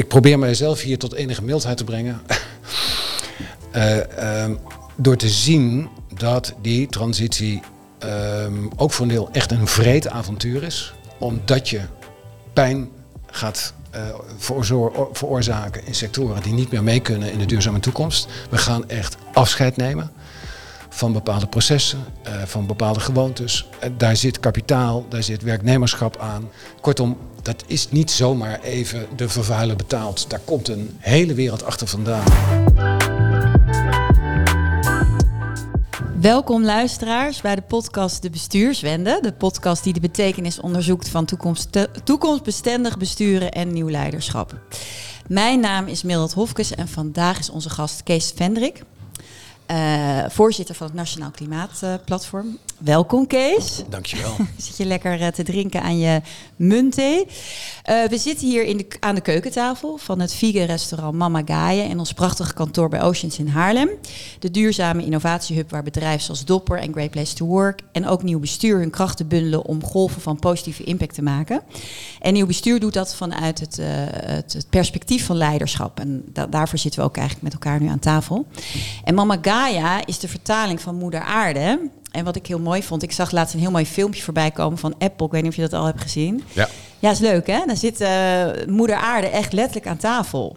ik probeer mijzelf hier tot enige mildheid te brengen. Eh, ehm, door te zien dat die transitie ehm, ook voor een deel echt een vreed avontuur is. Omdat je pijn gaat uh, veroorzaken in sectoren die niet meer mee kunnen in de duurzame toekomst. We gaan echt afscheid nemen van bepaalde processen, uh, van bepaalde gewoontes. Uh, daar zit kapitaal, daar zit werknemerschap aan. Kortom, dat is niet zomaar even de vervuiler betaald. Daar komt een hele wereld achter vandaan. Welkom luisteraars bij de podcast De Bestuurswende. De podcast die de betekenis onderzoekt van toekomst, toekomstbestendig besturen en nieuw leiderschap. Mijn naam is Mildred Hofkes en vandaag is onze gast Kees Vendrik. Uh, voorzitter van het Nationaal Klimaatplatform. Uh, Welkom Kees. Dankjewel. Zit je lekker uh, te drinken aan je muntthee. we zitten hier in de, aan de keukentafel van het vegan restaurant Mama Gaia in ons prachtige kantoor bij Oceans in Haarlem. De duurzame innovatiehub waar bedrijven zoals Dopper en Great Place to Work en ook Nieuw Bestuur hun krachten bundelen om golven van positieve impact te maken. En Nieuw Bestuur doet dat vanuit het, het, het perspectief van leiderschap. En da daarvoor zitten we ook eigenlijk met elkaar nu aan tafel. En Mama Gaia Gaia is de vertaling van Moeder Aarde. En wat ik heel mooi vond, ik zag laatst een heel mooi filmpje voorbij komen van Apple. Ik weet niet of je dat al hebt gezien. Ja. Ja, is leuk hè? Dan zit uh, Moeder Aarde echt letterlijk aan tafel.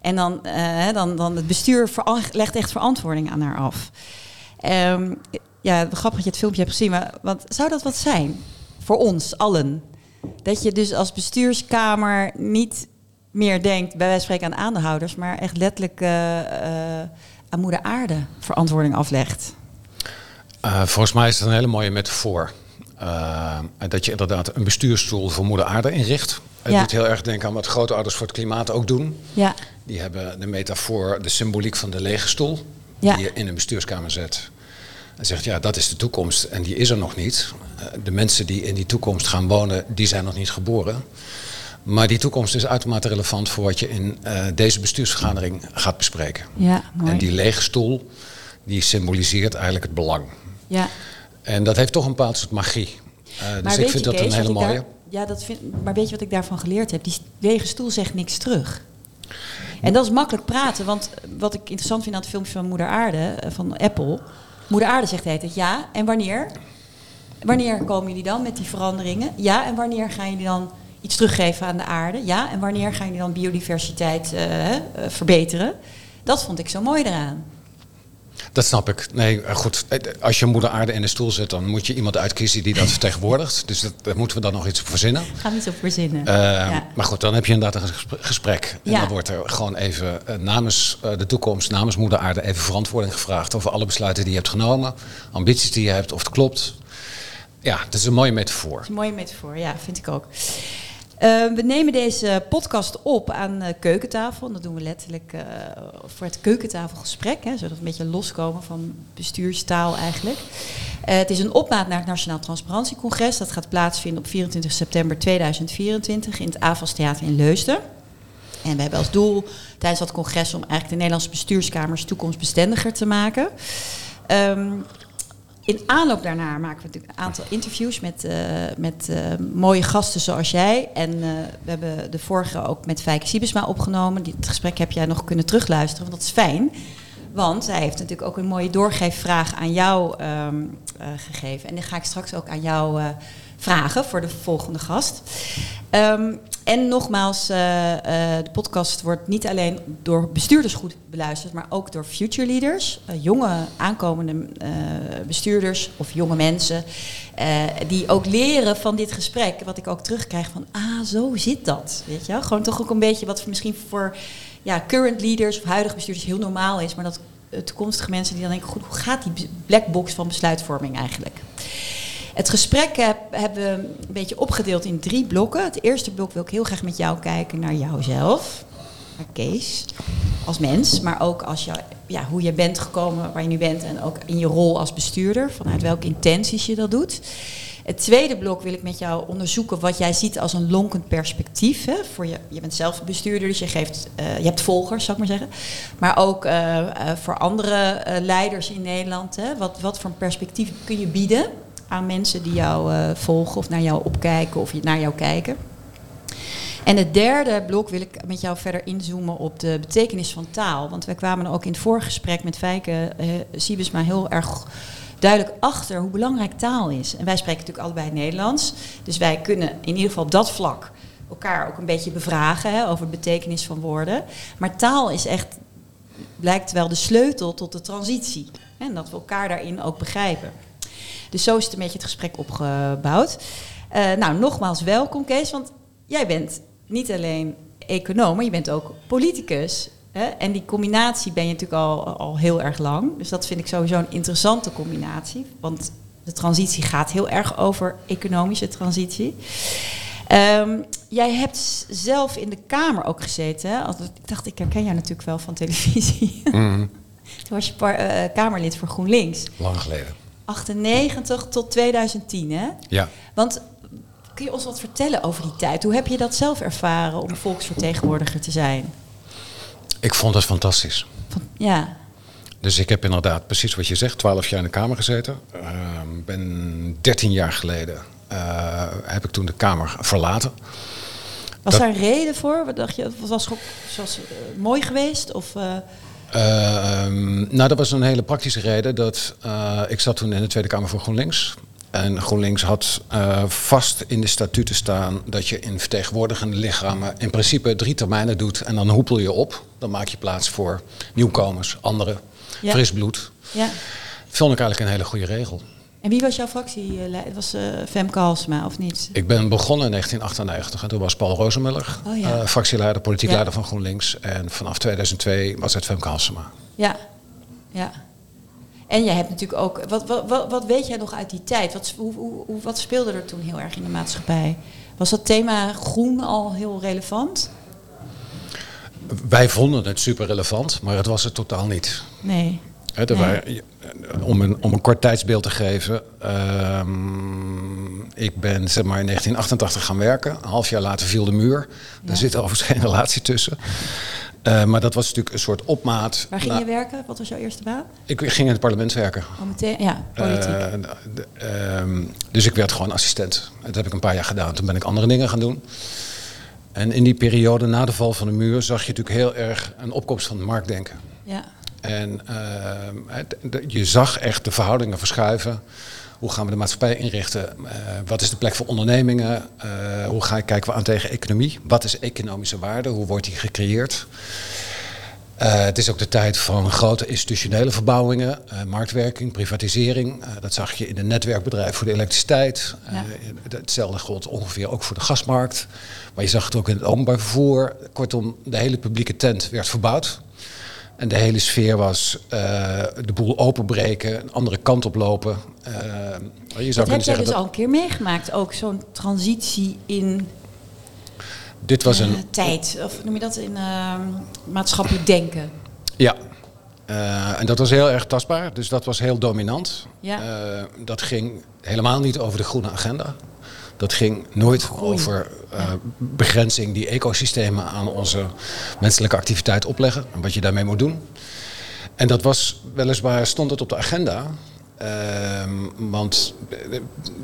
En dan, uh, dan, dan het bestuur legt echt verantwoording aan haar af. Um, ja, grappig dat je het filmpje hebt gezien, maar wat zou dat wat zijn voor ons allen? Dat je dus als bestuurskamer niet meer denkt, bij wijze van spreken aan aandeelhouders, maar echt letterlijk uh, aan moeder aarde verantwoording aflegt? Uh, volgens mij is het een hele mooie metafoor. Uh, dat je inderdaad een bestuurstoel voor moeder aarde inricht. Het ja. doet heel erg denken aan wat grootouders voor het klimaat ook doen. Ja. Die hebben de metafoor, de symboliek van de lege stoel. Ja. Die je in een bestuurskamer zet. En zegt, ja, dat is de toekomst en die is er nog niet. De mensen die in die toekomst gaan wonen, die zijn nog niet geboren. Maar die toekomst is uitermate relevant voor wat je in uh, deze bestuursvergadering gaat bespreken. Ja, mooi. En die lege stoel, die symboliseert eigenlijk het belang. Ja. En dat heeft toch een bepaald soort magie. Uh, dus ik vind dat Kees, een hele mooie. Daar, ja, dat vind, maar weet je wat ik daarvan geleerd heb? Die lege stoel zegt niks terug. En dat is makkelijk praten, want wat ik interessant vind aan het filmpje van Moeder Aarde, van Apple. Moeder Aarde zegt het ja, en wanneer? Wanneer komen jullie dan met die veranderingen? Ja, en wanneer gaan jullie dan iets teruggeven aan de aarde. Ja, en wanneer gaan jullie dan biodiversiteit uh, uh, verbeteren? Dat vond ik zo mooi eraan. Dat snap ik. Nee, goed. Als je moeder aarde in de stoel zet, dan moet je iemand uitkiezen die dat vertegenwoordigt. Dus dat, daar moeten we dan nog iets op verzinnen. Gaan we iets op verzinnen. Uh, ja. Maar goed, dan heb je inderdaad een gesprek. En ja. dan wordt er gewoon even namens de toekomst, namens moeder aarde, even verantwoording gevraagd over alle besluiten die je hebt genomen. Ambities die je hebt, of het klopt. Ja, het is een mooie metafoor. Een mooie metafoor, ja, vind ik ook. Uh, we nemen deze podcast op aan uh, keukentafel. En dat doen we letterlijk uh, voor het keukentafelgesprek, hè, zodat we een beetje loskomen van bestuurstaal eigenlijk. het is een opmaat naar het Nationaal Transparantiecongres. Dat gaat plaatsvinden op 24 september 2024 in het AVAS Theater in Leusden. En we hebben als doel tijdens dat congres om eigenlijk de Nederlandse bestuurskamers toekomstbestendiger te maken. Um, in aanloop daarna maken we natuurlijk een aantal interviews met, uh, met uh, mooie gasten zoals jij. En uh, we hebben de vorige ook met Fijke Siebesma opgenomen. Die, het gesprek heb jij nog kunnen terugluisteren, want dat is fijn. Want hij heeft natuurlijk ook een mooie doorgeefvraag aan jou um, gegeven. En die ga ik straks ook aan jou vragen voor de volgende gast. Um, en nogmaals, uh, uh, de podcast wordt niet alleen door bestuurders goed beluisterd, maar ook door future leaders, uh, jonge aankomende bestuurders of jonge mensen, die ook leren van dit gesprek. Wat ik ook terugkrijg van, ah, zo zit dat. Weet je? Gewoon toch ook een beetje wat misschien voor ja, current leaders of huidige bestuurders heel normaal is, maar dat toekomstige mensen die dan denken, goed, hoe gaat die blackbox van besluitvorming eigenlijk? Het gesprek heb, hebben we een beetje opgedeeld in drie blokken. Het eerste blok wil ik heel graag met jou kijken naar jouzelf, naar Kees, als mens, maar ook als ja, hoe je bent gekomen waar je nu bent en ook in je rol als bestuurder, vanuit welke intenties je dat doet. Het tweede blok wil ik met jou onderzoeken wat jij ziet als een lonkend perspectief. Hè, voor je, je bent zelf bestuurder, dus je, geeft, uh, je hebt volgers, zou ik maar zeggen. Maar ook uh, uh, voor andere leiders in Nederland. Hè, wat, wat voor een perspectief kun je bieden aan mensen die jou uh, volgen of naar jou opkijken of naar jou kijken. En het derde blok wil ik met jou verder inzoomen op de betekenis van taal. Want wij kwamen ook in het vorige gesprek met Fijke uh, Siebesma heel erg duidelijk achter hoe belangrijk taal is. En wij spreken natuurlijk allebei Nederlands. Dus wij kunnen in ieder geval op dat vlak elkaar ook een beetje bevragen hè, over de betekenis van woorden. Maar taal is echt, blijkt wel de sleutel tot de transitie. En dat we elkaar daarin ook begrijpen. Dus zo is het een beetje het gesprek opgebouwd. Uh, nou, nogmaals welkom Kees, want jij bent niet alleen econoom, maar je bent ook politicus. Hè? En die combinatie ben je natuurlijk al, al heel erg lang. Dus dat vind ik sowieso een interessante combinatie. Want de transitie gaat heel erg over economische transitie. Um, jij hebt zelf in de Kamer ook gezeten. Hè? Ik dacht, ik herken jou natuurlijk wel van televisie. Mm. Toen was je par, uh, Kamerlid voor GroenLinks. Lang geleden. 98 tot 2010, hè? Ja. Want kun je ons wat vertellen over die tijd? Hoe heb je dat zelf ervaren om volksvertegenwoordiger te zijn? Ik vond het fantastisch. Ja. Dus ik heb inderdaad precies wat je zegt, 12 jaar in de Kamer gezeten. Uh, ben 13 jaar geleden uh, heb ik toen de Kamer verlaten. Was dat, daar een reden voor? Wat dacht je? Was het uh, mooi geweest? Of, uh... nou, dat was een hele praktische reden. Dat, ik zat toen in de Tweede Kamer voor GroenLinks. En GroenLinks had vast in de statuten staan dat je in vertegenwoordigende lichamen in principe drie termijnen doet. En dan hoepel je op. Dan maak je plaats voor nieuwkomers, anderen, ja. fris bloed. Ja. Vond ik eigenlijk een hele goede regel. En wie was jouw fractie? Het was uh, Femke Halsema, of niet? Ik ben begonnen in 1998 en toen was Paul Rozenmuller oh, ja. uh, fractieleider, politiek ja. leider van GroenLinks. En vanaf 2002 was het Femke Halsema. Ja, ja. En jij hebt natuurlijk ook... Wat, wat, wat, wat weet jij nog uit die tijd? Wat, hoe, hoe, wat speelde er toen heel erg in de maatschappij? Was dat thema groen al heel relevant? Wij vonden het super relevant, maar het was het totaal niet. Nee. He, nee. waren, om, een, om een kort tijdsbeeld te geven. Uh, ik ben zeg maar in 1988 gaan werken. Een half jaar later viel de muur. Ja. Daar zit overigens geen relatie tussen. Uh, maar dat was natuurlijk een soort opmaat. Waar ging nou, je werken? Wat was jouw eerste baan? Ik ging in het parlement werken. Oh, meteen, ja, politiek. Uh, de, uh, dus ik werd gewoon assistent. Dat heb ik een paar jaar gedaan. Toen ben ik andere dingen gaan doen. En in die periode na de val van de muur zag je natuurlijk heel erg een opkomst van het marktdenken. Ja. En uh, je zag echt de verhoudingen verschuiven. Hoe gaan we de maatschappij inrichten? Uh, wat is de plek voor ondernemingen? Uh, hoe ga, kijken we aan tegen economie? Wat is economische waarde? Hoe wordt die gecreëerd? het is ook de tijd van grote institutionele verbouwingen, marktwerking, privatisering. dat zag je in de netwerkbedrijven voor de elektriciteit. Ja. hetzelfde gold ongeveer ook voor de gasmarkt. Maar je zag het ook in het openbaar vervoer. Kortom, de hele publieke tent werd verbouwd. En de hele sfeer was uh, de boel openbreken, een andere kant op lopen. Uh, je zou dat heb jij dus dat... al een keer meegemaakt, ook zo'n transitie in Dit was een... Uh, tijd, of noem je dat in maatschappelijk denken? Ja, en dat was heel erg tastbaar, dus dat was heel dominant. Ja. dat ging helemaal niet over de groene agenda. Dat ging nooit over uh, begrenzing die ecosystemen aan onze menselijke activiteit opleggen en wat je daarmee moet doen. En dat was weliswaar, stond het op de agenda. Uh, want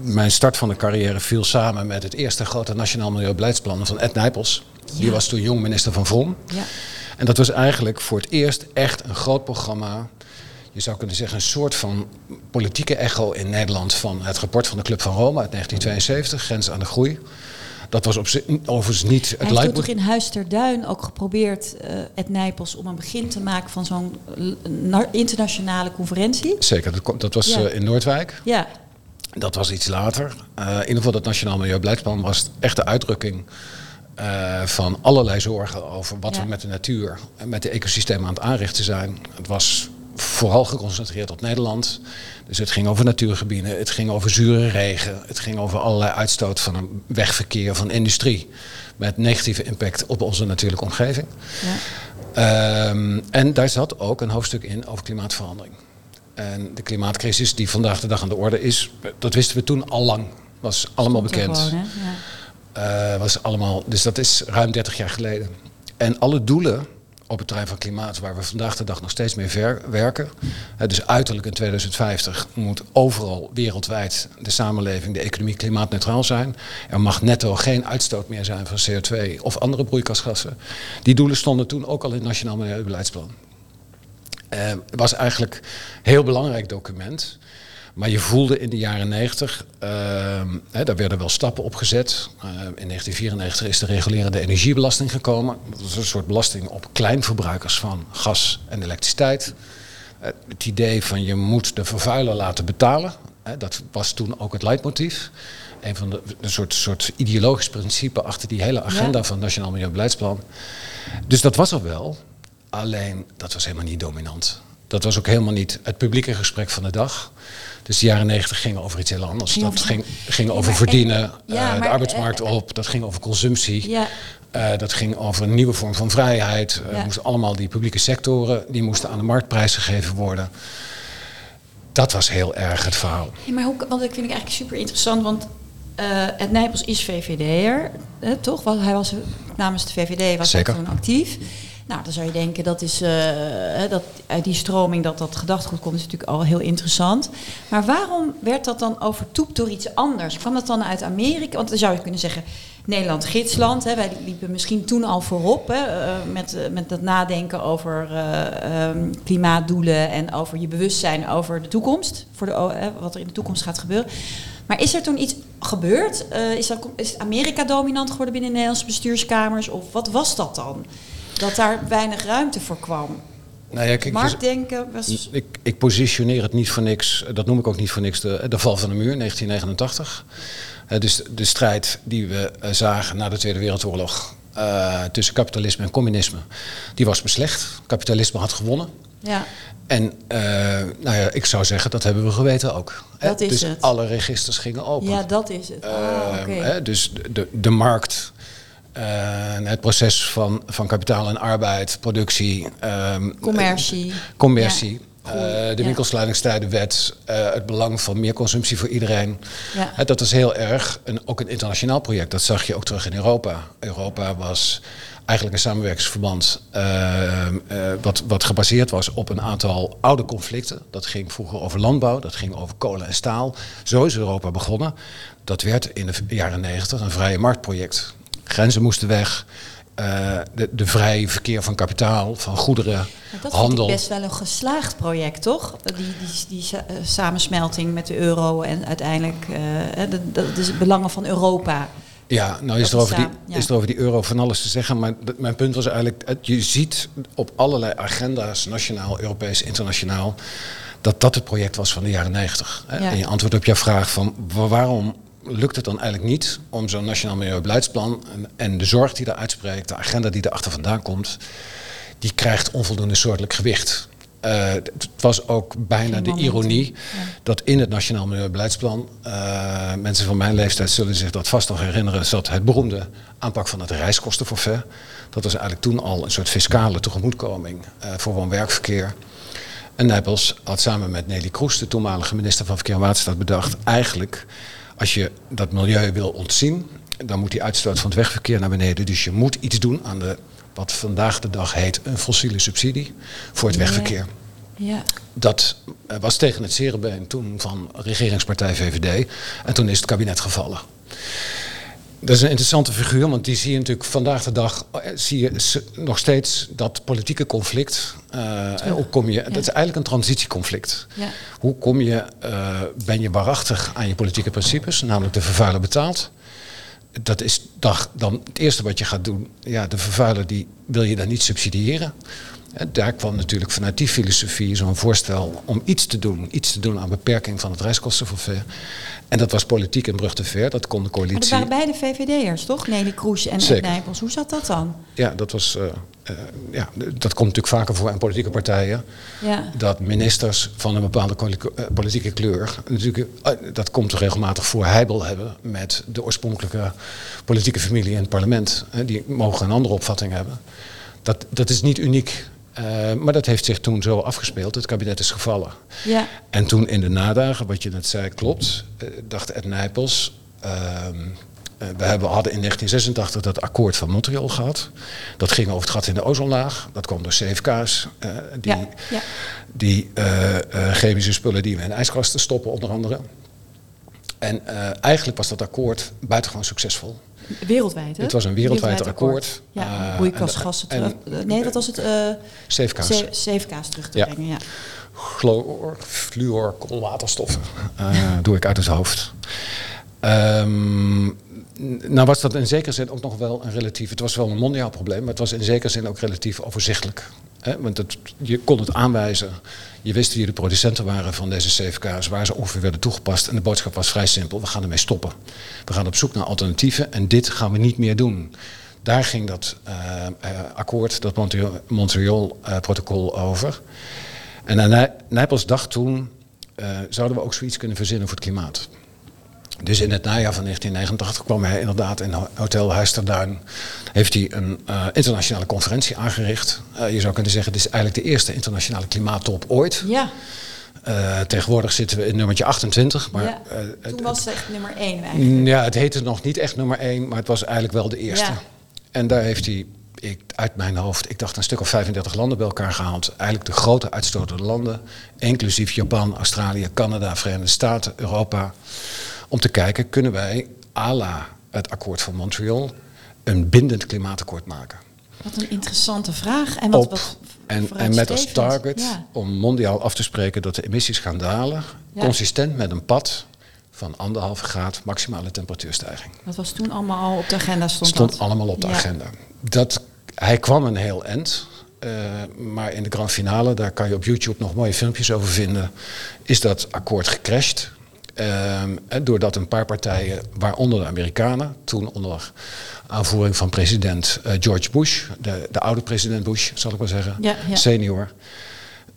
mijn start van de carrière viel samen met het eerste grote nationaal milieubeleidsplan van Ed Nijpels. Ja. Die was toen jong minister van Vrom. Ja. En dat was eigenlijk voor het eerst echt een groot programma je zou kunnen zeggen, een soort van politieke echo in Nederland van het rapport van de Club van Rome uit 1972, Grens aan de Groei. Dat was op overigens niet het Hij heeft toch in Huis ter Duin ook geprobeerd, uh, Ed Nijpels, om een begin te maken van zo'n internationale conferentie? Zeker, dat, dat was ja. uh, in Noordwijk. Ja. Dat was iets later. Uh, in ieder geval dat Nationaal Milieubeleidsplan was echt de uitdrukking van allerlei zorgen over wat ja. we met de natuur en met de ecosystemen aan het aanrichten zijn. Het was vooral geconcentreerd op Nederland. Dus het ging over natuurgebieden, het ging over zure regen, het ging over allerlei uitstoot van een wegverkeer van industrie. Met negatieve impact op onze natuurlijke omgeving. Ja. Um, en daar zat ook een hoofdstuk in over klimaatverandering. En de klimaatcrisis die vandaag de dag aan de orde is, dat wisten we toen al lang. Was allemaal bekend. Gewoon, ja. uh, was allemaal, dus dat is ruim 30 jaar geleden. En alle doelen op het terrein van klimaat, waar we vandaag de dag nog steeds mee ver werken. Dus uiterlijk in 2050 moet overal wereldwijd de samenleving, de economie klimaatneutraal zijn. Er mag netto geen uitstoot meer zijn van CO2 of andere broeikasgassen. Die doelen stonden toen ook al in het Nationaal Milieubeleidsplan. Het was eigenlijk een heel belangrijk document. Maar je voelde in de jaren 90, uh, hè, daar werden wel stappen op gezet. Uh, in 1994 is de regulerende energiebelasting gekomen. Dat is een soort belasting op kleinverbruikers van gas en elektriciteit. Uh, het idee van je moet de vervuiler laten betalen, hè, dat was toen ook het leidmotief. Een van de een soort, soort ideologisch principe achter die hele agenda ja. van het Nationaal Milieubeleidsplan. Dus dat was er wel, alleen dat was helemaal niet dominant. Dat was ook helemaal niet het publieke gesprek van de dag. Dus de jaren negentig gingen over iets heel anders. Dat ging, ging over ja, verdienen, en, ja, uh, de arbeidsmarkt uh, op, dat ging over consumptie. Ja. Uh, dat ging over een nieuwe vorm van vrijheid. Ja. moesten allemaal die publieke sectoren, die moesten aan de marktprijs gegeven worden. Dat was heel erg het verhaal. Ja, maar hoe, want dat vind ik eigenlijk super interessant, want Ed Nijpels is VVD'er, toch? Want hij was namens de VVD was Zeker. toen actief. Nou, dan zou je denken dat is uh, dat uit die stroming dat dat gedachtegoed komt, is natuurlijk al heel interessant. Maar waarom werd dat dan overtoept door iets anders? Kwam dat dan uit Amerika? Want dan zou je kunnen zeggen. Nederland gidsland. Hè. Wij liepen misschien toen al voorop hè, uh, met, uh, met dat nadenken over uh, klimaatdoelen en over je bewustzijn over de toekomst. Voor de, wat er in de toekomst gaat gebeuren. Maar is er toen iets gebeurd? is, dat, is Amerika dominant geworden binnen de Nederlandse bestuurskamers? Of wat was dat dan? Dat daar weinig ruimte voor kwam. Nou ja, kijk, Marktdenken was... Ik, ik, positioneer het niet voor niks, dat noem ik ook niet voor niks, de, de val van de muur 1989. Uh, dus de strijd die we uh, zagen na de Tweede Wereldoorlog uh, tussen kapitalisme en communisme, die was beslecht. Kapitalisme had gewonnen. Ja. En nou ja, ik zou zeggen, dat hebben we geweten ook. Dat is dus het. alle registers gingen open. Ja, dat is het. Ah, okay. dus de, de markt uh, het proces van, van kapitaal en arbeid, productie, um, commercie. Uh, commercie. Ja. Uh, de winkelsluitingstijdenwet, het belang van meer consumptie voor iedereen. Ja. dat is heel erg een, ook een internationaal project. Dat zag je ook terug in Europa. Europa was eigenlijk een samenwerkingsverband ehm, wat, wat gebaseerd was op een aantal oude conflicten. Dat ging vroeger over landbouw, dat ging over kolen en staal. Zo is Europa begonnen. Dat werd in de jaren negentig een vrije marktproject. Grenzen moesten weg. Uh, de, de vrije verkeer van kapitaal, van goederen, dat handel. Dat is best wel een geslaagd project, toch? Die, die, die, die uh, samensmelting met de euro en uiteindelijk uh, de, de, de, belangen van Europa. Ja, nou is er, over die, ja. is er over die euro van alles te zeggen. Maar mijn punt was eigenlijk, je ziet op allerlei agenda's, nationaal, Europees, internationaal, dat dat het project was van de jaren negentig. Ja. En je antwoord op jouw vraag van waarom lukt het dan eigenlijk niet om zo'n nationaal milieubeleidsplan en, en, de zorg die daar uitspreekt, de agenda die erachter vandaan komt, die krijgt onvoldoende soortelijk gewicht. Uh, het was ook bijna de ironie dat in het Nationaal Milieubeleidsplan, uh, mensen van mijn leeftijd zullen zich dat vast nog herinneren, zat het beroemde aanpak van het reiskostenforfait. Dat was eigenlijk toen al een soort fiscale tegemoetkoming uh, voor woon-werkverkeer. En Nijpels had samen met Nelly Kroes, de toenmalige minister van Verkeer en Waterstaat, bedacht eigenlijk als je dat milieu wil ontzien, dan moet die uitstoot van het wegverkeer naar beneden. Dus je moet iets doen aan de, wat vandaag de dag heet een fossiele subsidie voor het wegverkeer. Ja. Dat was tegen het zere toen van regeringspartij VVD. En toen is het kabinet gevallen. Dat is een interessante figuur, want die zie je natuurlijk vandaag de dag zie je nog steeds dat politieke conflict. Uh, hoe kom je, ja. Dat is eigenlijk een transitieconflict. Ja. Hoe kom je, uh, ben je waarachtig aan je politieke principes, namelijk de vervuiler betaalt. Dat is dag, dan het eerste wat je gaat doen. Ja, de vervuiler die wil je dan niet subsidiëren. En daar kwam natuurlijk vanuit die filosofie zo'n voorstel om iets te doen. Iets te doen aan beperking van het reiskostenforfait. En dat was politiek een brug te ver, dat kon de coalitie. Maar dat waren beide VVD'ers, toch? Nelly Kroes en Ed Nijpels. Hoe zat dat dan? Ja, dat, was, uh, uh, ja, dat komt natuurlijk vaker voor in politieke partijen. Ja. Dat ministers van een bepaalde politieke kleur, natuurlijk, dat komt regelmatig voor, heibel hebben met de oorspronkelijke politieke familie in het parlement. die mogen een andere opvatting hebben. Dat, dat is niet uniek uh, maar dat heeft zich toen zo afgespeeld. Het kabinet is gevallen. Ja. En toen in de nadagen, wat je net zei, klopt, uh, dacht Ed Nijpels. Uh, we hebben, hadden in 1986 dat akkoord van Montreal gehad. Dat ging over het gat in de ozonlaag. Dat kwam door CFK's. Die ja, ja. die chemische spullen die we in ijskasten stoppen, onder andere. En eigenlijk was dat akkoord buitengewoon succesvol. Wereldwijd, hè? Het was een wereldwijd, wereldwijd akkoord. Ja, broeikasgassen terug. nee, wat was het? CFK's. CFK's terug te Ja. brengen, ja. chloor, fluor, koolwaterstoffen. Uh, doe ik uit het hoofd. Um, nou was dat in zekere zin ook nog wel een relatief... Het was wel een mondiaal probleem, maar het was in zekere zin ook relatief overzichtelijk. Want je kon het aanwijzen. Je wist wie de producenten waren van deze CFK's, waar ze ongeveer werden toegepast. En de boodschap was vrij simpel, we gaan ermee stoppen. We gaan op zoek naar alternatieven en dit gaan we niet meer doen. Daar ging dat uh, uh, akkoord, dat Montreal-protocol uh, over. En Nij Nijpels dacht toen, zouden we ook zoiets kunnen verzinnen voor het klimaat. Dus in het najaar van 1989 kwam hij inderdaad in Hotel Huisterduin. Heeft hij een uh, internationale conferentie aangericht. Uh, je zou kunnen zeggen, het is eigenlijk de eerste internationale klimaattop ooit. Ja. Uh, tegenwoordig zitten we in nummertje 28. Maar, ja, toen was het echt nummer 1 eigenlijk. Ja, het heette nog niet echt nummer 1, maar het was eigenlijk wel de eerste. Ja. En daar heeft hij ik, uit mijn hoofd, ik dacht een stuk of 35 landen bij elkaar gehaald. Eigenlijk de grote uitstotende landen, inclusief Japan, Australië, Canada, Verenigde Staten, Europa. Om te kijken, kunnen wij, à la het akkoord van Montreal, een bindend klimaatakkoord maken. Wat een interessante vraag. En, wat, Op, wat en, en met als target ja. om mondiaal af te spreken dat de emissies gaan dalen, ja. consistent met een pad van anderhalve graad maximale temperatuurstijging. Dat was toen allemaal al op de agenda stond Stond dat? allemaal op de Ja. agenda. Dat, hij kwam een heel eind. Uh, maar in de grand finale, daar kan je op YouTube nog mooie filmpjes over vinden, is dat akkoord gecrashed. Uh, doordat een paar partijen, waaronder de Amerikanen, toen onder aanvoering van president uh, George Bush, de, de, oude president Bush, zal ik maar zeggen, ja, ja. senior,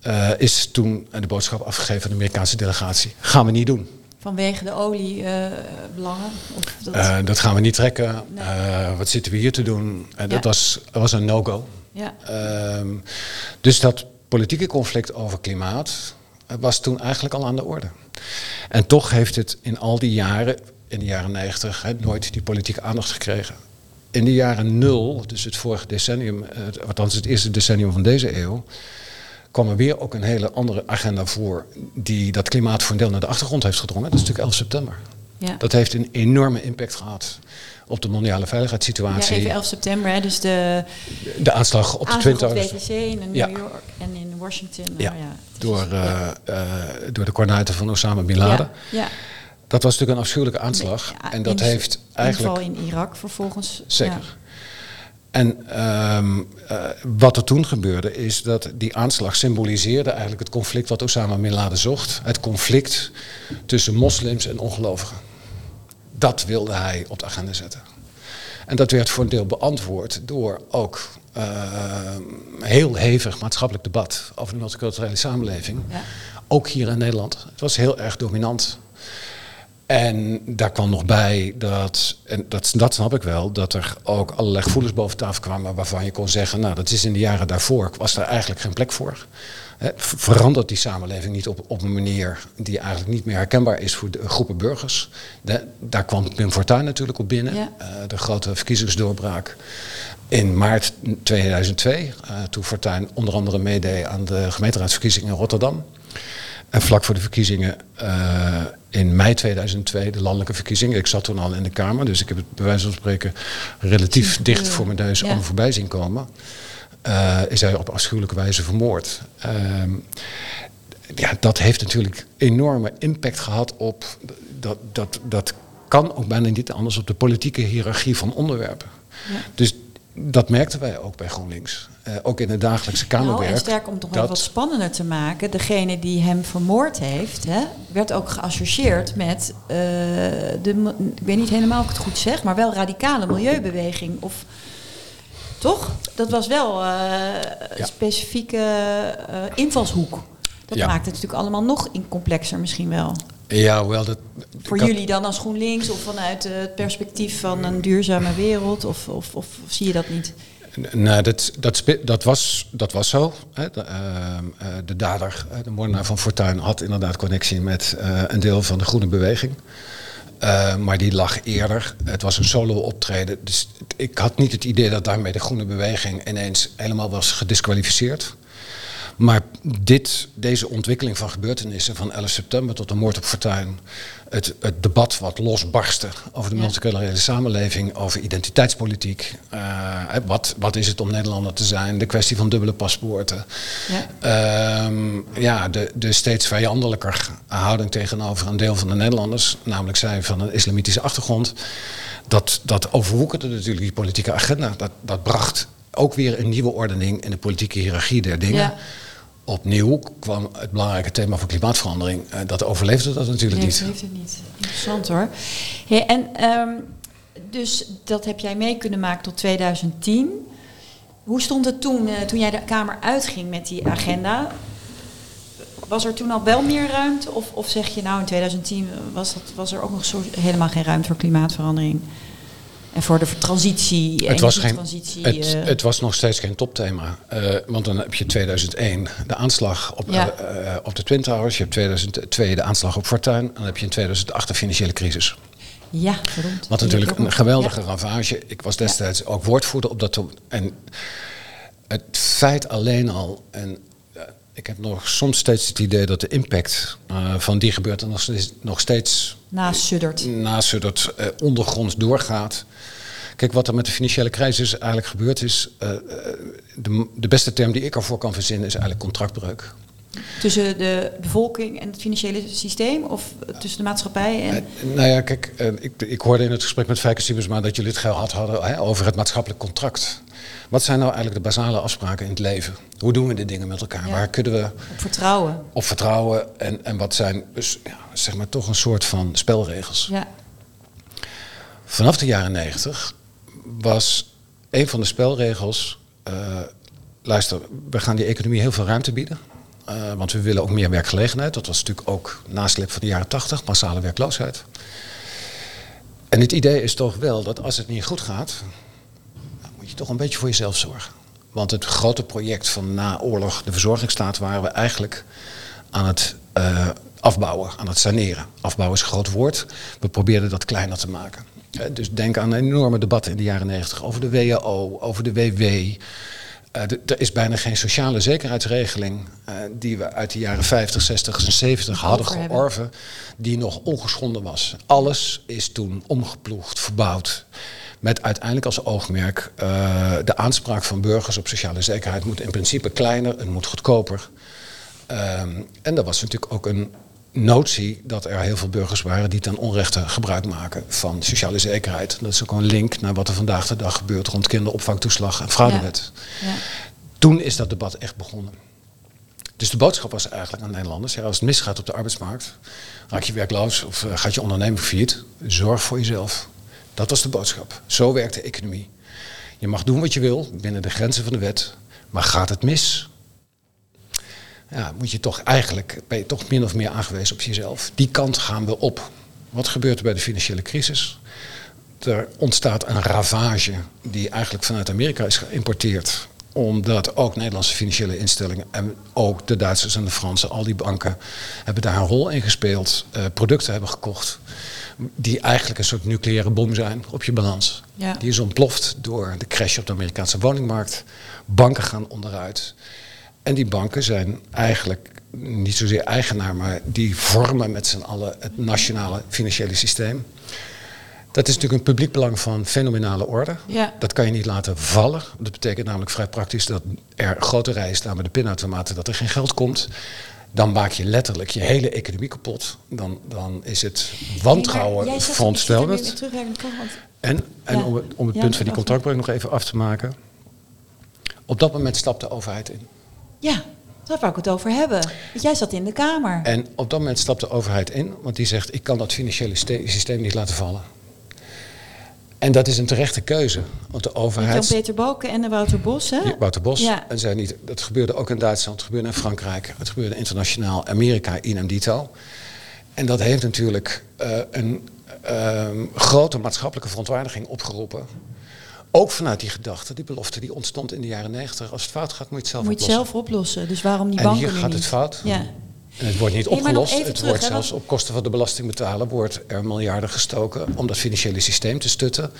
uh, is toen de boodschap afgegeven aan de Amerikaanse delegatie. Gaan we niet doen. Vanwege de oliebelangen? Dat... Uh, dat... gaan we niet trekken. Nee. Wat zitten we hier te doen? Ja. Dat was, was een no-go. Ja. dus dat politieke conflict over klimaat was toen eigenlijk al aan de orde. En toch heeft het in al die jaren, in de jaren 90, hè, nooit die politieke aandacht gekregen. In de jaren nul, dus het vorige decennium, althans het eerste decennium van deze eeuw, kwam er weer ook een hele andere agenda voor die dat klimaat voor een deel naar de achtergrond heeft gedrongen. Dat is natuurlijk 11 september. Ja. Dat heeft een enorme impact gehad op de mondiale veiligheidssituatie. Ja, even 11 september, hè, dus de, de aanslag op de aanslag Towers. WTC in New Ja. York en in Washington. Ja, Nou ja, door, uh, uh, door de kornuiten van Osama Bin Laden. Ja. Dat was natuurlijk een afschuwelijke aanslag. En dat in- heeft eigenlijk... Inval in Irak vervolgens. Zeker. En ehm, eh, wat er toen gebeurde is dat die aanslag symboliseerde eigenlijk het conflict wat Osama Bin Laden zocht. Het conflict tussen moslims en ongelovigen. Dat wilde hij op de agenda zetten. En dat werd voor een deel beantwoord door ook ehm, heel hevig maatschappelijk debat over de multiculturele samenleving. Ja. Ook hier in Nederland. Het was heel erg dominant. En daar kwam nog bij dat, en dat, dat snap ik wel, dat er ook allerlei gevoelens boven tafel kwamen waarvan je kon zeggen, nou dat is in de jaren daarvoor, was daar eigenlijk geen plek voor. Verandert die samenleving niet op, op een manier die eigenlijk niet meer herkenbaar is voor de groepen burgers. De- daar kwam Pim Fortuyn natuurlijk op binnen, Ja. eh, de grote verkiezingsdoorbraak in maart 2002, eh, toen Fortuyn onder andere meedeed aan de gemeenteraadsverkiezingen in Rotterdam. En vlak voor de verkiezingen eh, in mei 2002, de landelijke verkiezingen. Ik zat toen al in de Kamer, dus ik heb het bij wijze van spreken relatief dicht voor mijn neus allemaal voorbij zien komen. Eh, is hij op afschuwelijke wijze vermoord. Ehm, ja, dat heeft natuurlijk enorme impact gehad op. Dat, dat, dat kan ook bijna niet anders op de politieke hiërarchie van onderwerpen. Ja. Dus dat merkten wij ook bij GroenLinks. Eh, ook in het dagelijkse Kamerwerk. Nou, en sterk om dat- even wat spannender te maken, degene die hem vermoord heeft, hè, werd ook geassocieerd met eh, de, ik weet niet helemaal of ik het goed zeg, maar wel radicale milieubeweging. Of toch? Dat was wel eh, een Ja. specifieke invalshoek. Dat Ja. maakt het natuurlijk allemaal nog complexer misschien wel. Ja, hoewel dat. Voor had- jullie dan als GroenLinks of vanuit het perspectief van een duurzame wereld? Of, of, of zie je dat niet? Nou, dat, dat, dat, was, dat was zo. Hè. De, ehm, eh, de dader, de moordenaar van Fortuyn, had inderdaad connectie met eh, een deel van de groene beweging. Uh, maar die lag eerder. Het was een solo optreden. Dus ik had niet het idee dat daarmee de groene beweging ineens helemaal was gedisqualificeerd. Maar dit, deze ontwikkeling van gebeurtenissen van 11 september tot de moord op Fortuyn, het, het debat wat losbarstte over de multiculturele samenleving, over identiteitspolitiek, uh, wat, wat is het om Nederlander te zijn, de kwestie van dubbele paspoorten, ja, uh, ja de, de steeds vijandelijker houding tegenover een deel van de Nederlanders, namelijk zij van een islamitische achtergrond, dat, dat overwoekerde natuurlijk die politieke agenda. Dat, dat bracht ook weer een nieuwe ordening in de politieke hiërarchie der dingen. Ja opnieuw kwam het belangrijke thema van klimaatverandering. Uh, dat overleefde dat natuurlijk nee, niet. Dat overleefde niet. Interessant hoor. en um, dus dat heb jij mee kunnen maken tot 2010. Hoe stond het toen, uh, toen jij de Kamer uitging met die agenda? Was er toen al wel meer ruimte? Of, of zeg je nou in 2010 was, dat, was er ook nog zo helemaal geen ruimte voor klimaatverandering? En voor de transitie, het was, geen, het, uh, het, was nog steeds geen topthema. Uh, want dan heb je 2001 de aanslag op, ja. uh, op de Twin Towers. Je hebt 2002 de aanslag op Fortuin. En dan heb je in 2008 de financiële crisis. Ja, verdomd. Wat natuurlijk een geweldige ja. ravage. Ik was destijds ja. ook woordvoerder op dat. En het feit alleen al. En ik heb nog soms steeds het idee dat de impact van die gebeurtenis nog steeds nasuddert, nasuddert uh, ondergronds doorgaat. Kijk, wat er met de financiële crisis eigenlijk gebeurd is, uh, de, de, beste term die ik ervoor kan verzinnen is eigenlijk contractbreuk. Tussen de bevolking en het financiële systeem of tussen de maatschappij? En... Nou ja, kijk, ik, ik, hoorde in het gesprek met Fijke Siebesma dat jullie het gehad hadden hè, over het maatschappelijk contract. Wat zijn nou eigenlijk de basale afspraken in het leven? Hoe doen we de dingen met elkaar? Ja. Waar kunnen we... Op vertrouwen. Op vertrouwen. En, en wat zijn dus, ja, zeg maar toch een soort van spelregels. Ja. Vanaf de jaren negentig was een van de spelregels... Uh, luister, we gaan die economie heel veel ruimte bieden. Uh, want we willen ook meer werkgelegenheid. Dat was natuurlijk ook naslip van de jaren tachtig, massale werkloosheid. En het idee is toch wel dat als het niet goed gaat, moet je toch een beetje voor jezelf zorgen. Want het grote project van na oorlog, de verzorgingsstaat, waren we eigenlijk aan het uh, afbouwen, aan het saneren. Afbouwen is een groot woord. We probeerden dat kleiner te maken. Uh, dus denk aan enorme debatten in de jaren negentig over de WHO, over de WW. Uh, er is bijna geen sociale zekerheidsregeling die we uit de jaren 50, 60 en 70 hadden georven, die nog ongeschonden was. Alles is toen omgeploegd, verbouwd. Met uiteindelijk als oogmerk uh, de aanspraak van burgers op sociale zekerheid moet in principe kleiner, het moet goedkoper. Um, en dat was natuurlijk ook een notie dat er heel veel burgers waren die ten onrechte gebruik maken van sociale zekerheid. Dat is ook een link naar wat er vandaag de dag gebeurt rond kinderopvangtoeslag en fraudewet. Ja. Ja. Toen is dat debat echt begonnen. Dus de boodschap was eigenlijk aan Nederlanders: ja, als het misgaat op de arbeidsmarkt, raak je werkloos of uh, gaat je onderneming failliet, zorg voor jezelf. Dat was de boodschap. Zo werkt de economie. Je mag doen wat je wil binnen de grenzen van de wet, maar gaat het mis? Ja, moet je toch eigenlijk, ben je toch min of meer aangewezen op jezelf. Die kant gaan we op. Wat gebeurt er bij de financiële crisis? Er ontstaat een ravage die eigenlijk vanuit Amerika is geïmporteerd omdat ook Nederlandse financiële instellingen en ook de Duitsers en de Fransen, al die banken, hebben daar een rol in gespeeld, uh, producten hebben gekocht die eigenlijk een soort nucleaire bom zijn op je balans. Ja. Die is ontploft door de crash op de Amerikaanse woningmarkt. Banken gaan onderuit. En die banken zijn eigenlijk niet zozeer eigenaar, maar die vormen met z'n allen het nationale financiële systeem. Dat is natuurlijk een publiek belang van fenomenale orde. Ja. Dat kan je niet laten vallen. Dat betekent namelijk vrij praktisch dat er grote rijen staan met de pinautomaten, dat er geen geld komt dan maak je letterlijk je hele economie kapot. Dan, dan is het wantrouwen nee, verondersteld. En, en ja. om, het, om het Ja, punt van die contractbreuk nog even af te maken. Op dat moment stapt de overheid in. Ja, daar wou ik het over hebben. Want jij zat in de Kamer. En op dat moment stapt de overheid in, want die zegt: ik kan dat financiële ste- systeem niet laten vallen. En dat is een terechte keuze, want de overheid. Jan-Peter Balken en Wouter Bos, hè? Ja, Wouter Bos. Ja. En zei niet, dat gebeurde ook in Duitsland, het gebeurde in Frankrijk, het gebeurde internationaal, Amerika, in dito. En dat heeft natuurlijk eh, een ehm, grote maatschappelijke verontwaardiging opgeroepen. Ook vanuit die gedachte, die belofte die ontstond in de jaren negentig. Als het fout gaat, moet je het zelf Moet je het oplossen. zelf oplossen. Dus waarom die En banken hier nu gaat niet? het fout. Ja. En het wordt niet opgelost. Het terug, wordt hè, zelfs op kosten van de belastingbetaler wordt er miljarden gestoken om dat financiële systeem te stutten.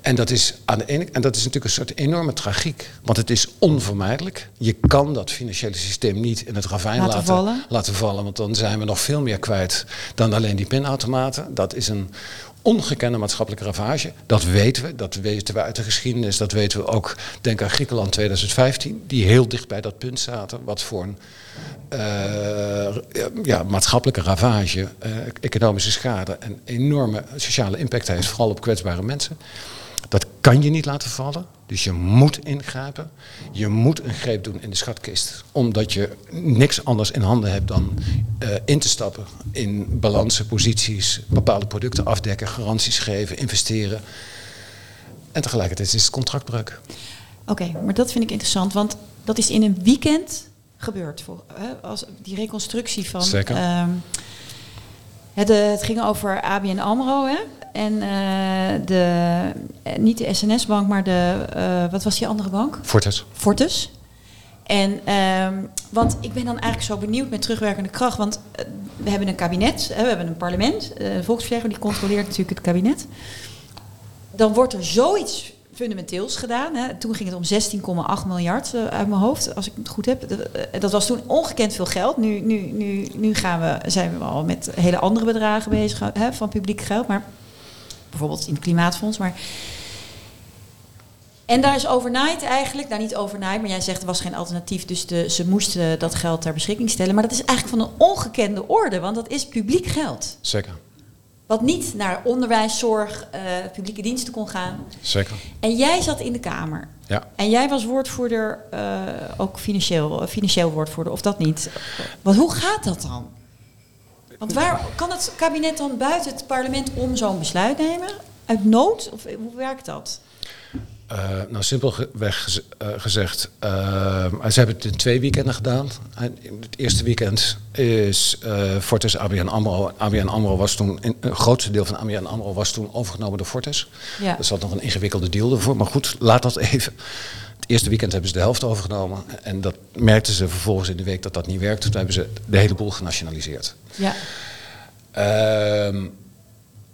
En dat is aan de ene en dat is natuurlijk een soort enorme tragiek. Want het is onvermijdelijk. Je kan dat financiële systeem niet in het ravijn Laten laten, vallen. laten vallen. Want dan zijn we nog veel meer kwijt dan alleen die pinautomaten. Dat is een ongekende maatschappelijke ravage. Dat weten we. Dat weten we uit de geschiedenis. Dat weten we ook. Denk aan Griekenland 2015. Die heel dicht bij dat punt zaten. Wat voor een eh, ja, maatschappelijke ravage, eh, economische schade en enorme sociale impact heeft, vooral op kwetsbare mensen. Dat kan je niet laten vallen. Dus je moet ingrijpen. Je moet een greep doen in de schatkist. Omdat je niks anders in handen hebt dan eh, in te stappen in balansen, posities, bepaalde producten afdekken, garanties geven, investeren. En tegelijkertijd is het contractbreuk. Oké, maar dat vind ik interessant, want dat is in een weekend gebeurd. Voor, hè, als die reconstructie van. Zeker. ehm, het, het ging over ABN Amro, hè? En eh, de, eh, niet de SNS-bank, maar de. eh, wat was die andere bank? Fortes. Fortis. En, ehm, want ik ben dan eigenlijk zo benieuwd met terugwerkende kracht. Want we hebben een kabinet, we hebben een parlement. De volksvertegenwoordiger die controleert natuurlijk het kabinet. Dan wordt er zoiets fundamenteels gedaan. Hè. Toen ging het om 16,8 miljard eh, uit mijn hoofd, als ik het goed heb. Dat, eh, dat was toen ongekend veel geld. Nu, nu, nu, nu gaan we, zijn we al met hele andere bedragen bezig hè, van publiek geld. Maar bijvoorbeeld in het klimaatfonds. Maar en daar is overnight eigenlijk, nou niet overnight, maar jij zegt er was geen alternatief, dus ze moesten dat geld ter beschikking stellen. Maar dat is eigenlijk van een ongekende orde, want dat is publiek geld. Zeker. Wat niet naar onderwijs, zorg, eh, publieke diensten kon gaan. Zeker. En jij zat in de Kamer. Ja. En jij was woordvoerder, eh, ook financieel, eh, financieel woordvoerder, of dat niet? Want hoe gaat dat dan? Want waar kan het kabinet dan buiten het parlement om zo'n besluit nemen? Uit nood? Of hoe werkt dat? Eh, nou, simpelweg gez- eh, gezegd, eh, ze hebben het in twee weekenden gedaan. En het eerste weekend is Fortis ABN AMRO. ABN AMRO was toen, in, een grootste deel van ABN AMRO was toen overgenomen door Fortis. Ja. Er zat nog een ingewikkelde deal ervoor, maar goed, laat dat even. Het eerste weekend hebben ze de helft overgenomen. En dat merkten ze vervolgens in de week dat dat niet werkte. Toen hebben ze de hele boel genationaliseerd. Ja. Ehm,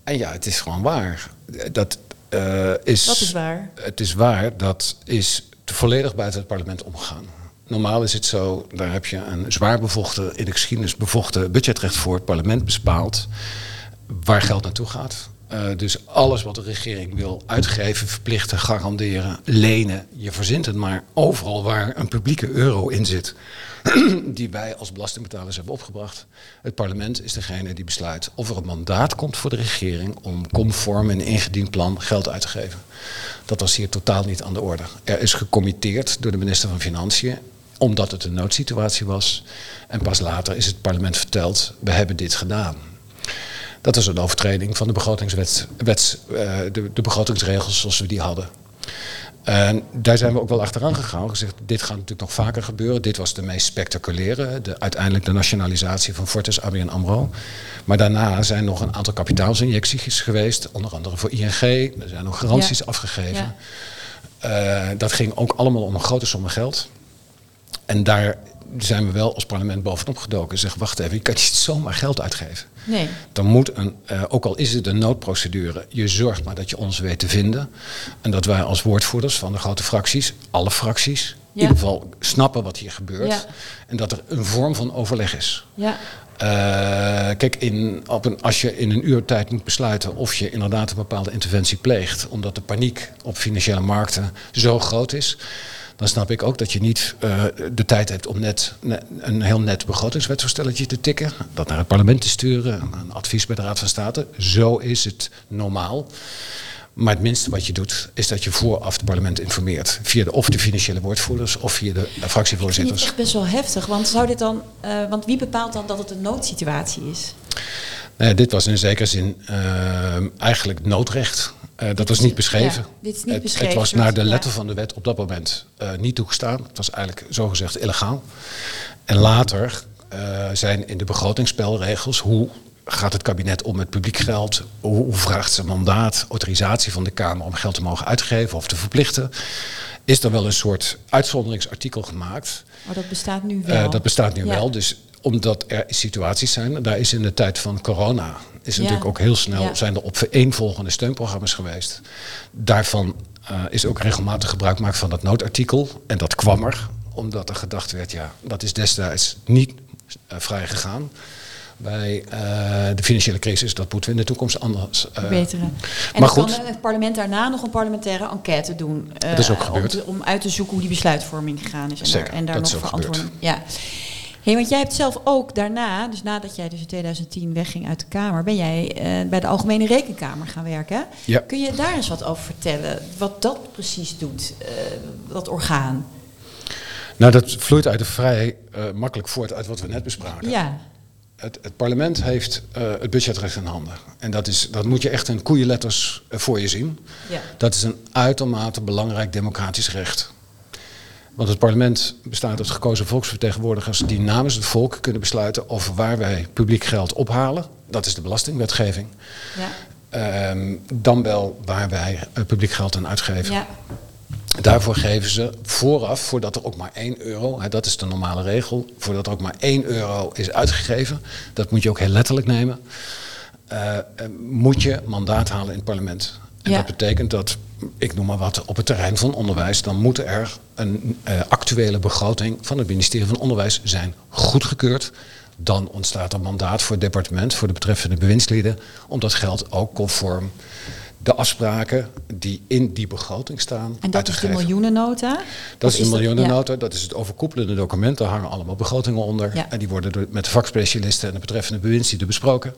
en ja, het is gewoon waar. Dat eh, is. Wat is waar? Het is waar, dat is volledig buiten het parlement omgegaan. Normaal is het zo, daar heb je een zwaar bevochten, in de geschiedenis bevochten budgetrecht voor. Het parlement bespaalt waar geld naartoe gaat. Eh, dus alles wat de regering wil uitgeven, verplichten, garanderen, lenen. Je verzint het maar overal waar een publieke euro in zit. die wij als belastingbetalers hebben opgebracht. Het parlement is degene die besluit of er een mandaat komt voor de regering om conform een ingediend plan geld uit te geven. Dat was hier totaal niet aan de orde. Er is gecommitteerd door de minister van Financiën omdat het een noodsituatie was. En pas later is het parlement verteld, we hebben dit gedaan. Dat is een overtreding van de, begrotingswet, eh, de, de begrotingsregels zoals we die hadden. En daar zijn we ook wel achteraan gegaan. Gezegd, dit gaat natuurlijk nog vaker gebeuren. Dit was de meest spectaculaire. De, uiteindelijk de nationalisatie van Fortis, ABN AMRO. Maar daarna zijn nog een aantal kapitaalsinjecties geweest. Onder andere voor ING. Er zijn nog garanties Ja. afgegeven. Ja. Eh, dat ging ook allemaal om een grote som geld. En daar zijn we wel als parlement bovenop gedoken. Zeg, wacht even, je kan niet zomaar geld uitgeven. Nee. Dan moet een, eh, ook al is het een noodprocedure, je zorgt maar dat je ons weet te vinden. En dat wij als woordvoerders van de grote fracties, alle fracties, in ieder geval snappen wat hier gebeurt. Ja. En dat er een vorm van overleg is. Ja. Eh, kijk, in, op een, als je in een uur tijd moet besluiten of je inderdaad een bepaalde interventie pleegt, omdat de paniek op financiële markten zo groot is, dan snap ik ook dat je niet eh, de tijd hebt om net ne- een heel net begrotingswetsvoorstelletje te tikken, dat naar het parlement te sturen, een advies bij de Raad van State. Zo is het normaal. Maar het minste wat je doet, is dat je vooraf het parlement informeert. Via de, of de financiële woordvoerders of via de eh, Ik vind het fractievoorzitters. echt best wel heftig. Want, zou dit dan, eh, want wie bepaalt dan dat het een noodsituatie is? Nou ja, dit was in zekere zin eh, eigenlijk noodrecht. Eh, dat was niet beschreven. Ja, dit is niet het, beschreven, het was naar de letter van de wet op dat moment eh, niet toegestaan. Het was eigenlijk zogezegd illegaal. En later eh, zijn in de begrotingsspelregels hoe gaat het kabinet om met publiek geld? Hoe, vraagt ze mandaat, autorisatie van de Kamer om geld te mogen uitgeven of te verplichten? Is er wel een soort uitzonderingsartikel gemaakt? Oh, dat bestaat nu wel. dat bestaat nu Ja. wel. Dus omdat er situaties zijn, daar is in de tijd van corona, is Ja. natuurlijk ook heel snel, Ja. zijn er opeenvolgende steunprogramma's geweest. Daarvan eh, is ook regelmatig gebruik gemaakt van dat noodartikel. En dat kwam er, omdat er gedacht werd, ja, dat is destijds niet eh, vrij gegaan. Bij eh, de financiële crisis, dat moeten we in de toekomst anders. eh, verbeteren. En maar dan goed. kan het parlement daarna nog een parlementaire enquête doen. Dat is ook om gebeurd. te- Om, uit te zoeken hoe die besluitvorming gegaan is. En, Zeker, daar, en nog verantwoording. Ja. Hey, want jij hebt zelf ook daarna, dus nadat jij dus in 2010 wegging uit de Kamer, ben jij eh, bij de Algemene Rekenkamer gaan werken. Ja. Kun je daar eens wat over vertellen? Wat dat precies doet, eh, dat orgaan? Nou, dat vloeit uit de vrij eh, makkelijk voort uit wat we net bespraken. Ja, Het, het parlement heeft het budgetrecht in handen. En dat, is, dat moet je echt in koeienletters voor je zien. ja. Dat is een uitermate belangrijk democratisch recht. Want het parlement bestaat uit gekozen volksvertegenwoordigers die namens het volk kunnen besluiten over waar wij publiek geld ophalen. Dat is de belastingwetgeving. ja, Ehm, dan wel waar wij eh, publiek geld aan uitgeven. ja. Daarvoor geven ze vooraf, voordat er ook maar 1 euro, hè, dat is de normale regel, voordat er ook maar 1 euro is uitgegeven, dat moet je ook heel letterlijk nemen, eh, eh, moet je mandaat halen in het parlement. En Ja. dat betekent dat, ik noem maar wat, op het terrein van onderwijs, dan moet er een eh, actuele begroting van het ministerie van Onderwijs zijn goedgekeurd. Dan ontstaat er mandaat voor het departement, voor de betreffende bewindslieden, om dat geld ook conform de afspraken die in die begroting staan En dat is de miljoenennota? Dat Of is de ja. miljoenennota, dat is het overkoepelende document. Daar hangen allemaal begrotingen onder. Ja. En die worden door, met de vakspecialisten en de betreffende bewindslieden besproken.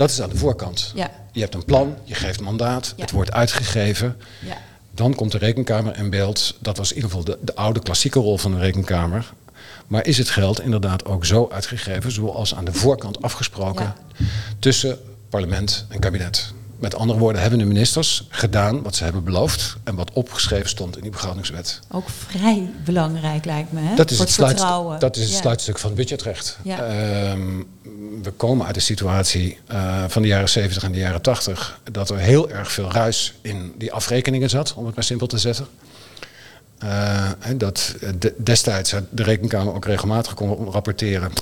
Dat is aan de voorkant. Ja. Je hebt een plan, je geeft mandaat, Ja. het wordt uitgegeven. Ja. Dan komt de rekenkamer in beeld. Dat was in ieder geval de, de oude klassieke rol van de rekenkamer. Maar is het geld inderdaad ook zo uitgegeven zoals aan de voorkant afgesproken tussen parlement en kabinet? Met andere woorden, hebben de ministers gedaan wat ze hebben beloofd en wat opgeschreven stond in die begrotingswet. Ook vrij belangrijk lijkt me, hè? Dat is, het, het sluit, vertrouwen. dat is het Ja. sluitstuk van het budgetrecht. Ja. Ehm, we komen uit de situatie eh, van de jaren 70 en de jaren 80 dat er heel erg veel ruis in die afrekeningen zat, om het maar simpel te zetten. Eh, en dat eh, de- destijds de rekenkamer ook regelmatig kon rapporteren.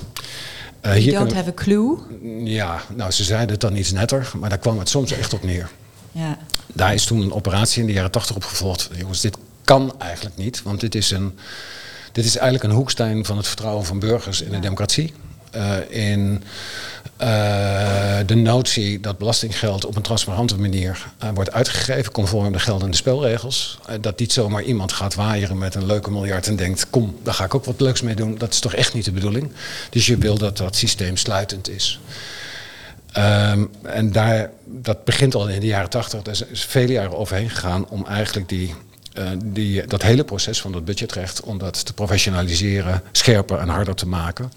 Eh, You don't have a clue. ja, nou ze zeiden het dan iets netter, maar daar kwam het soms echt op neer. Ja. Daar is toen een operatie in de jaren 80 op gevolgd. Jongens, dit kan eigenlijk niet, want dit is, een, dit is eigenlijk een hoeksteen van het vertrouwen van burgers in de democratie. Eh, in de notie dat belastinggeld op een transparante manier eh, wordt uitgegeven, conform de geldende spelregels. Eh, dat niet zomaar iemand gaat waaieren met een leuke miljard en denkt: kom, daar ga ik ook wat leuks mee doen. Dat is toch echt niet de bedoeling. Dus je wil dat dat systeem sluitend is. Ehm, en daar, dat begint al in de jaren tachtig. Daar is vele jaren overheen gegaan om eigenlijk die, eh, die, dat hele proces van dat budgetrecht... om dat te professionaliseren, scherper en harder te maken.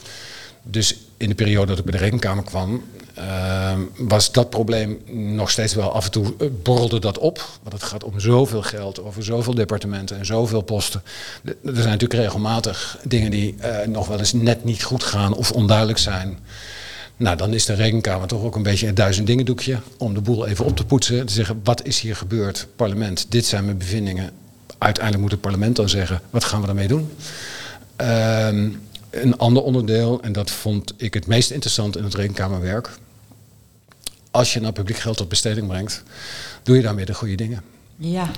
Dus in de periode dat ik bij de rekenkamer kwam... ehm, was dat probleem nog steeds wel af en toe eh, borrelde dat op. Want het gaat om zoveel geld, over zoveel departementen en zoveel posten. Er zijn natuurlijk regelmatig dingen die eh, nog wel eens net niet goed gaan of onduidelijk zijn... Nou, dan is de rekenkamer toch ook een beetje een duizend dingen doekje om de boel even op te poetsen. Te zeggen, wat is hier gebeurd? Parlement, dit zijn mijn bevindingen. Uiteindelijk moet het parlement dan zeggen, wat gaan we daarmee doen? Ehm, een ander onderdeel, en dat vond ik het meest interessant in het rekenkamerwerk. Als je nou publiek geld tot besteding brengt, doe je daarmee de goede dingen. Ja.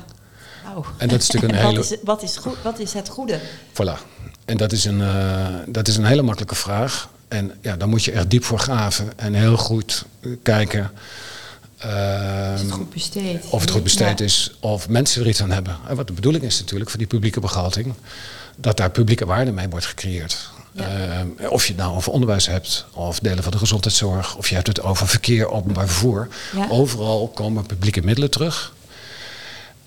Nou. En dat is natuurlijk een En hele- Wat is, wat, is goed, wat is het goede? Voilà. En dat is een, eh, dat is een hele makkelijke vraag. En ja, dan moet je echt diep voor graven en heel goed kijken. ehm, Is het goed besteed? of het goed besteed Ja. is, of mensen er iets aan hebben. En wat de bedoeling is natuurlijk voor die publieke begroting, dat daar publieke waarde mee wordt gecreëerd. Ehm, of je het nou over onderwijs hebt, of delen van de gezondheidszorg, of je hebt het over verkeer, openbaar vervoer. Overal komen publieke middelen terug.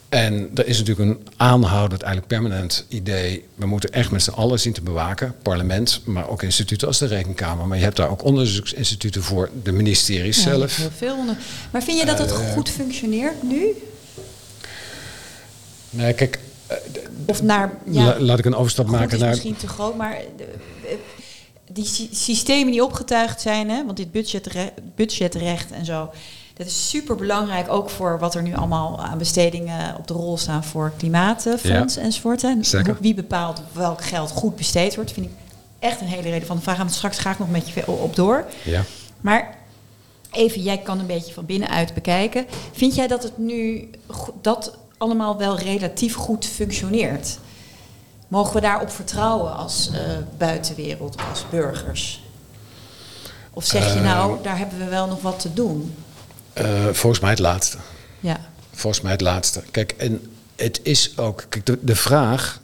En er is natuurlijk een aanhoudend, eigenlijk permanent idee. We moeten echt met z'n allen zien te bewaken. Parlement, maar ook instituten als de Rekenkamer. Maar je hebt daar ook onderzoeksinstituten voor, de ministeries Ja, zelf. heel veel onder. Maar vind je dat het Eh, goed functioneert nu? Nee, kijk, Of naar. Ja, La- laat ik een overstap maken is naar. misschien te groot, maar de- eh, die sy- systemen die opgetuigd zijn, hè, want dit budgetre- budgetrecht en zo, dat is super belangrijk ook voor wat er nu allemaal aan bestedingen op de rol staan voor klimaatfonds enzovoort. En Zeker. hoe- wie bepaalt welk geld goed besteed wordt, vind ik echt een hele reden van de vraag. Want straks ga ik nog met je op door. Ja. Maar even, jij kan een beetje van binnenuit bekijken. Vind jij dat het nu dat allemaal wel relatief goed functioneert? Mogen we daarop vertrouwen als uh, buitenwereld, als burgers? Of zeg je nou, daar hebben we wel nog wat te doen? Uh, volgens mij het laatste. Ja. Volgens mij het laatste. Kijk, en het is ook, kijk, de, de vraag,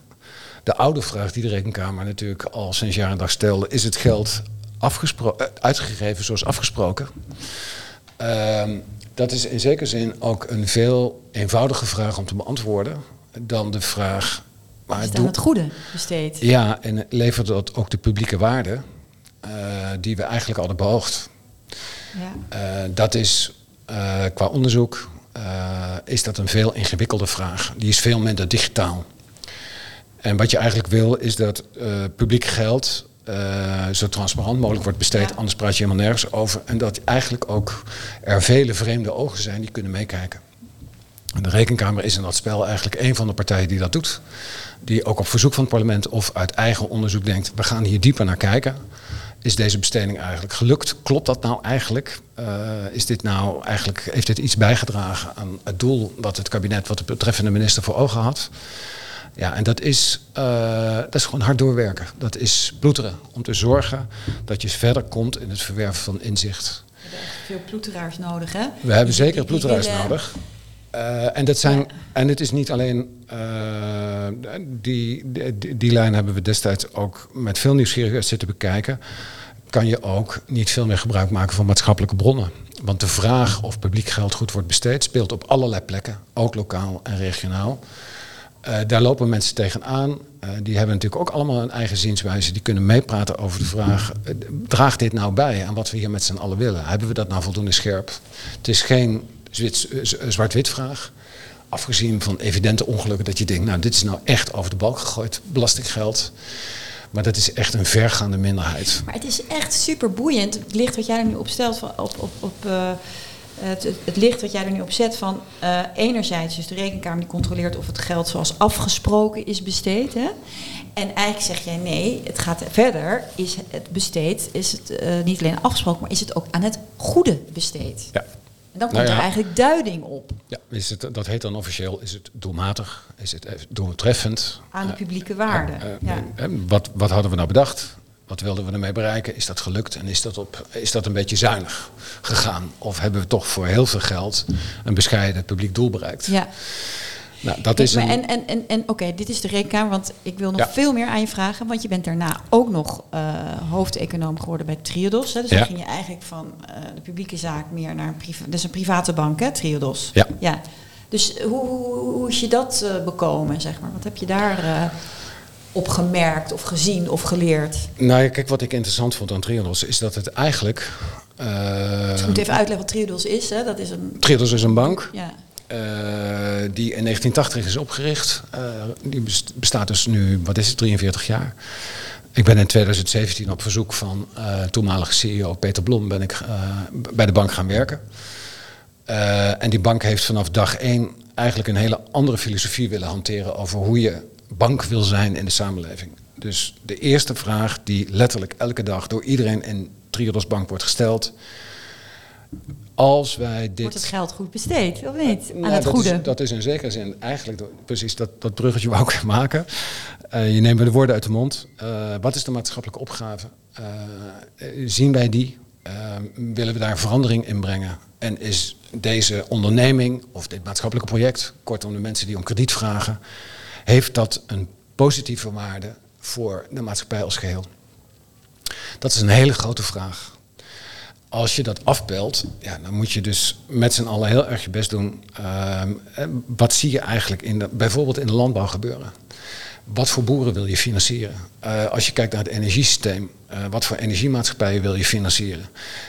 de oude vraag die de Rekenkamer natuurlijk al sinds jaar en dag stelde, is het geld afgespro- uitgegeven zoals afgesproken? Uh, dat is in zekere zin ook een veel eenvoudige vraag om te beantwoorden dan de vraag. Maar is het aan het goede besteed? Ja, en levert dat ook de publieke waarde uh, die we eigenlijk hadden beoogd? Ja. Uh, dat is uh, qua onderzoek is dat een veel ingewikkelde vraag. Die is veel minder digitaal. En wat je eigenlijk wil is dat publiek geld uh, zo transparant mogelijk wordt besteed. Anders praat je helemaal nergens over. En dat eigenlijk ook er vele vreemde ogen zijn die kunnen meekijken. En de Rekenkamer is in dat spel eigenlijk een van de partijen die dat doet. Die ook op verzoek van het parlement of uit eigen onderzoek denkt: we gaan hier dieper naar kijken. Is deze besteding eigenlijk gelukt? Klopt dat nou eigenlijk? Uh, is dit nou eigenlijk, heeft dit iets bijgedragen aan het doel wat het kabinet, wat de betreffende minister voor ogen had? Ja, en dat is, uh, dat is gewoon hard doorwerken. Dat is ploeteren. Om te zorgen dat je verder komt in het verwerven van inzicht. We hebben echt veel ploeteraars nodig, hè? We hebben zeker ploeteraars nodig. Uh, en, dat zijn, ja. en het is niet alleen. Uh, die, die, die, lijn hebben we destijds ook met veel nieuwsgierigheid zitten bekijken. Kan je ook niet veel meer gebruik maken van maatschappelijke bronnen. Want de vraag of publiek geld goed wordt besteed speelt op allerlei plekken, ook lokaal en regionaal. Uh, daar lopen mensen tegenaan. Uh, die hebben natuurlijk ook allemaal een eigen zienswijze. Die kunnen meepraten over de vraag: uh, draagt dit nou bij aan wat we hier met z'n allen willen? Hebben we dat nou voldoende scherp? Het is geen zwart-wit vraag. Afgezien van evidente ongelukken dat je denkt: nou, dit is nou echt over de balk gegooid, belastinggeld. Maar dat is echt een vergaande minderheid. Maar het is echt super boeiend. Het licht wat jij er nu op stelt van, op. op, op het, het, licht wat jij er nu op zet van uh, enerzijds, dus de rekenkamer die controleert of het geld zoals afgesproken is besteed. Hè? En eigenlijk zeg jij nee, het gaat verder. Is het besteed, is het uh, niet alleen afgesproken, maar is het ook aan het goede besteed? Ja. En dan komt nou ja. er eigenlijk duiding op. Ja, is het, dat heet dan officieel, is het doelmatig, is het doeltreffend? Aan de publieke waarde. Uh, ja. wat, wat hadden we nou bedacht? Wat wilden we ermee bereiken? Is dat gelukt en is dat, op, is dat een beetje zuinig gegaan? Of hebben we toch voor heel veel geld een bescheiden publiek doel bereikt? Ja. Nou, dat is een... En, en, en, en oké, dit is de rekenkamer, want ik wil nog ja. veel meer aan je vragen. Want je bent daarna ook nog uh, hoofdeconoom geworden bij Triodos. Hè? Dus ja. dan ging je eigenlijk van uh, de publieke zaak meer naar een, priva dus een private bank, hè, Triodos. Ja. ja. Dus hoe, hoe, hoe is je dat uh, bekomen, zeg maar? Wat heb je daar opgemerkt of gezien of geleerd? Nou ja, kijk, wat ik interessant vond aan Triodos is dat het eigenlijk... Uh, dus ik moet even uitleggen wat Triodos is. Hè? Dat is een... Triodos is een bank. Ja. Uh, die in 1980 is opgericht. Uh, die bestaat dus nu, wat is het, 43 jaar. Ik ben in 2017 op verzoek van uh, toenmalige CEO Peter Blom ben ik, bij de bank gaan werken. en die bank heeft vanaf dag één eigenlijk een hele andere filosofie willen hanteren over hoe je bank wil zijn in de samenleving. Dus de eerste vraag die letterlijk elke dag door iedereen in Triodos Bank wordt gesteld. Als wij dit... Wordt het geld goed besteed, of niet? Aan nou, het dat goede? Is, dat is in zekere zin eigenlijk, precies dat, dat bruggetje wou ik maken. Uh, je neemt de woorden uit de mond. Uh, wat is de maatschappelijke opgave? Uh, zien wij die? willen we daar verandering in brengen? En is deze onderneming of dit maatschappelijke project, kortom de mensen die om krediet vragen, heeft dat een positieve waarde voor de maatschappij als geheel? Dat is een hele grote vraag. Als je dat afbelt, ja, dan moet je dus met z'n allen heel erg je best doen. Uh, wat zie je eigenlijk in de, bijvoorbeeld in de landbouw gebeuren? Wat voor boeren wil je financieren? Uh, als je kijkt naar het energiesysteem, uh, wat voor energiemaatschappijen wil je financieren?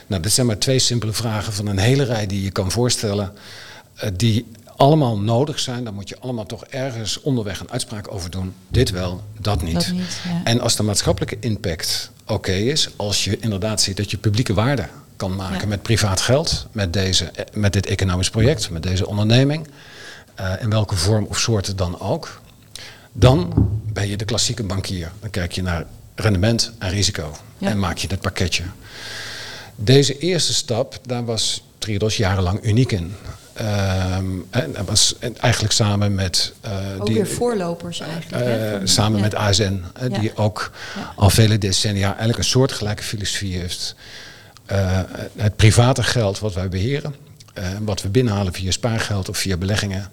Nou, dit zijn maar twee simpele vragen van een hele rij die je kan voorstellen, die allemaal nodig zijn, dan moet je allemaal toch ergens onderweg een uitspraak over doen. Dit wel, dat niet. Dat niet ja. En als de maatschappelijke impact oké okay is, als je inderdaad ziet dat je publieke waarde kan maken ja. met privaat geld, met, deze, met dit economisch project, met deze onderneming, uh, in welke vorm of soort dan ook, dan ben je de klassieke bankier. Dan kijk je naar rendement en risico. Ja. En maak je het pakketje. Deze eerste stap, daar was Triodos jarenlang uniek in. Ehm, en eigenlijk samen met... eh, Ook die, weer voorlopers eigenlijk. hè, eh, samen ja. met ASN, Ja. die ook Ja. al vele decennia eigenlijk een soortgelijke filosofie heeft. Eh, het private geld wat wij beheren, eh, wat we binnenhalen via spaargeld of via beleggingen,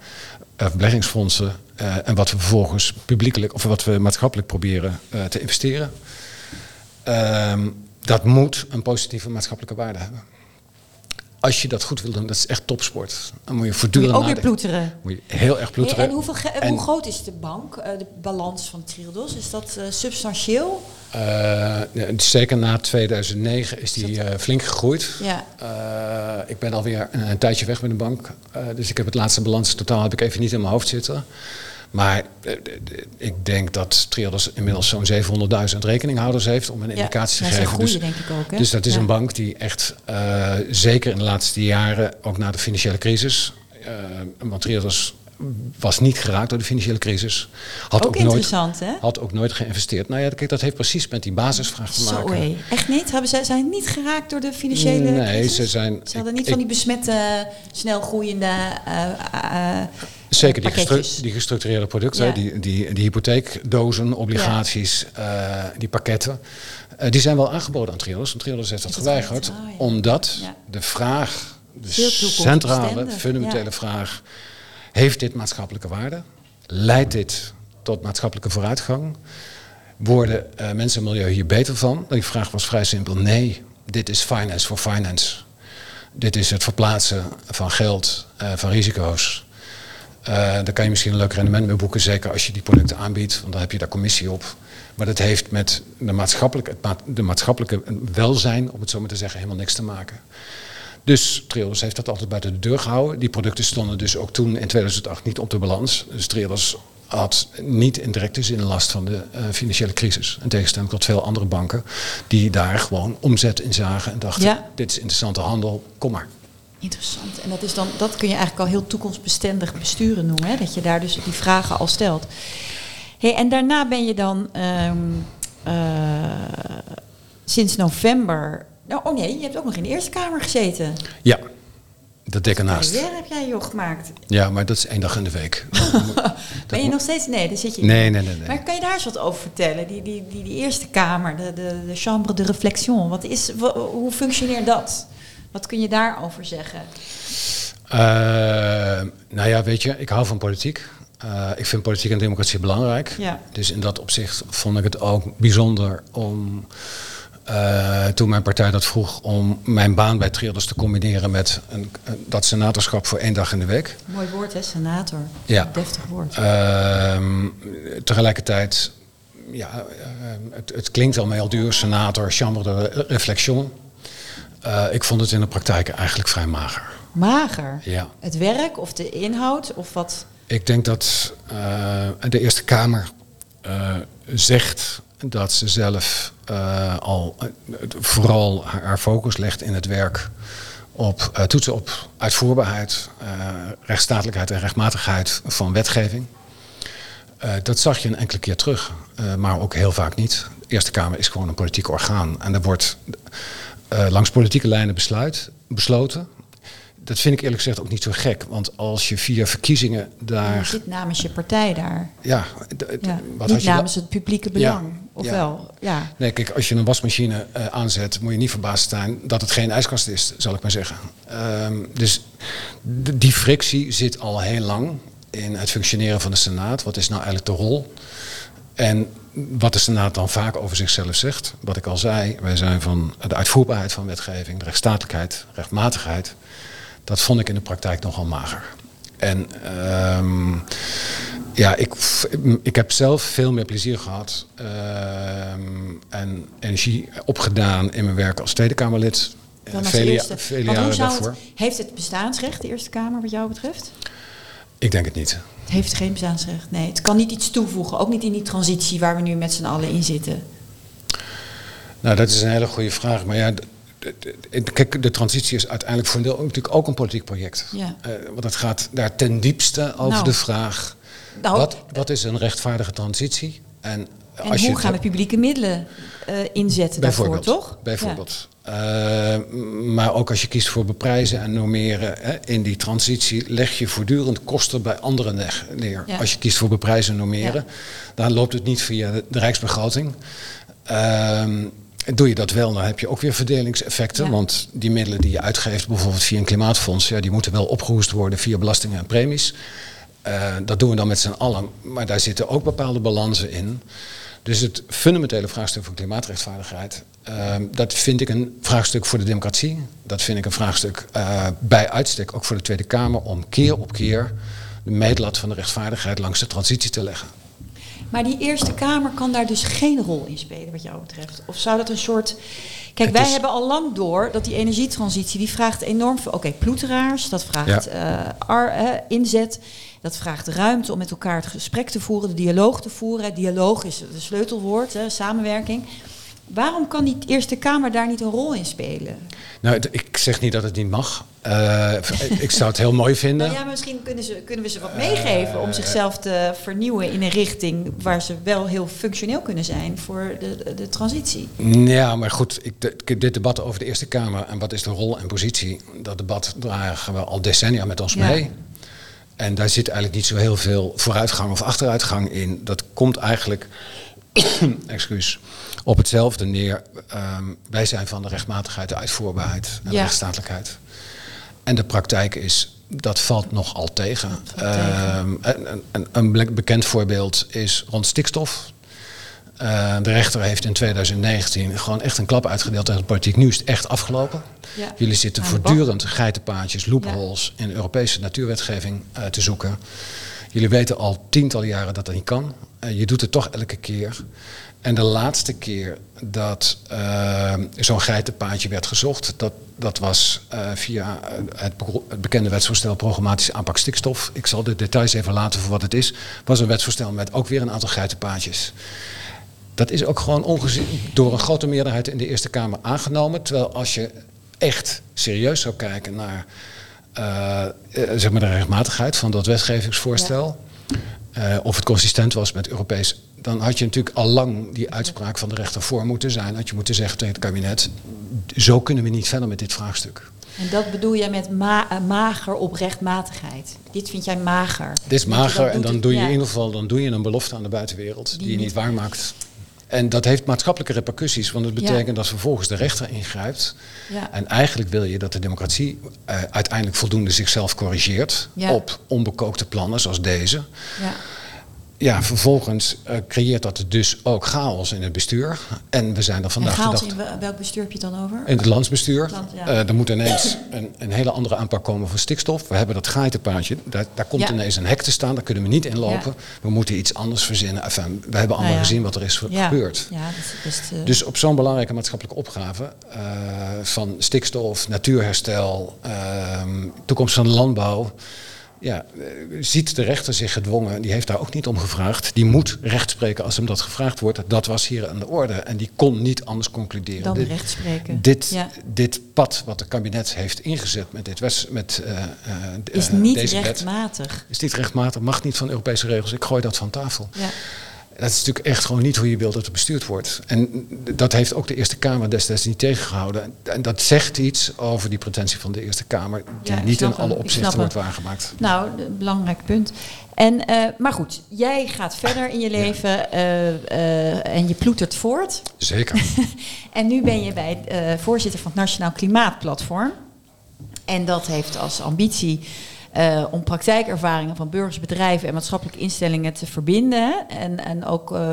of beleggingsfondsen, eh, en wat we vervolgens publiekelijk of wat we maatschappelijk proberen eh, te investeren, ehm, dat moet een positieve maatschappelijke waarde hebben. Als je dat goed wil doen, dat is echt topsport. Dan moet je Moet je voortdurend ook weer nadenken. ploeteren. Moet je heel erg ploeteren. en hoeveel En- hoe groot is de bank, eh, de balans van Triodos? Is dat eh, substantieel? Eh, zeker na 2009 is die flink gegroeid. Ja. Ik ben alweer een, een tijdje weg met de bank. dus ik heb het laatste balans totaal heb ik even niet in mijn hoofd zitten. Maar eh, ik denk dat Triodos inmiddels zo'n 700.000 rekeninghouders heeft om een Ja, indicatie te ze geven. groeien Dus, denk ik ook. Hè? dus dat is Ja. een bank die echt, eh, zeker in de laatste jaren, ook na de financiële crisis, eh want Triodos was niet geraakt door de financiële crisis. Had Ook ook, nooit, interessant, hè? had ook nooit geïnvesteerd. Nou ja, kijk, dat heeft precies met die basisvraag te maken. Zo. Echt niet? Hebben zij zijn niet geraakt door de financiële Nee, crisis? ze zijn. Ze hadden ik- niet van die besmette, snel groeiende Zeker die, pakketjes. gestru- die gestructureerde producten, Ja. die, die, die hypotheekdozen, obligaties, eh, die pakketten. eh, die zijn wel aangeboden aan Triodos. Want Triodos heeft dat geweigerd. Ah, ja. Omdat de vraag, de centrale, fundamentele vraag... heeft dit maatschappelijke waarde? Leidt dit tot maatschappelijke vooruitgang? Worden eh, mensen en milieu hier beter van? Die vraag was vrij simpel. Nee, dit is finance for finance. Dit is het verplaatsen van geld, van risico's. Eh, daar kan je misschien een leuk rendement mee boeken, zeker als je die producten aanbiedt, want dan heb je daar commissie op. Maar dat heeft met de maatschappelijke, het ma- de maatschappelijke welzijn, om het zo maar te zeggen, helemaal niks te maken. Dus Triodos heeft dat altijd buiten de deur gehouden. Die producten stonden dus ook toen in 2008 niet op de balans. Dus Triodos had niet in directe zin last van de eh, financiële crisis. In tegenstelling tot veel andere banken die daar gewoon omzet in zagen en dachten, Ja. dit is interessante handel, kom maar. Interessant. En dat, is dan, dat kun je eigenlijk al heel toekomstbestendig besturen noemen. Hè? Dat je daar dus die vragen al stelt. Hey, en daarna ben je dan ehm, eh, sinds november... Nou, oh nee, je hebt ook nog in de Eerste Kamer gezeten. Ja, dat dik ernaast. Carrière heb jij joh gemaakt. Ja, maar dat is één dag in de week. Ben je nog steeds... Nee, daar zit je Nee, nee, nee. nee. Maar kan je daar eens wat over vertellen? Die, die, die, die Eerste Kamer, de, de, de chambre de réflexion. Wat is, hoe functioneert dat? Wat kun je daarover zeggen? Eh, nou ja, weet je, ik hou van politiek. Eh, ik vind politiek en democratie belangrijk. Ja. Dus in dat opzicht vond ik het ook bijzonder om, eh, toen mijn partij dat vroeg, om mijn baan bij Triodos te combineren met een, dat senatorschap voor één dag in de week. Mooi woord, hè? Senator. Ja. Deftig woord. Ehm, tegelijkertijd, ja, het, het klinkt al heel duur, senator, chambre de réflexion. Eh, ik vond het in de praktijk eigenlijk vrij mager. Mager. Ja. Het werk of de inhoud of wat? Ik denk dat eh, de Eerste Kamer eh, zegt dat ze zelf al vooral haar, focus legt in het werk op toetsen op uitvoerbaarheid, rechtsstatelijkheid en rechtmatigheid van wetgeving. Dat zag je een enkele keer terug, maar ook heel vaak niet. De Eerste Kamer is gewoon een politiek orgaan en er wordt eh, langs politieke lijnen besluit, besloten. Dat vind ik eerlijk gezegd ook niet zo gek, want als je via verkiezingen Je daar. zit namens je partij daar. Ja, wat Niet had je namens het publieke belang. Of ja. Nee, kijk, als je een wasmachine eh, aanzet, moet je niet verbaasd zijn dat het geen ijskast is, zal ik maar zeggen. Ehm, dus die frictie zit al heel lang in het functioneren van de Senaat. Wat is nou eigenlijk de rol? En wat de Senaat dan vaak over zichzelf zegt, wat ik al zei, wij zijn van de uitvoerbaarheid van wetgeving, de rechtsstatelijkheid, rechtmatigheid. Dat vond ik in de praktijk nogal mager. En ehm, ja, ik, ik heb zelf veel meer plezier gehad ehm, en energie opgedaan in mijn werk als Tweede Kamerlid. Dan als vele, eerste. vele jaren daarvoor. het, heeft het bestaansrecht, de Eerste Kamer, wat jou betreft? Ik denk het niet. Het heeft geen bestaansrecht. Nee, het kan niet iets toevoegen. Ook niet in die transitie waar we nu met z'n allen in zitten. Nou, dat is een hele goede vraag. Maar ja, kijk, de transitie is uiteindelijk voor een deel natuurlijk ook een politiek project. Ja. Eh, want het gaat daar ten diepste over Nou. de vraag: Nou, wat, wat is een rechtvaardige transitie? En En als je hoe gaan we publieke middelen eh, inzetten daarvoor, Bijvoorbeeld, toch? Bijvoorbeeld. Eh, maar ook als je kiest voor beprijzen en normeren, hè, in die transitie leg je voortdurend kosten bij anderen neer. Ja. Als je kiest voor beprijzen en normeren, dan loopt het niet via de, de rijksbegroting. Ehm, doe je dat wel, dan heb je ook weer verdelingseffecten. Ja. Want die middelen die je uitgeeft, bijvoorbeeld via een klimaatfonds, ja, die moeten wel opgehoest worden via belastingen en premies. Eh, dat doen we dan met z'n allen, maar daar zitten ook bepaalde balansen in. Dus het fundamentele vraagstuk van klimaatrechtvaardigheid, ehm, dat vind ik een vraagstuk voor de democratie. Dat vind ik een vraagstuk eh, bij uitstek ook voor de Tweede Kamer om keer op keer de meetlat van de rechtvaardigheid langs de transitie te leggen. Maar die Eerste Kamer kan daar dus geen rol in spelen, wat jou betreft. Of zou dat een soort. Kijk, Het wij is- hebben al lang door dat die energietransitie die vraagt enorm veel. Oké, ploeteraars, dat vraagt ar- eh, inzet. Dat vraagt ruimte om met elkaar het gesprek te voeren, de dialoog te voeren. Dialoog is het sleutelwoord, hè, samenwerking. Waarom kan die Eerste Kamer daar niet een rol in spelen? Nou, ik zeg niet dat het niet mag. Eh, ik zou het heel mooi vinden. Nou ja, misschien kunnen, ze, kunnen we ze wat meegeven om zichzelf te vernieuwen in een richting waar ze wel heel functioneel kunnen zijn voor de, de, transitie. Ja, maar goed, ik, ik- dit debat over de Eerste Kamer en wat is de rol en positie, dat debat dragen we al decennia met ons Ja. mee. En daar zit eigenlijk niet zo heel veel vooruitgang of achteruitgang in. Dat komt eigenlijk, excuus, op hetzelfde neer. Ehm, wij zijn van de rechtmatigheid, de uitvoerbaarheid en de rechtsstatelijkheid. En de praktijk is, dat valt nogal tegen. Ehm, een, een, een be- bekend voorbeeld is rond stikstof. Eh, de rechter heeft in 2019 gewoon echt een klap uitgedeeld tegen de politiek. Nu is het echt afgelopen. Ja. Jullie zitten voortdurend geitenpaadjes, loopholes in Europese natuurwetgeving eh, te zoeken. Jullie weten al tientallen jaren dat dat niet kan. Eh, je doet het toch elke keer. En de laatste keer dat zo'n geitenpaadje werd gezocht, dat, dat was via het, het bekende wetsvoorstel programmatische aanpak stikstof. Ik zal de details even laten voor wat het is. was een wetsvoorstel met ook weer een aantal geitenpaadjes. Dat is ook gewoon ongezien door een grote meerderheid in de Eerste Kamer aangenomen. Terwijl als je echt serieus zou kijken naar eh, eh, zeg maar de rechtmatigheid van dat wetgevingsvoorstel. eh, of het consistent was met Europees. Dan had je natuurlijk al lang die uitspraak van de rechter voor moeten zijn. Had je moeten zeggen tegen het kabinet. Zo kunnen we niet verder met dit vraagstuk. En dat bedoel jij met ma- mager op rechtmatigheid. Dit vind jij mager. Dit is je mager en dan doe je ja. in ieder geval dan doe je een belofte aan de buitenwereld die, Die je niet- niet waarmaakt. En dat heeft maatschappelijke repercussies, want het Ja. betekent dat vervolgens de rechter ingrijpt. Ja. En eigenlijk wil je dat de democratie eh, uiteindelijk voldoende zichzelf corrigeert op onbekookte plannen zoals deze. Ja. Ja, vervolgens eh, creëert dat dus ook chaos in het bestuur. En we zijn er En vandaag de chaos in wel- welk bestuur heb je het dan over? in het landsbestuur. Land, ja. Eh, er moet ineens een, een hele andere aanpak komen van stikstof. We hebben dat geitenpaadje. Daar, daar komt Ja. ineens een hek te staan. Daar kunnen we niet in lopen. Ja. We moeten iets anders verzinnen. Enfin, we hebben allemaal Nou gezien wat er is gebeurd. Ja, dat is best... Dus op zo'n belangrijke maatschappelijke opgave eh, van stikstof, natuurherstel, ehm, toekomst van de landbouw. Ja, eh, ziet de rechter zich gedwongen, die heeft daar ook niet om gevraagd. Die moet recht spreken als hem dat gevraagd wordt. Dat was hier aan de orde. En die kon niet anders concluderen. dan Dit- recht spreken. dit, Ja. dit pad wat het kabinet heeft ingezet met, dit wets, met d- Is niet deze wet, rechtmatig. is niet rechtmatig, mag niet van Europese regels. Ik gooi dat van tafel. Ja. Dat is natuurlijk echt gewoon niet hoe je wilt dat het bestuurd wordt. En dat heeft ook de Eerste Kamer destijds niet tegengehouden. En dat zegt iets over die pretentie van de Eerste Kamer, die Ja, niet in alle opzichten wordt waargemaakt. Nou, een belangrijk punt. En, eh, maar goed, jij gaat verder in je leven eh, eh, en je ploetert voort. Zeker. En nu ben je bij voorzitter van het Nationaal Klimaatplatform. En dat heeft als ambitie eh, om praktijkervaringen van burgers, bedrijven en maatschappelijke instellingen te verbinden. En, en ook eh,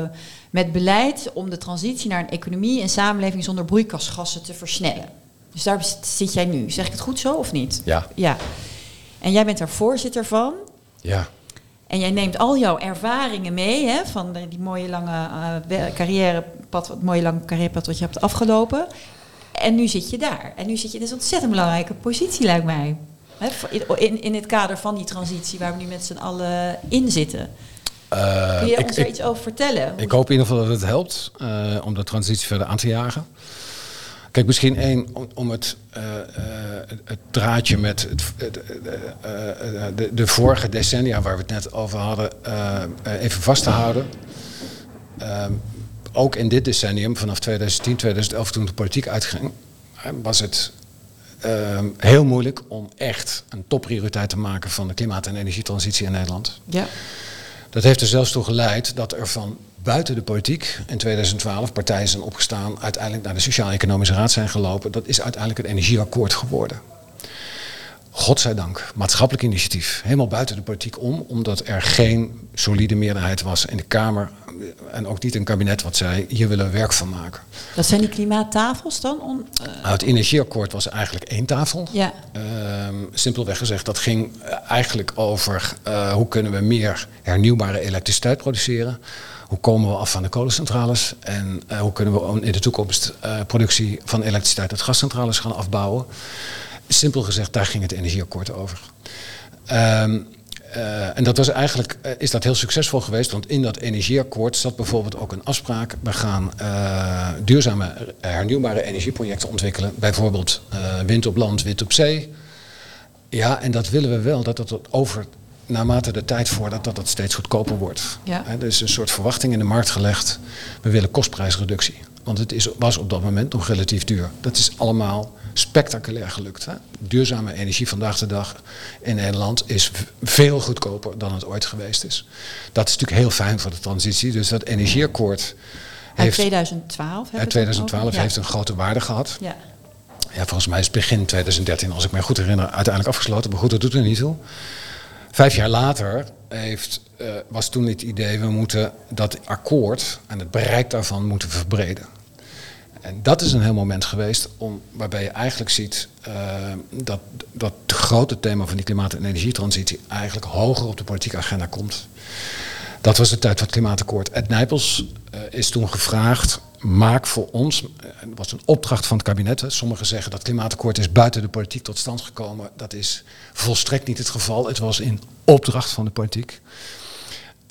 met beleid om de transitie naar een economie en samenleving zonder broeikasgassen te versnellen. Dus daar zit jij nu. Zeg ik het goed zo of niet? Ja. Ja. En jij bent daar voorzitter van. Ja. En jij neemt al jouw ervaringen mee hè, van de- die mooie lange eh, we- carrièrepad, het mooie lange carrièrepad wat je hebt afgelopen. En nu zit je daar. En nu zit je in een ontzettend belangrijke positie, lijkt mij. In- in, het kader van die transitie waar we nu met z'n allen in zitten. Eh, Kun je ik, ons daar iets over vertellen? ik hoop in ieder geval dat het helpt eh, om de transitie verder aan te jagen. Kijk, misschien één om, om het, eh, het- het draadje met het, de, de vorige decennia waar we het net over hadden, even vast te houden. ehm, ook in dit decennium, vanaf 2010, 2011, toen de politiek uitging, was het ehm, heel moeilijk om echt een topprioriteit te maken van de klimaat- en energietransitie in Nederland. Ja. Dat heeft er zelfs toe geleid dat er van buiten de politiek in 2012 partijen zijn opgestaan, uiteindelijk naar de Sociaal-Economische Raad zijn gelopen. Dat is uiteindelijk het energieakkoord geworden. Godzijdank, maatschappelijk initiatief, helemaal buiten de politiek om, omdat er geen solide meerderheid was in de Kamer en ook niet een kabinet wat zei, hier willen we werk van maken. Dat zijn die klimaattafels dan? Om, uh... nou, het energieakkoord was eigenlijk één tafel. Ja. Ehm, simpelweg gezegd, dat ging eigenlijk over uh, hoe kunnen we meer hernieuwbare elektriciteit produceren. Hoe komen we af van de kolencentrales en uh, hoe kunnen we in de toekomst productie van elektriciteit uit gascentrales gaan afbouwen. Simpel gezegd, daar ging het energieakkoord over. Um, uh, en dat was eigenlijk, uh, is dat heel succesvol geweest, want in dat energieakkoord zat bijvoorbeeld ook een afspraak. We gaan uh, duurzame hernieuwbare energieprojecten ontwikkelen, bijvoorbeeld wind op land, wind op zee. Ja, en dat willen we wel, dat dat over, naarmate de tijd voordat, dat dat steeds goedkoper wordt. Ja. er is een soort verwachting in de markt gelegd, we willen kostprijsreductie. Want het is, was op dat moment nog relatief duur. Dat is allemaal spectaculair gelukt. Hè? Duurzame energie vandaag de dag in Nederland is veel goedkoper dan het ooit geweest is. Dat is natuurlijk heel fijn voor de transitie. Dus dat energieakkoord heeft, 2012, uit 2012 heeft een grote waarde gehad. Ja. Ja, volgens mij is het begin 2013, als ik me goed herinner, uiteindelijk afgesloten. Maar goed, dat doet er niet toe. Vijf jaar later heeft, uh, was toen het idee, we moeten dat akkoord en het bereik daarvan moeten verbreden. En dat is een heel moment geweest om, waarbij je eigenlijk ziet uh, dat, dat grote thema van die klimaat- en energietransitie eigenlijk hoger op de politieke agenda komt. Dat was de tijd van het klimaatakkoord. Ed Nijpels uh, is toen gevraagd, maak voor ons, het was een opdracht van het kabinet. Sommigen zeggen dat klimaatakkoord is buiten de politiek tot stand gekomen. Dat is volstrekt niet het geval. Het was in opdracht van de politiek.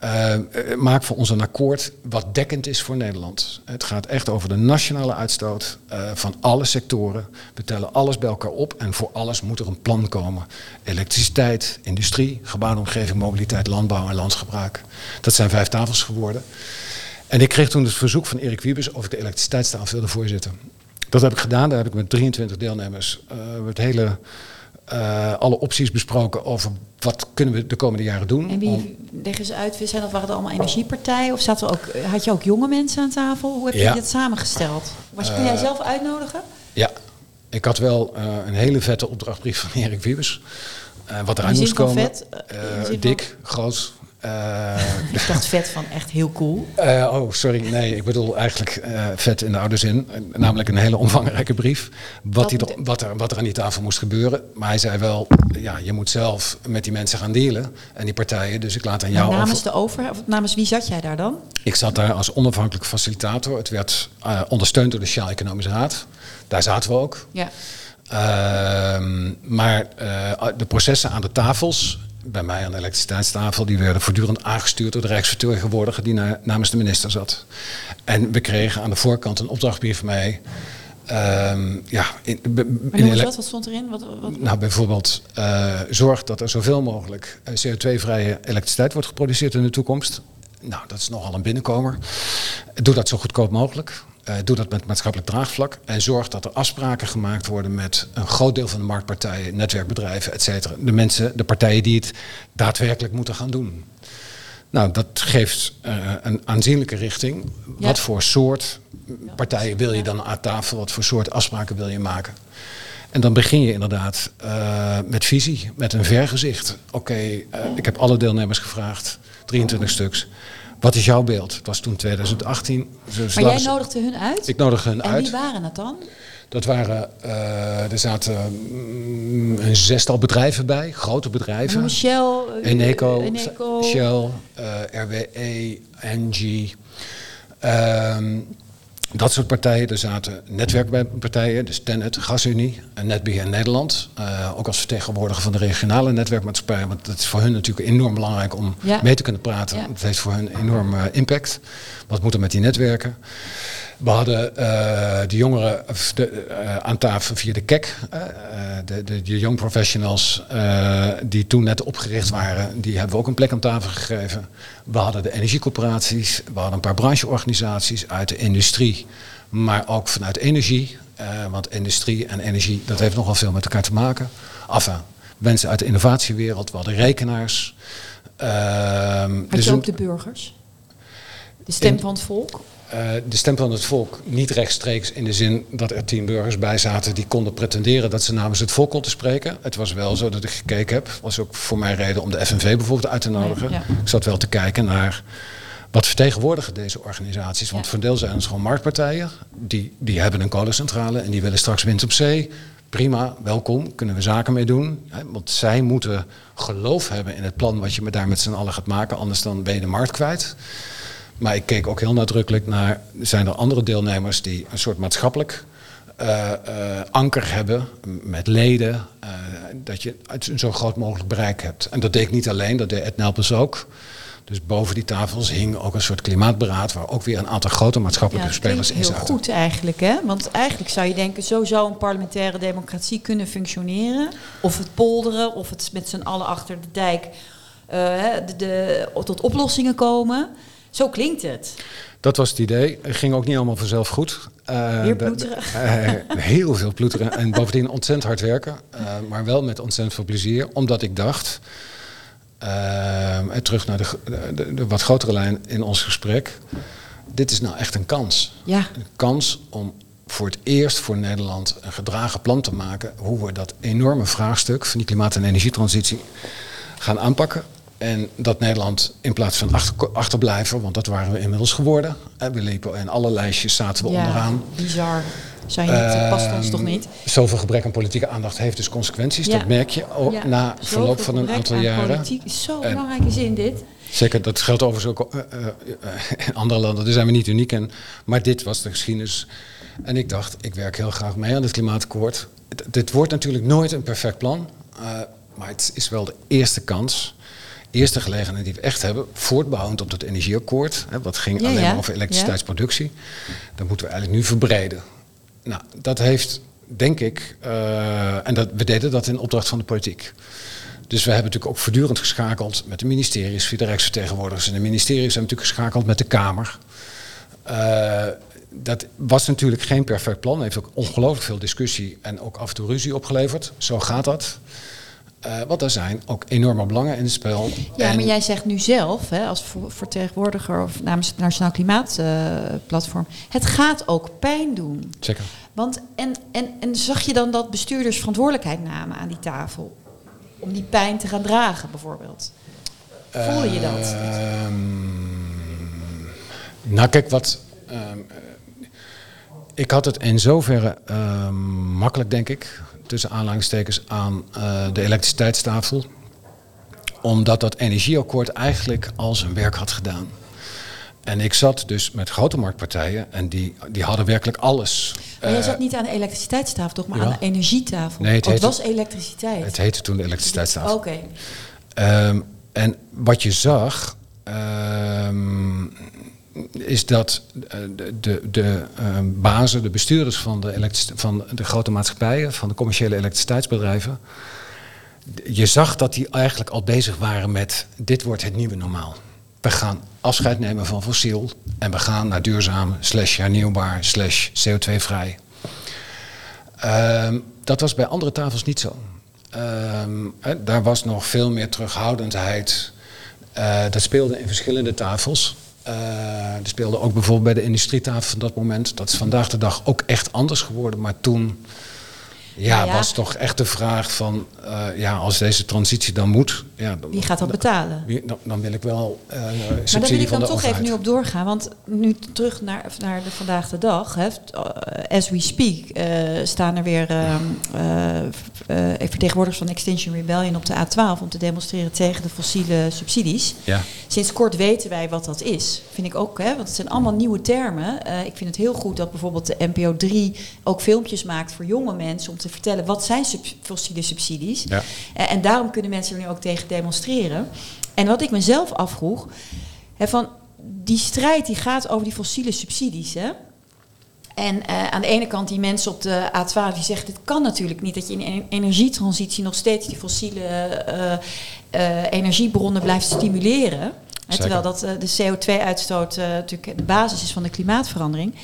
Uh, maak voor ons een akkoord wat dekkend is voor Nederland. Het gaat echt over de nationale uitstoot uh, van alle sectoren. We tellen alles bij elkaar op en voor alles moet er een plan komen. Elektriciteit, industrie, gebouwde omgeving, mobiliteit, landbouw en landsgebruik. Dat zijn vijf tafels geworden. En ik kreeg toen het verzoek van Erik Wiebes of ik de elektriciteitstafel wilde voorzitten. Dat heb ik gedaan. Daar heb ik met 23 deelnemers uh, het hele uh, alle opties besproken over wat kunnen we de komende jaren doen. En wie, leg eens uit, zijn dat, waren het allemaal energiepartijen? Of zaten er ook, had je ook jonge mensen aan tafel? Hoe heb je Ja. dit samengesteld? Was kon jij zelf uitnodigen? Ja, ik had wel uh, een hele vette opdrachtbrief van Erik Wiebes. Wat eruit moest komen. vet? Dik, groot. Uh, Ik dacht vet van echt heel cool. Uh, oh, sorry. Nee, ik bedoel eigenlijk uh, vet in de oude zin. Namelijk een hele omvangrijke brief. Wat, die, wat, er, wat er aan die tafel moest gebeuren. Maar hij zei wel, ja, je moet zelf met die mensen gaan dealen. En die partijen. Dus ik laat aan jou namens de over, of namens wie zat jij daar dan? Ik zat daar als onafhankelijk facilitator. Het werd ondersteund door de Sociaal-Economische Raad. Daar zaten we ook. Ja. Uh, maar de processen aan de tafels bij mij aan de elektriciteitstafel, die werden voortdurend aangestuurd door de Rijksvertegenwoordiger die na, namens de minister zat. En we kregen aan de voorkant een opdrachtbrief van mij. Um, ja, in, maar in wat? Wat stond erin? Wat, wat? Nou, bijvoorbeeld uh, zorg dat er zoveel mogelijk CO2-vrije elektriciteit wordt geproduceerd in de toekomst. Nou, dat is nogal een binnenkomer. Doe dat zo goedkoop mogelijk. Uh, doe dat met maatschappelijk draagvlak. En zorg dat er afspraken gemaakt worden met een groot deel van de marktpartijen, netwerkbedrijven, et cetera. De mensen, de partijen die het daadwerkelijk moeten gaan doen. Nou, dat geeft uh, een aanzienlijke richting. Ja. Wat voor soort partijen wil je dan aan tafel? Wat voor soort afspraken wil je maken? En dan begin je inderdaad uh, met visie, met een vergezicht. Oké, okay, ik heb alle deelnemers gevraagd, 23 stuks. Wat is jouw beeld? Het was toen 2018. Dus maar jij nodigde hun uit? Ik nodigde hun en uit. wie waren het dan? Dat waren, uh, er zaten mm, een zestal bedrijven bij, grote bedrijven. Shell, Eneco, Eneco. Shell, uh, RWE, Engie. Um, dat soort partijen. Er zaten netwerkpartijen, dus Tenet, Gasunie, Netbeheer Nederland. Uh, ook als vertegenwoordiger van de regionale netwerkmaatschappijen. Want dat is voor hun natuurlijk enorm belangrijk om Ja. mee te kunnen praten. Ja. Dat heeft voor hun enorm uh, impact. Wat moet er met die netwerken? We hadden uh, de jongeren de, uh, aan tafel via de KEK, uh, de, de, de young professionals die toen net opgericht waren, die hebben we ook een plek aan tafel gegeven. We hadden de energiecoöperaties, we hadden een paar brancheorganisaties uit de industrie, maar ook vanuit energie. want industrie en energie, dat heeft nogal veel met elkaar te maken. Enfin, mensen uit de innovatiewereld, we hadden rekenaars. Had dus je ook de burgers? De stem van het volk? Uh, de stem van het volk niet rechtstreeks in de zin dat er tien burgers bij zaten die konden pretenderen dat ze namens het volk konden spreken. Het was wel zo dat ik gekeken heb, was ook voor mij reden om de FNV bijvoorbeeld uit te nodigen. Ja, Ik zat wel te kijken naar wat vertegenwoordigen deze organisaties. Want ja. voor deel zijn het gewoon marktpartijen, die, die hebben een kolencentrale en die willen straks wind op zee. Prima, welkom, kunnen we zaken mee doen. Want zij moeten geloof hebben in het plan wat je daar met z'n allen gaat maken, anders dan ben je de markt kwijt. Maar ik keek ook heel nadrukkelijk naar, zijn er andere deelnemers die een soort maatschappelijk uh, uh, anker hebben met leden, uh, dat je een zo groot mogelijk bereik hebt. En dat deed ik niet alleen, dat deed Ed Nelpens ook. Dus boven die tafels hing ook een soort klimaatberaad, waar ook weer een aantal grote maatschappelijke ja, spelers in zaten. Heel goed eigenlijk, hè? Want eigenlijk zou je denken, zo zou een parlementaire democratie kunnen functioneren. Of het polderen, of het met z'n allen achter de dijk de, de, tot oplossingen komen. Zo klinkt het. Dat was het idee. Het ging ook niet allemaal vanzelf goed. Uh, Weer ploeteren. Uh, heel veel ploeteren en bovendien ontzettend hard werken. Uh, maar wel met ontzettend veel plezier. Omdat ik dacht, en terug naar de, de, de, wat grotere lijn in ons gesprek. Dit is nou echt een kans. Ja. Een kans om voor het eerst voor Nederland een gedragen plan te maken. Hoe we dat enorme vraagstuk van die klimaat- en energietransitie gaan aanpakken. En dat Nederland in plaats van achter, achterblijven, want dat waren we inmiddels geworden. we liepen in alle lijstjes zaten we ja, onderaan. Bizar. Zou je niet, uh, past ons toch niet? Zoveel gebrek aan politieke aandacht heeft dus consequenties. Ja. Dat merk je ook ja. na verloop van een aantal jaren. Politiek is zo'n belangrijke zin dit. Zeker, dat geldt overigens ook uh, uh, in andere landen. Daar zijn we niet uniek in. Maar dit was de geschiedenis. En ik dacht, ik werk heel graag mee aan het klimaatakkoord. Dit wordt natuurlijk nooit een perfect plan. maar het is wel de eerste kans eerste gelegenheid die we echt hebben, voortbouwend op dat energieakkoord, hè, wat ging ja, alleen maar over elektriciteitsproductie, dat moeten we eigenlijk nu verbreden. Nou, dat heeft, denk ik, uh, en dat, we deden dat in opdracht van de politiek. Dus we hebben natuurlijk ook voortdurend geschakeld met de ministeries, via de Rijksvertegenwoordigers. En de ministeries hebben natuurlijk geschakeld met de Kamer. Uh, dat was natuurlijk geen perfect plan. Heeft ook ongelooflijk veel discussie en ook af en toe ruzie opgeleverd. Zo gaat dat. Uh, want er zijn ook enorme belangen in het spel. Ja, en maar jij zegt nu zelf, hè, als vertegenwoordiger of namens het Nationaal Klimaatplatform, uh, het gaat ook pijn doen. Zeker. Want en, en, en zag je dan dat bestuurders verantwoordelijkheid namen aan die tafel? Om die pijn te gaan dragen, bijvoorbeeld? Voelde je dat? Uh, nou, kijk, wat. Um, ik had het in zoverre uh, makkelijk, denk ik, tussen aanhalingstekens aan uh, de elektriciteitstafel. Omdat dat energieakkoord eigenlijk al zijn werk had gedaan. En ik zat dus met grote marktpartijen en die, die hadden werkelijk alles. Maar jij zat niet aan de elektriciteitstafel, toch, maar ja. aan de energietafel? Nee, het, heette, het was elektriciteit. Het heette toen de elektriciteitstafel. Oké. Okay. Um, en wat je zag, um, is dat de, de, de uh, bazen, de bestuurders van de, van de grote maatschappijen, van de commerciële elektriciteitsbedrijven, je zag dat die eigenlijk al bezig waren met dit wordt het nieuwe normaal. We gaan afscheid nemen van fossiel en we gaan naar duurzaam, slash hernieuwbaar, slash CO2-vrij. Um, dat was bij andere tafels niet zo. He, daar was nog veel meer terughoudendheid. Uh, dat speelde in verschillende tafels. Uh, er speelde ook bijvoorbeeld bij de industrietafel van dat moment. Dat is vandaag de dag ook echt anders geworden. Maar toen ja, ja. was toch echt de vraag van... Uh, ja, als deze transitie dan moet... Ja, dan, Wie gaat dat betalen? Dan, dan, wil ik wel uh, Maar daar wil ik dan toch overheid. even nu op doorgaan. Want nu terug naar, naar de vandaag de dag. Hè, as we speak staan er weer vertegenwoordigers van Extinction Rebellion op de A12... om te demonstreren tegen de fossiele subsidies. Ja. Sinds kort weten wij wat dat is. Vind ik ook, hè, want het zijn allemaal nieuwe termen. Ik vind het heel goed dat bijvoorbeeld de NPO 3 ook filmpjes maakt voor jonge mensen om te vertellen wat zijn sub fossiele subsidies. Ja. Uh, en daarom kunnen mensen er nu ook tegen demonstreren. En wat ik mezelf afvroeg, hè, van die strijd die gaat over die fossiele subsidies. Hè? En uh, aan de ene kant die mensen op de A12 die zeggen... het kan natuurlijk niet dat je in een energietransitie... nog steeds die fossiele uh, uh, energiebronnen blijft stimuleren. terwijl dat de CO2-uitstoot natuurlijk de basis is van de klimaatverandering.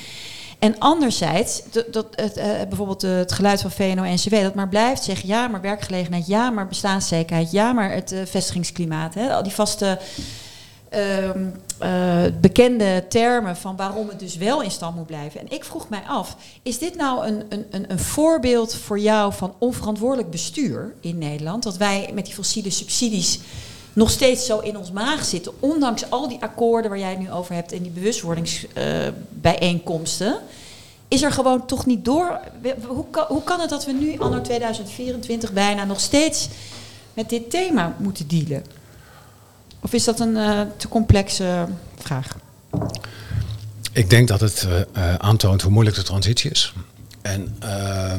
En anderzijds, dat, dat, het, bijvoorbeeld het geluid van VNO-NCW... dat maar blijft zeggen, ja, maar werkgelegenheid... ja, maar bestaanszekerheid, ja, maar het vestigingsklimaat. Hè, al die vaste uh, bekende termen van waarom het dus wel in stand moet blijven. En ik vroeg mij af, is dit nou een, een, een voorbeeld voor jou van onverantwoordelijk bestuur in Nederland? Dat wij met die fossiele subsidies nog steeds zo in ons maag zitten, ondanks al die akkoorden waar jij het nu over hebt en die bewustwordingsbijeenkomsten. Is er gewoon toch niet door? Hoe kan, hoe kan het dat we nu, anno 2024, bijna nog steeds met dit thema moeten dealen? Of is dat een uh, te complexe vraag? Ik denk dat het uh, aantoont hoe moeilijk de transitie is. En uh,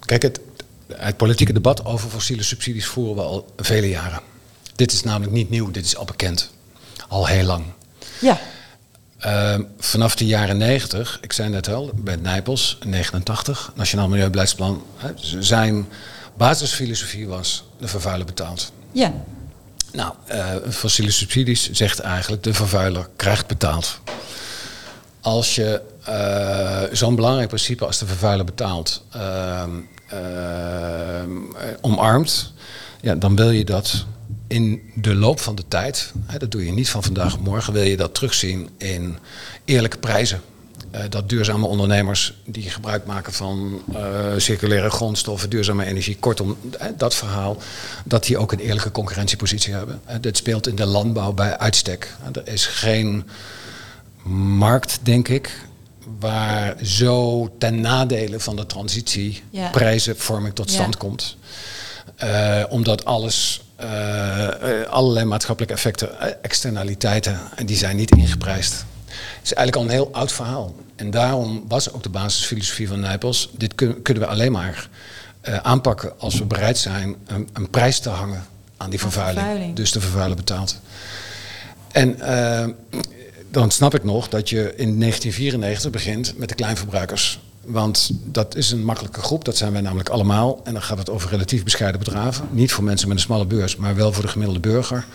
kijk, het, het politieke debat over fossiele subsidies voeren we al vele jaren. Dit is namelijk niet nieuw, dit is al bekend. Al heel lang. Ja. Uh, vanaf de jaren 90, ik zei net al, bij Nijpels, 89, Nationaal Milieubeleidsplan, zijn basisfilosofie was de vervuiler betaalt. Ja. Nou, uh, fossiele subsidies zegt eigenlijk de vervuiler krijgt betaald. Als je uh, zo'n belangrijk principe als de vervuiler betaalt uh, omarmt, ja, dan wil je dat in de loop van de tijd, hè, dat doe je niet van vandaag op morgen, wil je dat terugzien in eerlijke prijzen. Uh, dat duurzame ondernemers die gebruik maken van uh, circulaire grondstoffen, duurzame energie, kortom, uh, dat verhaal, dat die ook een eerlijke concurrentiepositie hebben. dit speelt in de landbouw bij uitstek. er is geen markt, denk ik, waar zo ten nadele van de transitie ja. prijzenvorming tot stand ja. komt. omdat alles allerlei maatschappelijke effecten, externaliteiten, die zijn niet ingeprijsd is eigenlijk al een heel oud verhaal. En daarom was ook de basisfilosofie van Nijpels, dit kun, kunnen we alleen maar uh, aanpakken als we bereid zijn een, een, prijs te hangen aan die vervuiling. vervuiling. Dus de vervuiler betaalt. En uh, dan snap ik nog dat je in 1994 begint met de kleinverbruikers. Want dat is een makkelijke groep, dat zijn wij namelijk allemaal. En dan gaat het over relatief bescheiden bedragen. Niet voor mensen met een smalle beurs, maar wel voor de gemiddelde burger.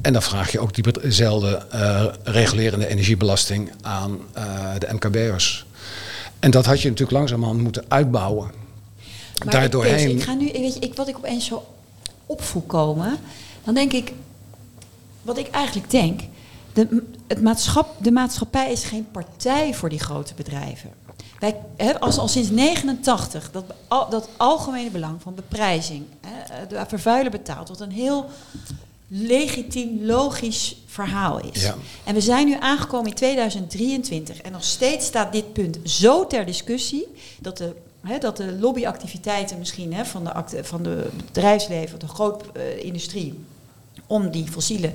En dan vraag je ook diezelfde uh, regulerende energiebelasting aan uh, de MKB'ers. En dat had je natuurlijk langzamerhand moeten uitbouwen. Maar Daardoorheen... Ik, ik ga nu, weet je, ik, wat ik opeens zo opvoel komen, dan denk ik, wat ik eigenlijk denk, de, het maatschap, de maatschappij is geen partij voor die grote bedrijven. Wij hebben als al sinds 89 dat, dat algemene belang van beprijzing, hè, de vervuiler betaalt, wat een heel legitiem, logisch verhaal is. Ja. En we zijn nu aangekomen in 2023 en nog steeds staat dit punt zo ter discussie dat de, hè, dat de lobbyactiviteiten misschien hè, van, de acte, van de bedrijfsleven, de grote uh, industrie, om die fossiele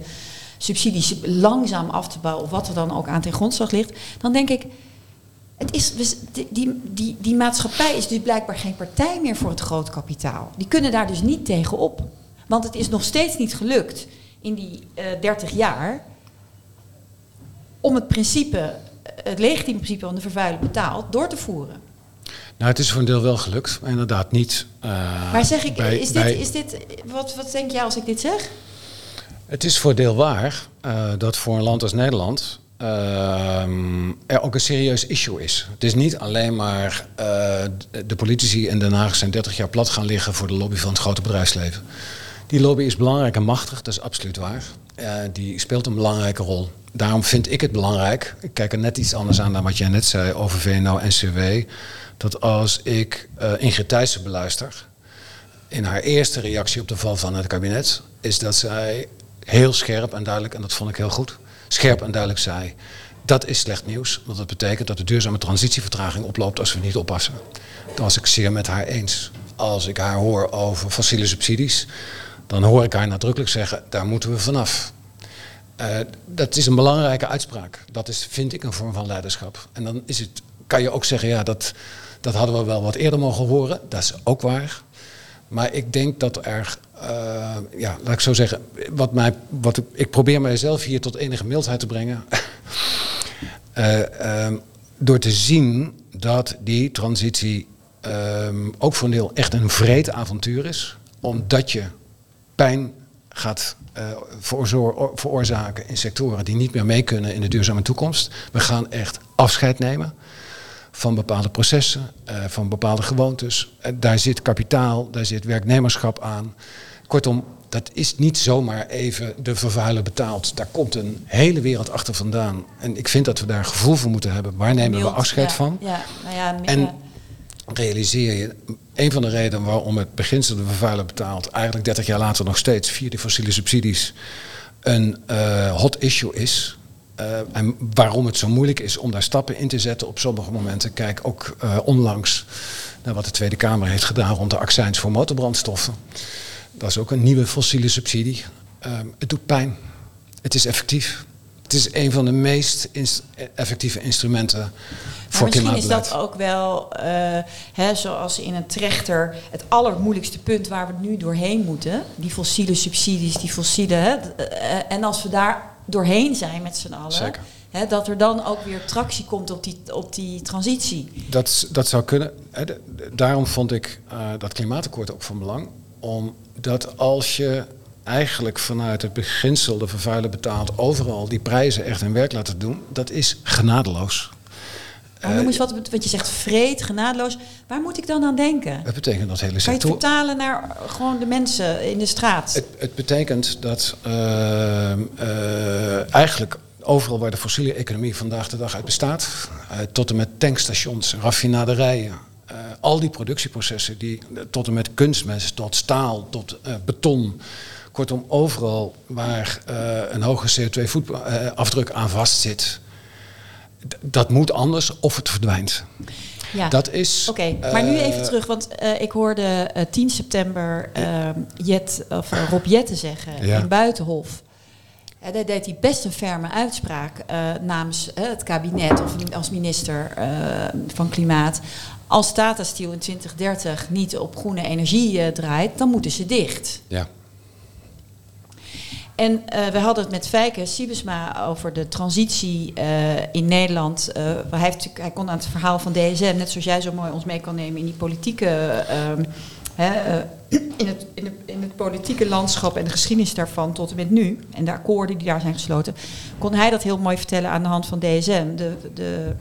subsidies langzaam af te bouwen, of wat er dan ook aan ten grondslag ligt, dan denk ik, het is, die, die, die, die maatschappij is dus blijkbaar geen partij meer voor het groot kapitaal. Die kunnen daar dus niet tegen op. Want het is nog steeds niet gelukt in die uh, eh, 30 jaar om het principe, het legitieme principe van de vervuiler betaalt, door te voeren. Nou, het is voor een deel wel gelukt, maar inderdaad niet. Uh, maar zeg ik, bij, is, dit, bij, is dit, wat, wat denk jij als ik dit zeg? Het is voor deel waar uh, dat voor een land als Nederland er ook een serieus issue is. Het is niet alleen maar uh, de politici in Den Haag zijn 30 jaar plat gaan liggen voor de lobby van het grote bedrijfsleven. Die lobby is belangrijk en machtig, dat is absoluut waar. Uh, die speelt een belangrijke rol. Daarom vind ik het belangrijk, ik kijk er net iets anders aan dan wat jij net zei over VNO-NCW, dat als ik uh, Ingrid Thijssen beluister, in haar eerste reactie op de val van het kabinet, is dat zij heel scherp en duidelijk, en dat vond ik heel goed, scherp en duidelijk zei, dat is slecht nieuws, want dat betekent dat de duurzame transitievertraging oploopt als we niet oppassen. Dat was ik zeer met haar eens. Als ik haar hoor over fossiele subsidies, dan hoor ik haar nadrukkelijk zeggen, daar moeten we vanaf. Uh, dat is een belangrijke uitspraak. Dat is, vind ik, een vorm van leiderschap. En dan is het, kan je ook zeggen, ja, dat, dat hadden we wel wat eerder mogen horen. Dat is ook waar. Maar ik denk dat er, uh, ja, laat ik zo zeggen, wat mij, wat ik, probeer mijzelf hier tot enige mildheid te brengen. uh, door te zien dat die transitie ehm, ook voor een deel echt een vreed avontuur is. Omdat je pijn gaat veroor veroorzaken in sectoren die niet meer mee kunnen in de duurzame toekomst. We gaan echt afscheid nemen van bepaalde processen, van bepaalde gewoontes. Daar zit kapitaal, daar zit werknemerschap aan. Kortom, dat is niet zomaar even de vervuiler betaald. Daar komt een hele wereld achter vandaan. En ik vind dat we daar gevoel voor moeten hebben. Waar nemen Mild, we afscheid ja, van? Ja, nou ja, en realiseer je, een van de redenen waarom het beginsel de vervuiler betaalt, eigenlijk 30 jaar later nog steeds via die fossiele subsidies, een uh, hot issue is. Uh, en waarom het zo moeilijk is om daar stappen in te zetten op sommige momenten. Kijk ook uh, onlangs naar wat de Tweede Kamer heeft gedaan rond de accijns voor motorbrandstoffen. Dat is ook een nieuwe fossiele subsidie. Uh, het doet pijn. Het is effectief. Het is een van de meest effectieve instrumenten maar voor misschien is dat ook wel, uh, hè, zoals in een trechter, het allermoeilijkste punt waar we nu doorheen moeten. Die fossiele subsidies, die fossiele. Hè, uh, en als we daar doorheen zijn met z'n allen. Zeker. Hè, dat er dan ook weer tractie komt op die, op die transitie. Dat, dat zou kunnen. Daarom vond ik uh, dat klimaatakkoord ook van belang. Omdat als je eigenlijk vanuit het beginsel de vervuiler betaalt overal die prijzen echt hun werk laten doen, dat is genadeloos. Oh, noem eens wat, wat je zegt, vreed, genadeloos. Waar moet ik dan aan denken? Het betekent dat hele Kan je sector. het vertalen naar gewoon de mensen in de straat? Het, het betekent dat uh, uh, eigenlijk overal waar de fossiele economie vandaag de dag uit bestaat, uh, tot en met tankstations, raffinaderijen, uh, al die productieprocessen, die, tot en met kunstmest, tot staal, tot uh, beton. Kortom, overal waar uh, een hoge CO2-afdruk aan vastzit, dat moet anders of het verdwijnt. Ja. Dat is. Oké, okay, maar nu even terug, want uh, ik hoorde uh, 10 september uh, Jet, of, Rob Jetten zeggen ja. in Buitenhof. Uh, daar deed hij best een ferme uitspraak namens het kabinet of als minister van Klimaat. Als Tata Steel in 2030 niet op groene energie draait, dan moeten ze dicht. Ja. En uh, we hadden het met Fijke Siebesma over de transitie uh, in Nederland. Uh, hij, heeft, hij kon aan het verhaal van DSM, net zoals jij zo mooi ons mee kan nemen in die politieke. Hè, in, het, in, het, in het politieke landschap en de geschiedenis daarvan tot en met nu. En de akkoorden die daar zijn gesloten. Kon hij dat heel mooi vertellen aan de hand van DSM. De, de,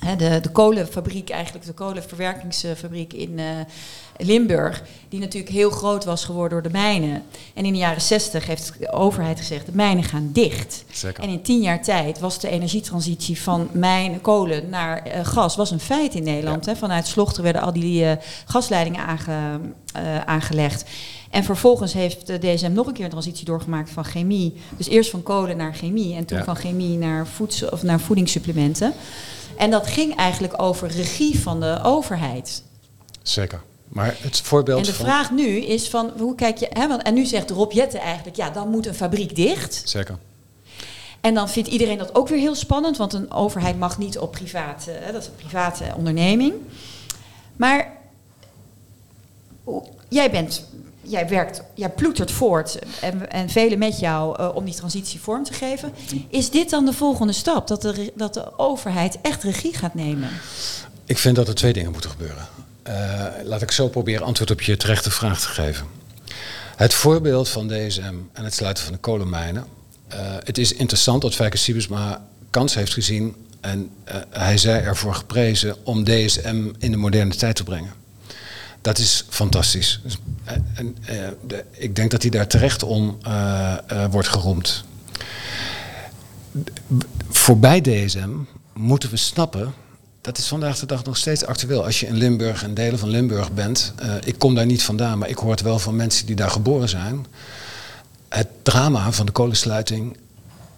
hè, de, de kolenfabriek, eigenlijk de kolenverwerkingsfabriek in. Limburg, die natuurlijk heel groot was geworden door de mijnen. En in de jaren 60 heeft de overheid gezegd, de mijnen gaan dicht. Zeker. En in tien jaar tijd was de energietransitie van mijn kolen naar uh, gas was een feit in Nederland. Ja. Vanuit Slochter werden al die uh, gasleidingen aange, aangelegd. En vervolgens heeft de DSM nog een keer een transitie doorgemaakt van chemie. Dus eerst van kolen naar chemie en toen ja. van chemie naar, voedsel, of naar voedingssupplementen. En dat ging eigenlijk over regie van de overheid. Zeker. Maar het voorbeeld en de van... vraag nu is van, hoe kijk je... Hè, want, en nu zegt Rob Jetten eigenlijk, ja, dan moet een fabriek dicht. Zeker. En dan vindt iedereen dat ook weer heel spannend, want een overheid mag niet op private... Hè, dat is een private onderneming. Maar jij bent... Jij werkt, jij ploetert voort en, en velen met jou uh, om die transitie vorm te geven. Is dit dan de volgende stap? Dat de, dat de overheid echt regie gaat nemen? Ik vind dat er twee dingen moeten gebeuren. Uh, laat ik zo proberen antwoord op je terechte vraag te geven. Het voorbeeld van DSM en het sluiten van de kolenmijnen. Uh, het is interessant dat Fijke Siebesma kans heeft gezien en hij zei ervoor geprezen om DSM in de moderne tijd te brengen. Dat is fantastisch. Dus, en, de, ik denk dat hij daar terecht om wordt geroemd. Voorbij DSM moeten we snappen dat is vandaag de dag nog steeds actueel. Als je in Limburg en delen van Limburg bent, ik kom daar niet vandaan, maar ik hoor het wel van mensen die daar geboren zijn. Het drama van de kolensluiting.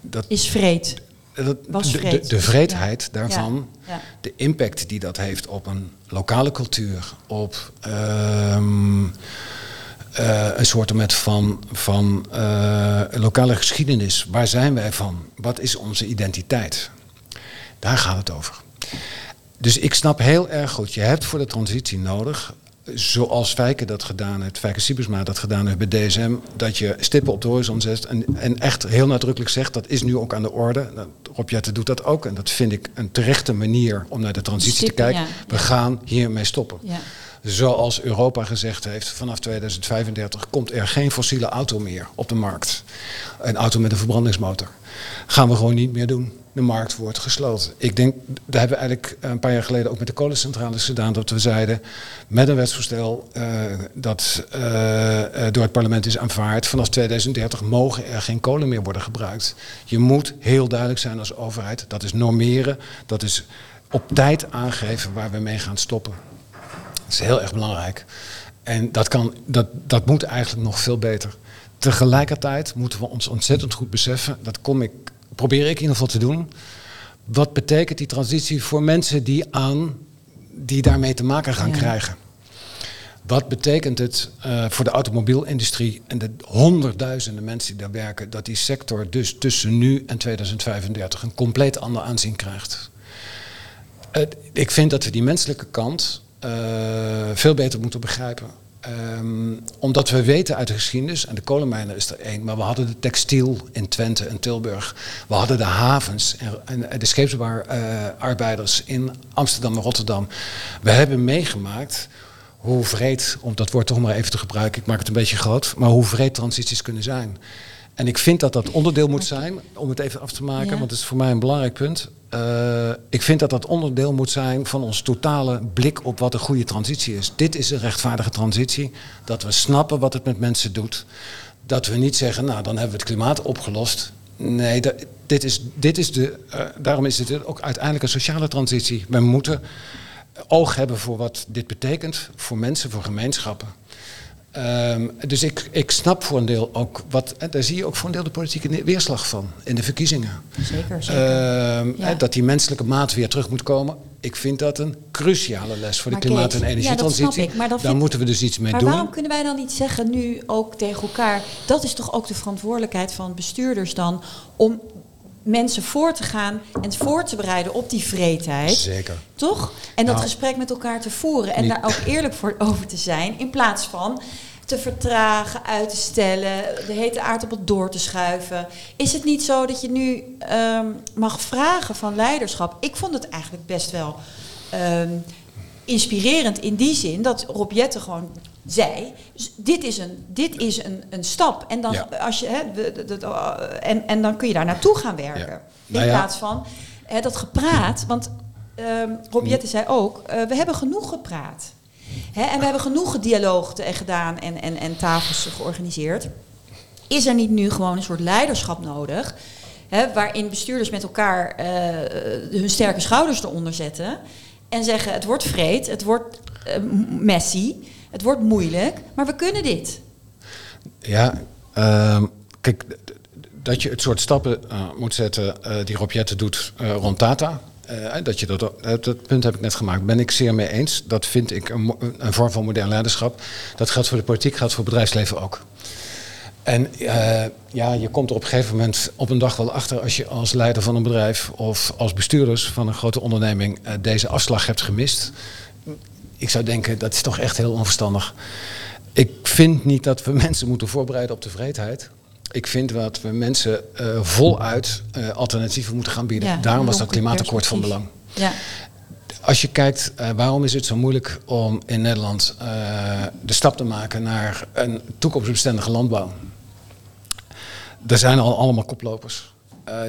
Dat, is vreed. Dat, Was de, de, de vreedheid ja. daarvan, ja. Ja. de impact die dat heeft op een lokale cultuur, op um, uh, een soort van, van uh, lokale geschiedenis. Waar zijn wij van? Wat is onze identiteit? Daar gaat het over. Dus ik snap heel erg goed, je hebt voor de transitie nodig zoals Fijke dat gedaan heeft, Fijke Siebersma dat gedaan heeft bij DSM, dat je stippen op de horizon zet en, en echt heel nadrukkelijk zegt, dat is nu ook aan de orde. Nou, Rob Jetten doet dat ook en dat vind ik een terechte manier om naar de transitie Stippen, te kijken. ja, We gaan hiermee stoppen. Ja. Zoals Europa gezegd heeft, vanaf 2035 komt er geen fossiele auto meer op de markt. Een auto met een verbrandingsmotor. Gaan we gewoon niet meer doen. De markt wordt gesloten. Ik denk, daar hebben we eigenlijk een paar jaar geleden ook met de kolencentrales gedaan. Dat we zeiden, met een wetsvoorstel eh, dat eh, eh, door het parlement is aanvaard. Vanaf 2030 mogen er geen kolen meer worden gebruikt. Je moet heel duidelijk zijn als overheid. Dat is normeren. Dat is op tijd aangeven waar we mee gaan stoppen. Dat is heel erg belangrijk. En dat, kan, dat, dat moet eigenlijk nog veel beter. Tegelijkertijd moeten we ons ontzettend goed beseffen, dat kom ik, probeer ik in ieder geval te doen. Wat betekent die transitie voor mensen die, aan, die daarmee te maken gaan Ja. krijgen? Wat betekent het eh, voor de automobielindustrie en de honderdduizenden mensen die daar werken, dat die sector dus tussen nu en 2035 een compleet ander aanzien krijgt? Ik vind dat we die menselijke kant eh, veel beter moeten begrijpen. Ehm, omdat we weten uit de geschiedenis, en de kolenmijnen is er één, maar we hadden de textiel in Twente en Tilburg. We hadden de havens en, de scheepsbouwarbeiders in Amsterdam en Rotterdam. We hebben meegemaakt hoe vreed, om dat woord toch maar even te gebruiken, ik maak het een beetje groot, maar hoe vreed transities kunnen zijn. En ik vind dat dat onderdeel moet zijn, om het even af te maken, Ja. want het is voor mij een belangrijk punt. Eh, ik vind dat dat onderdeel moet zijn van ons totale blik op wat een goede transitie is. Dit is een rechtvaardige transitie, dat we snappen wat het met mensen doet. Dat we niet zeggen, nou dan hebben we het klimaat opgelost. Nee, dit is, dit is de, eh, daarom is dit ook uiteindelijk een sociale transitie. We moeten oog hebben voor wat dit betekent voor mensen, voor gemeenschappen. Ehm, dus ik, ik snap voor een deel ook wat, en daar zie je ook voor een deel de politieke weerslag van in de verkiezingen. Zeker, zeker. Ehm, Ja. Dat die menselijke maat weer terug moet komen. Ik vind dat een cruciale les voor de Maar klimaat- en ja, dat energietransitie. snap ik, maar Daar vind- moeten we dus iets mee maar doen. waarom kunnen wij dan niet zeggen nu ook tegen elkaar... dat is toch ook de verantwoordelijkheid van bestuurders dan... om mensen voor te gaan en voor te bereiden op die vreedheid. Zeker. Toch? En dat Nou, gesprek met elkaar te voeren en niet- daar ook eerlijk voor over te zijn... in plaats van te vertragen, uit te stellen, de hete aardappel door te schuiven. Is het niet zo dat je nu ehm, mag vragen van leiderschap? Ik vond het eigenlijk best wel ehm, inspirerend in die zin dat Rob Jetten gewoon dus dit is een, dit is een, een stap. En, dan, Ja. als je, hè, de- de- de- uh, en, en dan kun je daar naartoe gaan werken. Ja. In Nou ja. plaats van hè, dat gepraat. Want ehm Rob Jetten zei ook: eh, we hebben genoeg gepraat. Hè, en we hebben genoeg dialoog gedaan en, en, en tafels georganiseerd. Is er niet nu gewoon een soort leiderschap nodig? Hè, waarin bestuurders met elkaar eh, hun sterke schouders eronder zetten. En zeggen: het wordt vreed, het wordt eh, m- messy, het wordt moeilijk, maar we kunnen dit. Ja, ehm, kijk, dat je het soort stappen eh, moet zetten eh, die Rob Jetten doet eh, rond Tata. eh, dat, je dat, dat punt heb ik net gemaakt. Ben ik zeer mee eens. Dat vind ik een, een vorm van modern leiderschap. Dat geldt voor de politiek, geldt voor het bedrijfsleven ook. En ja, je komt er op een gegeven moment op een dag wel achter als je als leider van een bedrijf of als bestuurders van een grote onderneming deze afslag hebt gemist. Ik zou denken, dat is toch echt heel onverstandig. Ik vind niet dat we mensen moeten voorbereiden op de vreedheid. Ik vind dat we mensen eh, voluit eh, alternatieven moeten gaan bieden. Ja, Daarom was dat klimaatakkoord van belang. Ja, Als je kijkt, eh, waarom is het zo moeilijk om in Nederland de stap te maken naar een toekomstbestendige landbouw? Er zijn al allemaal koplopers.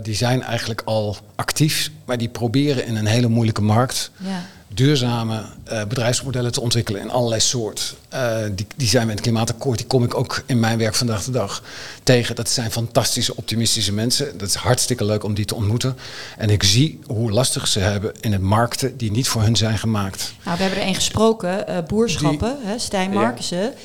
Die zijn eigenlijk al actief, maar die proberen in een hele moeilijke markt ja. Duurzame eh, bedrijfsmodellen te ontwikkelen in allerlei soort. Eh, die, die zijn in het klimaatakkoord, die kom ik ook in mijn werk vandaag de dag tegen. Dat zijn fantastische, optimistische mensen. Dat is hartstikke leuk om die te ontmoeten. En ik zie hoe lastig ze hebben in het markten die niet voor hun zijn gemaakt. Nou, we hebben er een gesproken, eh, Boerschappen, hè, Stijn Ja.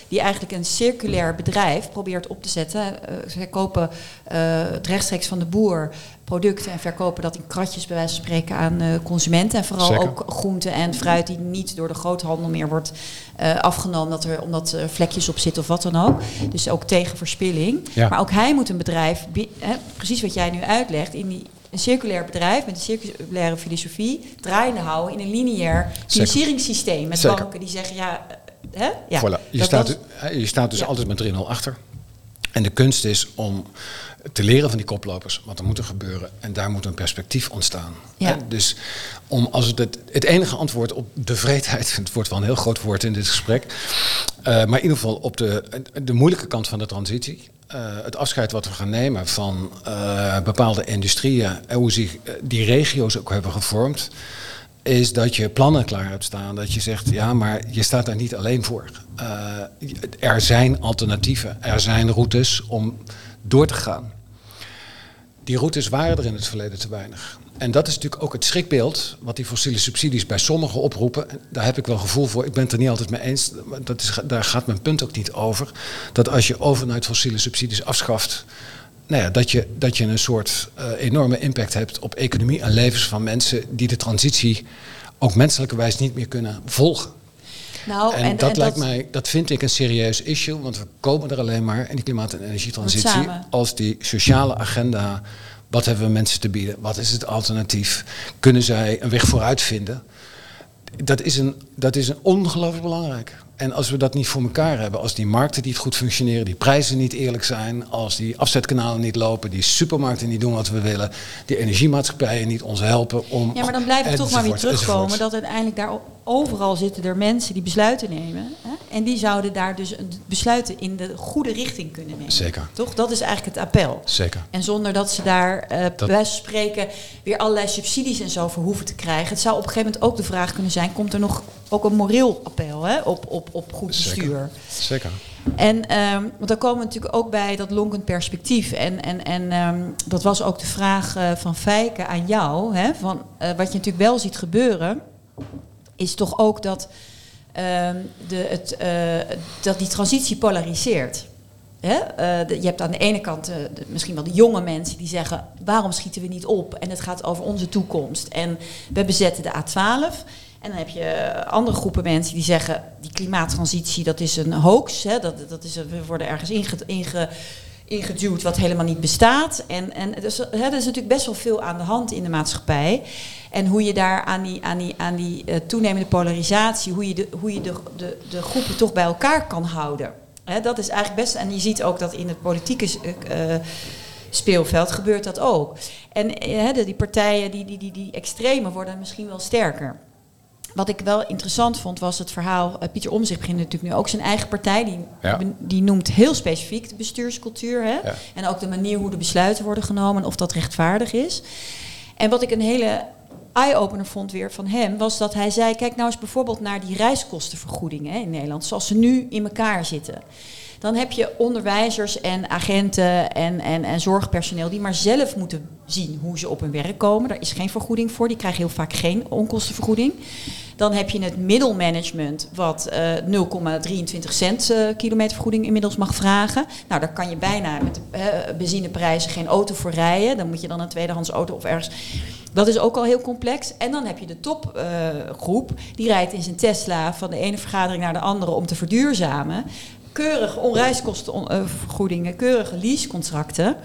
Die eigenlijk een circulair bedrijf probeert op te zetten. Zij kopen het rechtstreeks van de boer producten en verkopen dat in kratjes bij wijze van spreken aan consumenten. En vooral Zeker. ook groenten en fruit die niet door de groothandel meer wordt eh, afgenomen, dat er, omdat er vlekjes op zitten of wat dan ook. Dus ook tegen verspilling. Ja. Maar ook hij moet een bedrijf, hè, precies wat jij nu uitlegt, in die, een circulair bedrijf met een circulaire filosofie draaiende houden in een lineair financieringssysteem. Met Zeker. banken die zeggen, ja, hè? Ja, Voilà. Je, staat, je staat dus Ja. altijd met 3-0 achter. En de kunst is om te leren van die koplopers, wat er moet er gebeuren. En daar moet een perspectief ontstaan. Ja. Dus om als het, het, het enige antwoord op de vreedheid, het wordt wel een heel groot woord in dit gesprek. eh, maar in ieder geval op de, de moeilijke kant van de transitie. eh, het afscheid wat we gaan nemen van eh, bepaalde industrieën en hoe zich die regio's ook hebben gevormd is dat je plannen klaar hebt staan. Dat je zegt, ja, maar je staat daar niet alleen voor. Er zijn alternatieven, er zijn routes om door te gaan. Die routes waren er in het verleden te weinig. En dat is natuurlijk ook het schrikbeeld wat die fossiele subsidies bij sommigen oproepen. En Daar heb ik wel gevoel voor. Ik ben het er niet altijd mee eens. Dat is, daar gaat mijn punt ook niet over. Dat als je overnight fossiele subsidies afschaft, nou ja, dat, je, dat je een soort eh, enorme impact hebt op economie en levens van mensen die de transitie ook menselijkerwijs niet meer kunnen volgen. Nou, en, dat lijkt mij, dat vind ik een serieus issue, want we komen er alleen maar in die klimaat- en energietransitie als die sociale agenda. Wat hebben we mensen te bieden? Wat is het alternatief? Kunnen zij een weg vooruit vinden? Dat is, een, dat is een ongelooflijk belangrijk. En als we dat niet voor elkaar hebben, als die markten niet goed functioneren, die prijzen niet eerlijk zijn, als die afzetkanalen niet lopen, die supermarkten niet doen wat we willen, die energiemaatschappijen niet ons helpen om. Ja, maar dan blijf ik toch maar weer terugkomen enzovoort. dat uiteindelijk daar overal zitten er mensen die besluiten nemen. Hè? En die zouden daar dus een besluiten in de goede richting kunnen nemen. Zeker. Toch? Dat is eigenlijk het appel. Zeker. En zonder dat ze daar eh bij Dat- spreken weer allerlei subsidies en zo voor hoeven te krijgen. Het zou op een gegeven moment ook de vraag kunnen zijn: komt er nog ook een moreel appel hè? Op, op, op goed bestuur? Zeker. Zeker. En ehm, want dan komen we natuurlijk ook bij dat lonkend perspectief. En, en, en ehm, dat was ook de vraag eh, van Fijke aan jou. Hè, van, eh, wat je natuurlijk wel ziet gebeuren, is toch ook dat, ehm, de, het, eh, dat die transitie polariseert. Hè? eh, je hebt aan de ene kant eh, de- misschien wel de jonge mensen die zeggen: waarom schieten we niet op? En het gaat over onze toekomst. En we bezetten de A12. En dan heb je andere groepen mensen die zeggen: die klimaattransitie dat is een hoax. Hè? Dat, dat is, we worden ergens inge, inge, ingeduwd wat helemaal niet bestaat. En, en dus, hè, er is natuurlijk best wel veel aan de hand in de maatschappij. En hoe je daar aan die, aan die, aan die eh, toenemende polarisatie, hoe je, de, hoe je de, de, de groepen toch bij elkaar kan houden. Hè, dat is eigenlijk best. En je ziet ook dat in het politieke eh, eh, speelveld gebeurt dat ook. En hè, die partijen, die, die, die, die extreme worden misschien wel sterker. Wat ik wel interessant vond was het verhaal. eh, Pieter Omzicht begint natuurlijk nu ook zijn eigen partij. Die, Ja. die noemt heel specifiek de bestuurscultuur. Hè? Ja. En ook de manier hoe de besluiten worden genomen en of dat rechtvaardig is. En wat ik een hele eye-opener vond weer van hem, was dat hij zei: kijk nou eens bijvoorbeeld naar die reiskostenvergoedingen in Nederland, zoals ze nu in elkaar zitten. Dan heb je onderwijzers en agenten en, en, en zorgpersoneel die maar zelf moeten zien hoe ze op hun werk komen. Daar is geen vergoeding voor, die krijgen heel vaak geen onkostenvergoeding. Dan heb je het middelmanagement, wat eh 0,23 cent eh, kilometervergoeding inmiddels mag vragen. Nou, daar kan je bijna met de eh, benzineprijzen geen auto voor rijden. Dan moet je dan een tweedehands auto of ergens. Dat is ook al heel complex. En dan heb je de topgroep, die rijdt in zijn Tesla van de ene vergadering naar de andere om te verduurzamen. Keurige onreiskostenvergoedingen, keurige leasecontracten.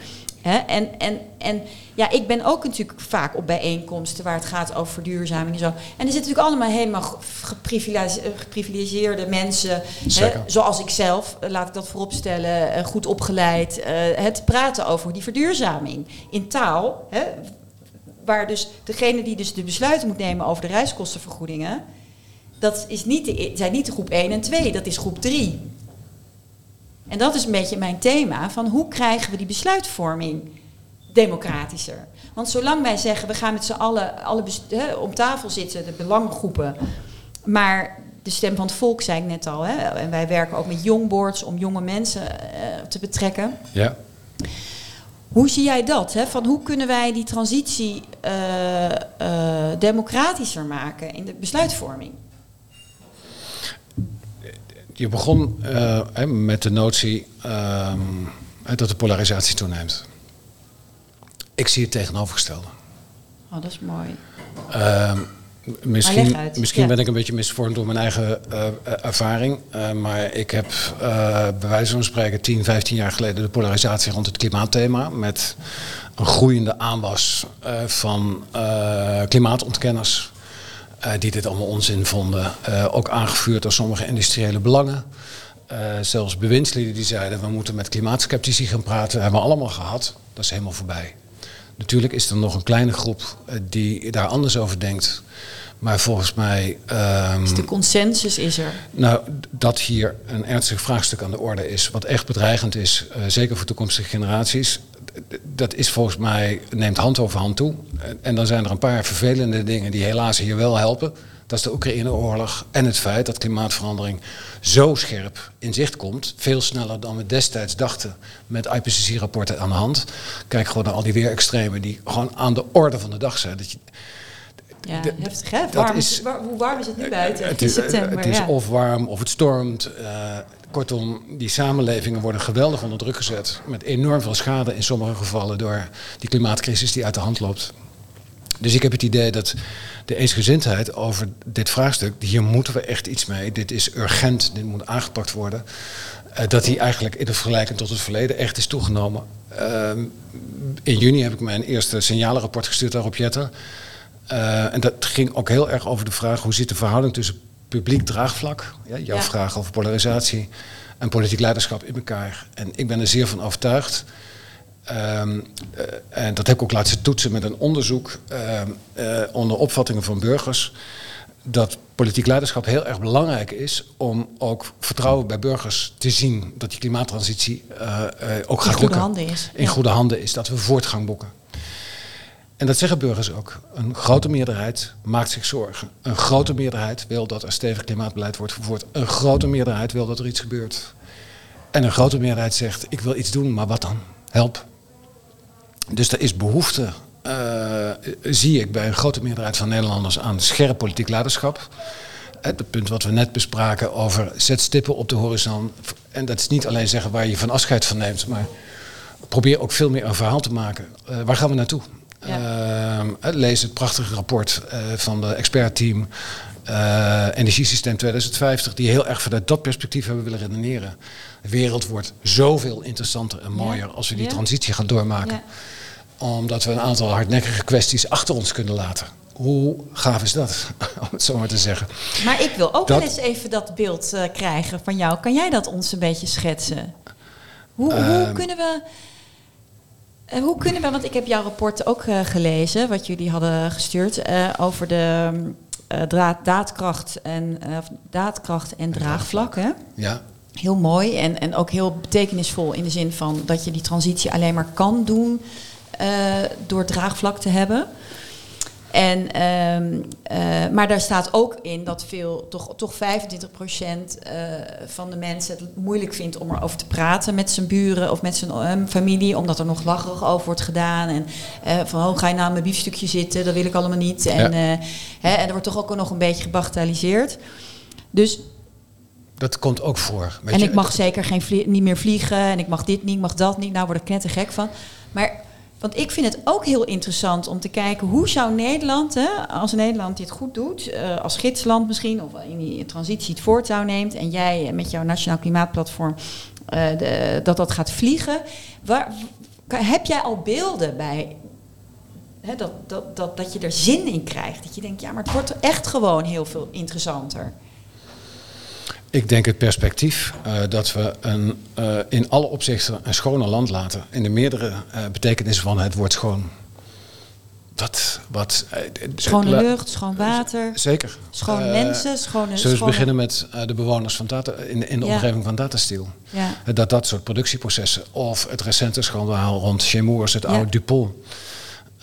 En, en, en ja, ik ben ook natuurlijk vaak op bijeenkomsten waar het gaat over verduurzaming en zo. En er zitten natuurlijk allemaal helemaal geprivilege- geprivilegeerde mensen, zoals ik zelf, eh, laat ik dat vooropstellen, eh, goed opgeleid, eh, het praten over die verduurzaming in taal. Waar dus degene die dus de besluiten moet nemen over de reiskostenvergoedingen, dat is niet de, zijn niet de groep 1 en 2, dat is groep 3. En dat is een beetje mijn thema, van hoe krijgen we die besluitvorming democratischer? Want zolang wij zeggen, we gaan met z'n allen alle om tafel zitten, de belangengroepen, maar de stem van het volk, zei ik net al, en wij werken ook met jongboards om jonge mensen eh, te betrekken. Ja. Hoe zie jij dat? Hè? Van hoe kunnen wij die transitie eh, democratischer maken in de besluitvorming? Je begon eh, met de notie ehm, dat de polarisatie toeneemt. Ik zie het tegenovergestelde. Oh, dat is mooi. Ehm, misschien misschien ja. ben ik een beetje misvormd door mijn eigen eh, eh, ervaring. maar ik heb bij wijze van spreken 10, 15 jaar geleden de polarisatie rond het klimaatthema. Met een groeiende aanwas van klimaatontkenners. Die dit allemaal onzin vonden. ook aangevuurd door sommige industriële belangen. zelfs bewindslieden die zeiden we moeten met klimaatskeptici gaan praten. Dat hebben we allemaal gehad. Dat is helemaal voorbij. Natuurlijk is er nog een kleine groep die daar anders over denkt. Maar volgens mij. Um, dus de consensus is er? Nou, dat hier een ernstig vraagstuk aan de orde is, wat echt bedreigend is, uh, zeker voor toekomstige generaties. Dat is volgens mij, neemt hand over hand toe. En dan zijn er een paar vervelende dingen die helaas hier wel helpen. Dat is de Oekraïne-oorlog en het feit dat klimaatverandering zo scherp in zicht komt. Veel sneller dan we destijds dachten met IPCC-rapporten aan de hand. Kijk gewoon naar al die weerextremen die gewoon aan de orde van de dag zijn. Dat je, ja, heftig hè? Warm, is, hoe warm is het nu buiten? Het is, september, het is of warm of het stormt. Uh, kortom, die samenlevingen worden geweldig onder druk gezet. Met enorm veel schade in sommige gevallen door die klimaatcrisis die uit de hand loopt. Dus ik heb het idee dat de eensgezindheid over dit vraagstuk, hier moeten we echt iets mee. Dit is urgent, dit moet aangepakt worden. Uh, dat die eigenlijk in vergelijking tot het verleden echt is toegenomen. Uh, in juni heb ik mijn eerste signalenrapport gestuurd aan Rob Jetten. Uh, en dat ging ook heel erg over de vraag hoe zit de verhouding tussen publiek draagvlak, ja, jouw ja. vraag over polarisatie, en politiek leiderschap in elkaar. En ik ben er zeer van overtuigd. Um, uh, en dat heb ik ook laten toetsen met een onderzoek uh, onder opvattingen van burgers. Dat politiek leiderschap heel erg belangrijk is om ook vertrouwen bij burgers te zien dat die klimaattransitie ook gaat in goede handen is. In goede handen is, dat we voortgang boeken. En dat zeggen burgers ook. Een grote meerderheid maakt zich zorgen. Een grote meerderheid wil dat er stevig klimaatbeleid wordt vervoerd. Een grote meerderheid wil dat er iets gebeurt. En een grote meerderheid zegt: Ik wil iets doen, maar wat dan? Help. Dus er is behoefte, uh, zie ik bij een grote meerderheid van Nederlanders, aan scherp politiek leiderschap. Het punt wat we net bespraken over zet stippen op de horizon. En dat is niet alleen zeggen waar je van afscheid van neemt, maar probeer ook veel meer een verhaal te maken. Uh, waar gaan we naartoe? Ja. Uh, lees het prachtige rapport uh, van de expertteam uh, Energiesysteem 2050, die heel erg vanuit dat perspectief hebben willen redeneren. De wereld wordt zoveel interessanter en mooier ja. als we die ja. transitie gaan doormaken. Omdat we een aantal hardnekkige kwesties achter ons kunnen laten. Hoe gaaf is dat, om het zo maar te zeggen. Maar ik wil ook dat, wel eens even dat beeld krijgen van jou. Kan jij dat ons een beetje schetsen? Hoe, hoe ehm, kunnen we uh, hoe kunnen we, want ik heb jouw rapport ook uh, gelezen, wat jullie hadden gestuurd, uh, over de draad, daadkracht en, daadkracht en draagvlak. Hè? Ja. Heel mooi en, en ook heel betekenisvol in de zin van dat je die transitie alleen maar kan doen door draagvlak te hebben. En, um, uh, maar daar staat ook in dat veel, toch, toch 25% uh, van de mensen het moeilijk vindt om erover te praten met zijn buren of met zijn um, familie, omdat er nog lacherig over wordt gedaan. En uh, van, oh, ga je nou mijn biefstukje zitten? Dat wil ik allemaal niet. En, ja. hè, en er wordt toch ook nog een beetje gebagatelliseerd. Dus dat komt ook voor. Weet en je? ik mag zeker geen niet meer vliegen en ik mag dit niet, ik mag dat niet. Nou word ik net gek van. Maar want ik vind het ook heel interessant om te kijken hoe zou Nederland, hè, als Nederland dit goed doet, uh, als gidsland misschien, of in die transitie het voortouw neemt en jij met jouw Nationaal Klimaatplatform uh, de, dat dat gaat vliegen. Waar, heb jij al beelden bij dat, dat, dat, dat je er zin in krijgt? Dat je denkt, ja, maar het wordt echt gewoon heel veel interessanter. Ik denk het perspectief uh, dat we een, uh, in alle opzichten een schoner land laten. In de meerdere uh, betekenissen van het woord schoon. Wat, wat, schone lucht, schoon water. Zeker. Schone mensen, schone... Zullen we beginnen met de bewoners van data, in, in de ja. omgeving van Datasteel. Ja. Dat dat soort productieprocessen, of het recente schandaal rond Chemours, het ja. oude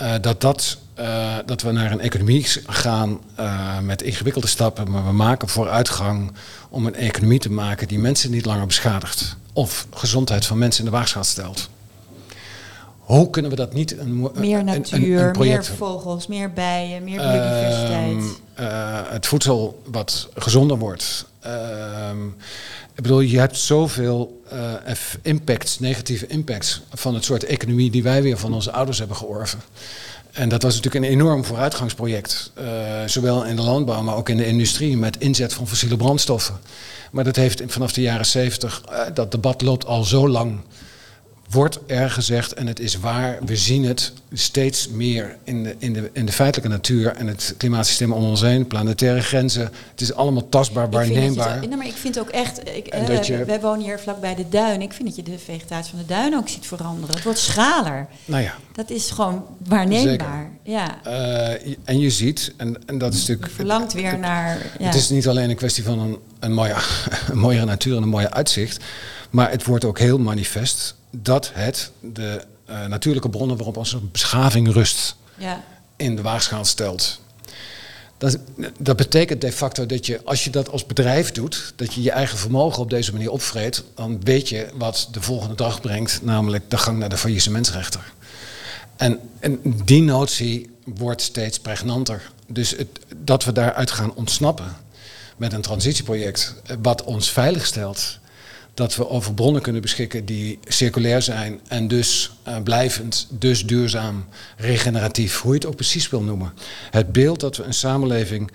Dupont... dat dat uh, dat we naar een economie gaan uh, met ingewikkelde stappen, maar we maken vooruitgang om een economie te maken die mensen niet langer beschadigt of gezondheid van mensen in de waagschaal stelt. Hoe kunnen we dat niet een meer natuur, een, een project, meer vogels, meer bijen, meer biodiversiteit? Uh, het voedsel wat gezonder wordt. Ik bedoel, je hebt zoveel impacts, negatieve impacts van het soort economie die wij weer van onze ouders hebben georven. En dat was natuurlijk een enorm vooruitgangsproject. Uh, zowel in de landbouw, maar ook in de industrie met inzet van fossiele brandstoffen. Maar dat heeft vanaf de jaren 70, uh, dat debat loopt al zo lang. Wordt er gezegd, en het is waar, we zien het steeds meer in de, in de, in de feitelijke natuur en het klimaatsysteem om ons heen, planetaire grenzen. Het is allemaal tastbaar, je waarneembaar. het- nee, maar ik vind ook echt, ik, je- wij wonen hier vlakbij de duin. Ik vind dat je de vegetatie van de duin ook ziet veranderen. Het wordt schaler. Nou ja, Dat is gewoon waarneembaar. Ja. eh, en je ziet, en, en dat is Je natuurlijk. verlangt weer naar. Ja. Het is niet alleen een kwestie van een, een, mooie, een mooiere natuur en een mooie uitzicht. Maar het wordt ook heel manifest dat het de eh, natuurlijke bronnen waarop onze beschaving rust ja. in de waagschaal stelt. Dat, dat betekent de facto dat je, als je dat als bedrijf doet, dat je je eigen vermogen op deze manier opvreet, dan weet je wat de volgende dag brengt, namelijk de gang naar de faillissementsrechter. En, en die notie wordt steeds pregnanter. Dus het, dat we daaruit gaan ontsnappen met een transitieproject, eh, wat ons veilig stelt, dat we over bronnen kunnen beschikken die circulair zijn en dus eh, blijvend, dus duurzaam, regeneratief, hoe je het ook precies wil noemen. Het beeld dat we een samenleving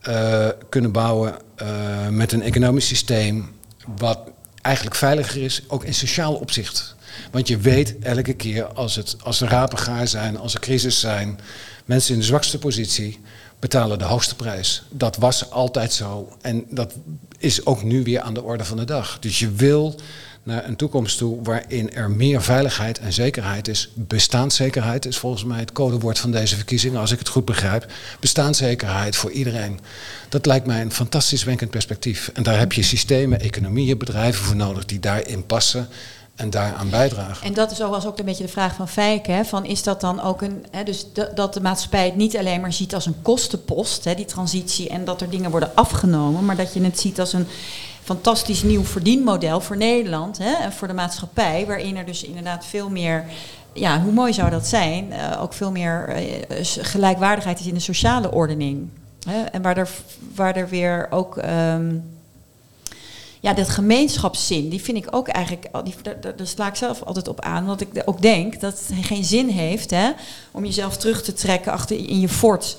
eh, kunnen bouwen eh, met een economisch systeem wat eigenlijk veiliger is, ook in sociaal opzicht. Want je weet elke keer als, het, als er rapen gaar zijn, als er crisis zijn, mensen in de zwakste positie betalen de hoogste prijs. Dat was altijd zo en dat is ook nu weer aan de orde van de dag. Dus je wil naar een toekomst toe waarin er meer veiligheid en zekerheid is. Bestaanszekerheid is volgens mij het codewoord van deze verkiezingen, als ik het goed begrijp. Bestaanszekerheid voor iedereen. Dat lijkt mij een fantastisch wenkend perspectief. En daar heb je systemen, economieën, bedrijven voor nodig die daarin passen en daaraan bijdragen. En dat is ook, was ook een beetje de vraag van Fijke. Hè, van is dat dan ook een. Hè, dus dat- de maatschappij het niet alleen maar ziet als een kostenpost, hè, die transitie, en dat er dingen worden afgenomen, maar dat je het ziet als een fantastisch nieuw verdienmodel voor Nederland hè, en voor de maatschappij, waarin er dus inderdaad veel meer. Ja, hoe mooi zou dat zijn? eh, ook veel meer eh, gelijkwaardigheid is in de sociale ordening. Hè, en waar er, waar er weer ook. ehm, ja, dat gemeenschapszin, die vind ik ook eigenlijk, die, daar, sla ik zelf altijd op aan. Omdat ik ook denk dat het geen zin heeft hè, om jezelf terug te trekken achter in je fort.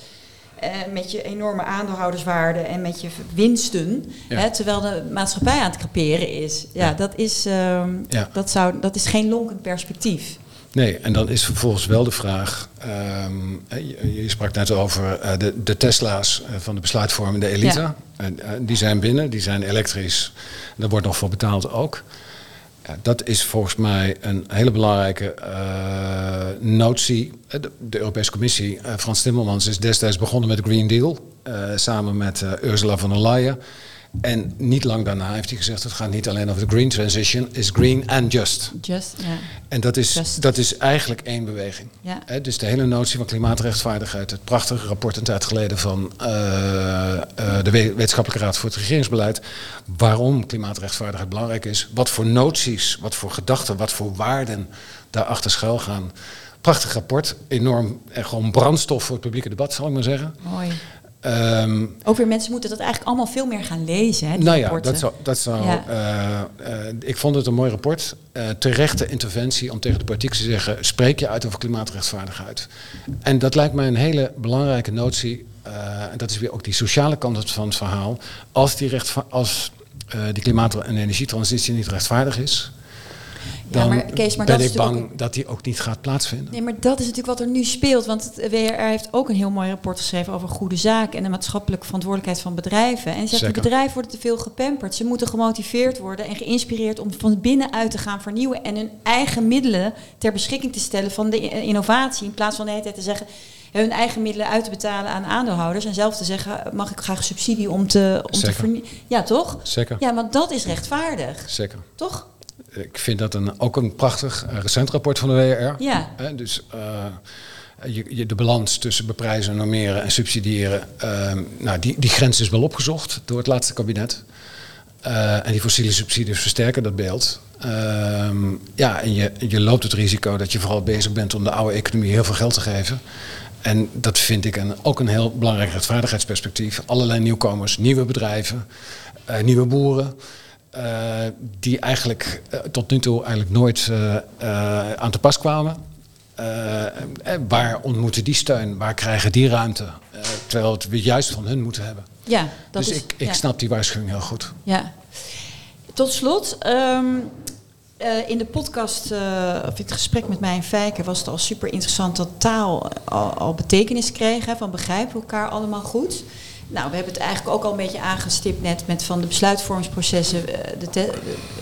eh, met je enorme aandeelhouderswaarde en met je winsten. Ja. Hè, terwijl de maatschappij aan het creperen is. Ja, Ja. Dat, is ehm, Ja. dat, zou, dat is geen lonkend perspectief. Nee, en dan is vervolgens wel de vraag. ehm, je, je sprak net over eh, de, de Tesla's eh, van de besluitvormende elite. Ja. Eh, die zijn binnen, die zijn elektrisch. Daar wordt nog voor betaald ook. Ja, dat is volgens mij een hele belangrijke eh, notie. Eh, De, de Europese Commissie, eh, Frans Timmermans, is destijds begonnen met de Green Deal. eh, samen met eh, Ursula von der Leyen. En niet lang daarna heeft hij gezegd: het gaat niet alleen over de green transition, is green and just. Just, ja. En dat is, Just. dat is eigenlijk één beweging. Ja. Dus de hele notie van klimaatrechtvaardigheid, het prachtige rapport een tijd geleden van eh, eh, de We- Wetenschappelijke Raad voor het Regeringsbeleid, waarom klimaatrechtvaardigheid belangrijk is, wat voor noties, wat voor gedachten, wat voor waarden daarachter schuil gaan. Prachtig rapport, enorm, en gewoon brandstof voor het publieke debat, zal ik maar zeggen. Mooi. Ehm, Ook weer mensen moeten dat eigenlijk allemaal veel meer gaan lezen. Hè, nou ja, rapporten. dat zou, dat zou, Ja. eh, eh, ik vond het een mooi rapport. Eh, terechte interventie om tegen de politiek te zeggen: spreek je uit over klimaatrechtvaardigheid. En dat lijkt mij een hele belangrijke notie. en dat is weer ook die sociale kant van het verhaal. Als die, rechtva- als, die klimaat- en energietransitie niet rechtvaardig is, Ja, dan maar Kees, maar ben dat ik bang dat die ook niet gaat plaatsvinden. Nee, maar dat is natuurlijk wat er nu speelt. Want het WRR heeft ook een heel mooi rapport geschreven over goede zaken en de maatschappelijke verantwoordelijkheid van bedrijven. En ze zegt, de Zeker. bedrijven worden te veel gepamperd. Ze moeten gemotiveerd worden en geïnspireerd om van binnenuit te gaan vernieuwen en hun eigen middelen ter beschikking te stellen van de i- innovatie. In plaats van de hele tijd te zeggen hun eigen middelen uit te betalen aan aandeelhouders en zelf te zeggen, mag ik graag subsidie om te, om te vernieuwen. Ja, toch? Zeker, Ja, want dat is rechtvaardig, zeker. toch? Ik vind dat een, ook een prachtig eh, recent rapport van de WR. Ja. Dus eh, je, je, de balans tussen beprijzen, normeren en subsidiëren, ehm, nou, die, die grens is wel opgezocht door het laatste kabinet. Eh, en die fossiele subsidies versterken dat beeld. Ehm, ja, en je, je loopt het risico dat je vooral bezig bent om de oude economie heel veel geld te geven. En dat vind ik een, ook een heel belangrijk rechtvaardigheidsperspectief. Allerlei nieuwkomers, nieuwe bedrijven, nieuwe boeren. Eh, die eigenlijk eh, tot nu toe eigenlijk nooit eh, aan te pas kwamen. Waar ontmoeten die steun? Waar krijgen die ruimte? Terwijl het we juist van hun moeten hebben. Ja, dat dus is, ik, ik ja. snap die waarschuwing heel goed. Ja. Tot slot, ehm, eh, in de podcast, of het gesprek met mij en Fijker, was het al super interessant dat taal al, al betekenis kreeg. Hè, van begrijpen we elkaar allemaal goed. Nou, we hebben het eigenlijk ook al een beetje aangestipt net met van de besluitvormingsprocessen. De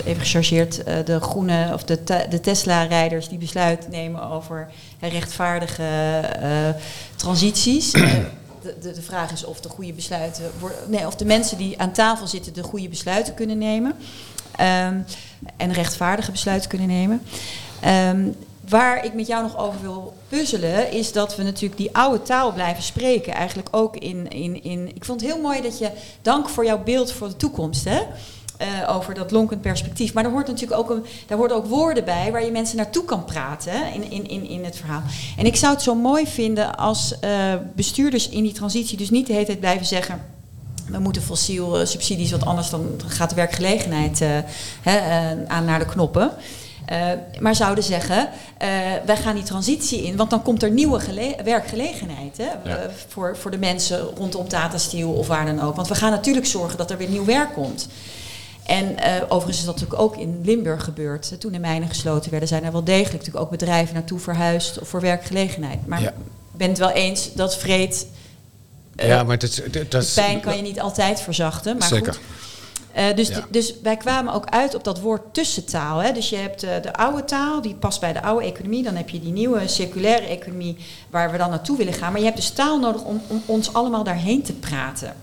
even gechargeerd, de groene of de, de Tesla-rijders die besluit nemen over rechtvaardige transities. De, de, de, vraag is of de goede besluiten. Nee, of de mensen die aan tafel zitten de goede besluiten kunnen nemen. Um, en rechtvaardige besluiten kunnen nemen. Um, waar ik met jou nog over wil puzzelen, is dat we natuurlijk die oude taal blijven spreken. Eigenlijk ook in. in, in ik vond het heel mooi dat je. Dank voor jouw beeld voor de toekomst. Hè? Uh, over dat lonkend perspectief. Maar er hoort natuurlijk ook een, daar horen ook woorden bij waar je mensen naartoe kan praten in, in, in, in het verhaal. En ik zou het zo mooi vinden als uh, bestuurders in die transitie dus niet de hele tijd blijven zeggen we moeten fossiel subsidies, want anders dan gaat de werkgelegenheid uh, aan naar de knoppen. Uh, maar zouden zeggen, uh, wij gaan die transitie in, want dan komt er nieuwe werkgelegenheid hè, ja. voor, voor de mensen rondom Tata Steel of waar dan ook. Want we gaan natuurlijk zorgen dat er weer nieuw werk komt. En uh, overigens is dat natuurlijk ook in Limburg gebeurd. Toen de mijnen gesloten werden, zijn er wel degelijk natuurlijk ook bedrijven naartoe verhuisd voor werkgelegenheid. Maar ja. ik ben het wel eens dat vreed ja, maar dat, dat, pijn kan je niet altijd verzachten. Maar zeker. Goed. Uh, dus, ja. dus wij kwamen ook uit op dat woord tussentaal. Hè? Dus je hebt uh, de oude taal, die past bij de oude economie. Dan heb je die nieuwe circulaire economie waar we dan naartoe willen gaan. Maar je hebt dus taal nodig om, om ons allemaal daarheen te praten.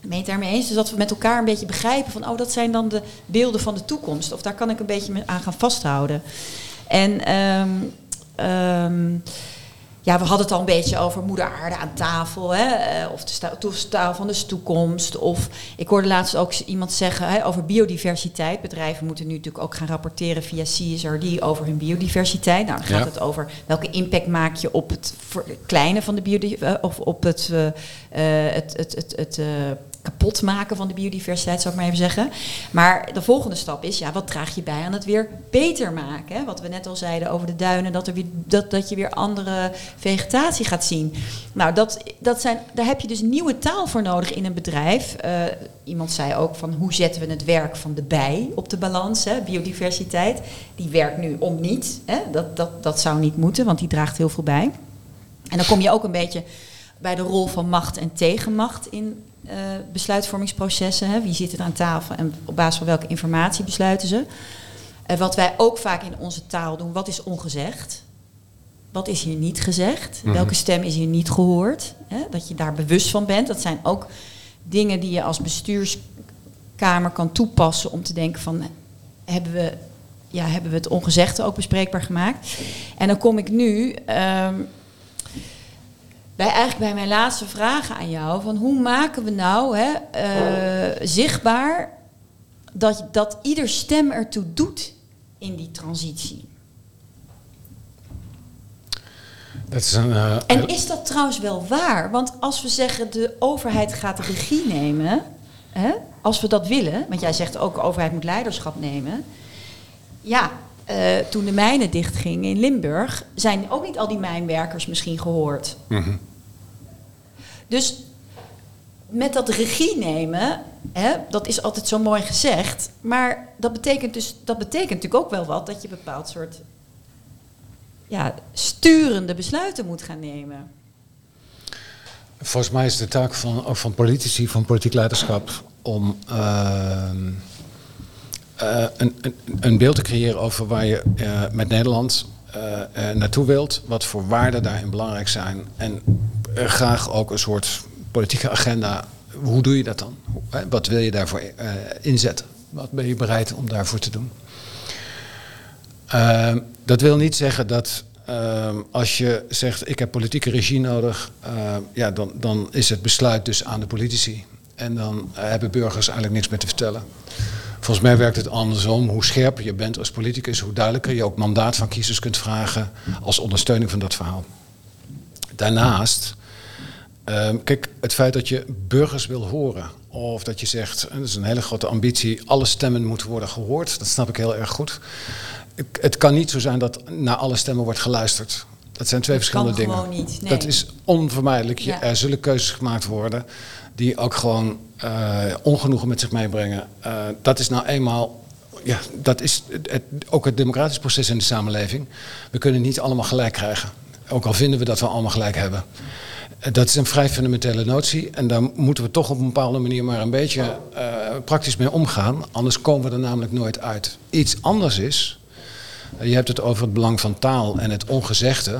Ben je het daarmee eens? Dus dat we met elkaar een beetje begrijpen van... oh, dat zijn dan de beelden van de toekomst. Of daar kan ik een beetje aan gaan vasthouden. En... Um, um, ja, we hadden het al een beetje over moeder aarde aan tafel. Hè, eh, of de taal van de toekomst. Of ik hoorde laatst ook iemand zeggen hè, over biodiversiteit. Bedrijven moeten nu natuurlijk ook gaan rapporteren via CSRD over hun biodiversiteit. Nou, dan gaat ja. het over welke impact maak je op het kleine van de biodiversiteit. Of op het, uh, het, het, het, het kapot maken van de biodiversiteit, zou ik maar even zeggen. Maar de volgende stap is, ja, wat draag je bij aan het weer beter maken? Hè? Wat we net al zeiden over de duinen, dat, er weer, dat, dat je weer andere vegetatie gaat zien. Nou, dat, dat zijn, daar heb je dus nieuwe taal voor nodig in een bedrijf. Uh, iemand zei ook van, hoe zetten we het werk van de bij op de balans, hè? biodiversiteit. Die werkt nu om niet. Hè? Dat, dat, dat zou niet moeten, want die draagt heel veel bij. En dan kom je ook een beetje bij de rol van macht en tegenmacht in uh, besluitvormingsprocessen. Hè? Wie zit er aan tafel en op basis van welke informatie besluiten ze? Uh, wat wij ook vaak in onze taal doen, wat is ongezegd? Wat is hier niet gezegd? -hmm. Welke stem is hier niet gehoord? Hè? Dat je daar bewust van bent. Dat zijn ook dingen die je als bestuurskamer kan toepassen om te denken van hebben we, ja, hebben we het ongezegde ook bespreekbaar gemaakt? En dan kom ik nu. Um, bij eigenlijk bij mijn laatste vragen aan jou: van hoe maken we nou hè, uh, zichtbaar dat, dat ieder stem ertoe doet in die transitie? Dat is een, uh, en is dat trouwens wel waar? Want als we zeggen de overheid gaat regie nemen, hè, als we dat willen, want jij zegt ook de overheid moet leiderschap nemen. Ja, uh, toen de mijnen dichtgingen in Limburg, zijn ook niet al die mijnwerkers misschien gehoord. Mm -hmm. Dus met dat regie nemen, hè, dat is altijd zo mooi gezegd, maar dat betekent, dus, dat betekent natuurlijk ook wel wat dat je een bepaald soort ja, sturende besluiten moet gaan nemen. Volgens mij is de taak van, ook van politici, van politiek leiderschap, om uh, een, een, een, beeld te creëren over waar je uh, met Nederland naartoe wilt, wat voor waarden daarin belangrijk zijn. En graag ook een soort politieke agenda. Hoe doe je dat dan? Wat wil je daarvoor inzetten? Wat ben je bereid om daarvoor te doen? Uh, dat wil niet zeggen dat uh, als je zegt ik heb politieke regie nodig, uh, ja, dan, dan is het besluit dus aan de politici. En dan hebben burgers eigenlijk niks meer te vertellen. Volgens mij werkt het andersom. Hoe scherper je bent als politicus, hoe duidelijker je ook mandaat van kiezers kunt vragen als ondersteuning van dat verhaal. Daarnaast, uh, kijk, het feit dat je burgers wil horen, of dat je zegt, en dat is een hele grote ambitie, alle stemmen moeten worden gehoord, dat snap ik heel erg goed het kan niet zo zijn dat naar alle stemmen wordt geluisterd. Dat zijn twee dat verschillende kan dingen. Niet, nee. Dat is onvermijdelijk. Ja. Er zullen keuzes gemaakt worden die ook gewoon ongenoegen met zich meebrengen. Uh, dat is nou eenmaal ja, dat is het, ook het democratisch proces in de samenleving. We kunnen niet allemaal gelijk krijgen. Ook al vinden we dat we allemaal gelijk hebben. Eh, dat is een vrij fundamentele notie. En daar moeten we toch op een bepaalde manier maar een beetje praktisch mee omgaan. Anders komen we er namelijk nooit uit. Iets anders is. Je hebt het over het belang van taal en het ongezegde.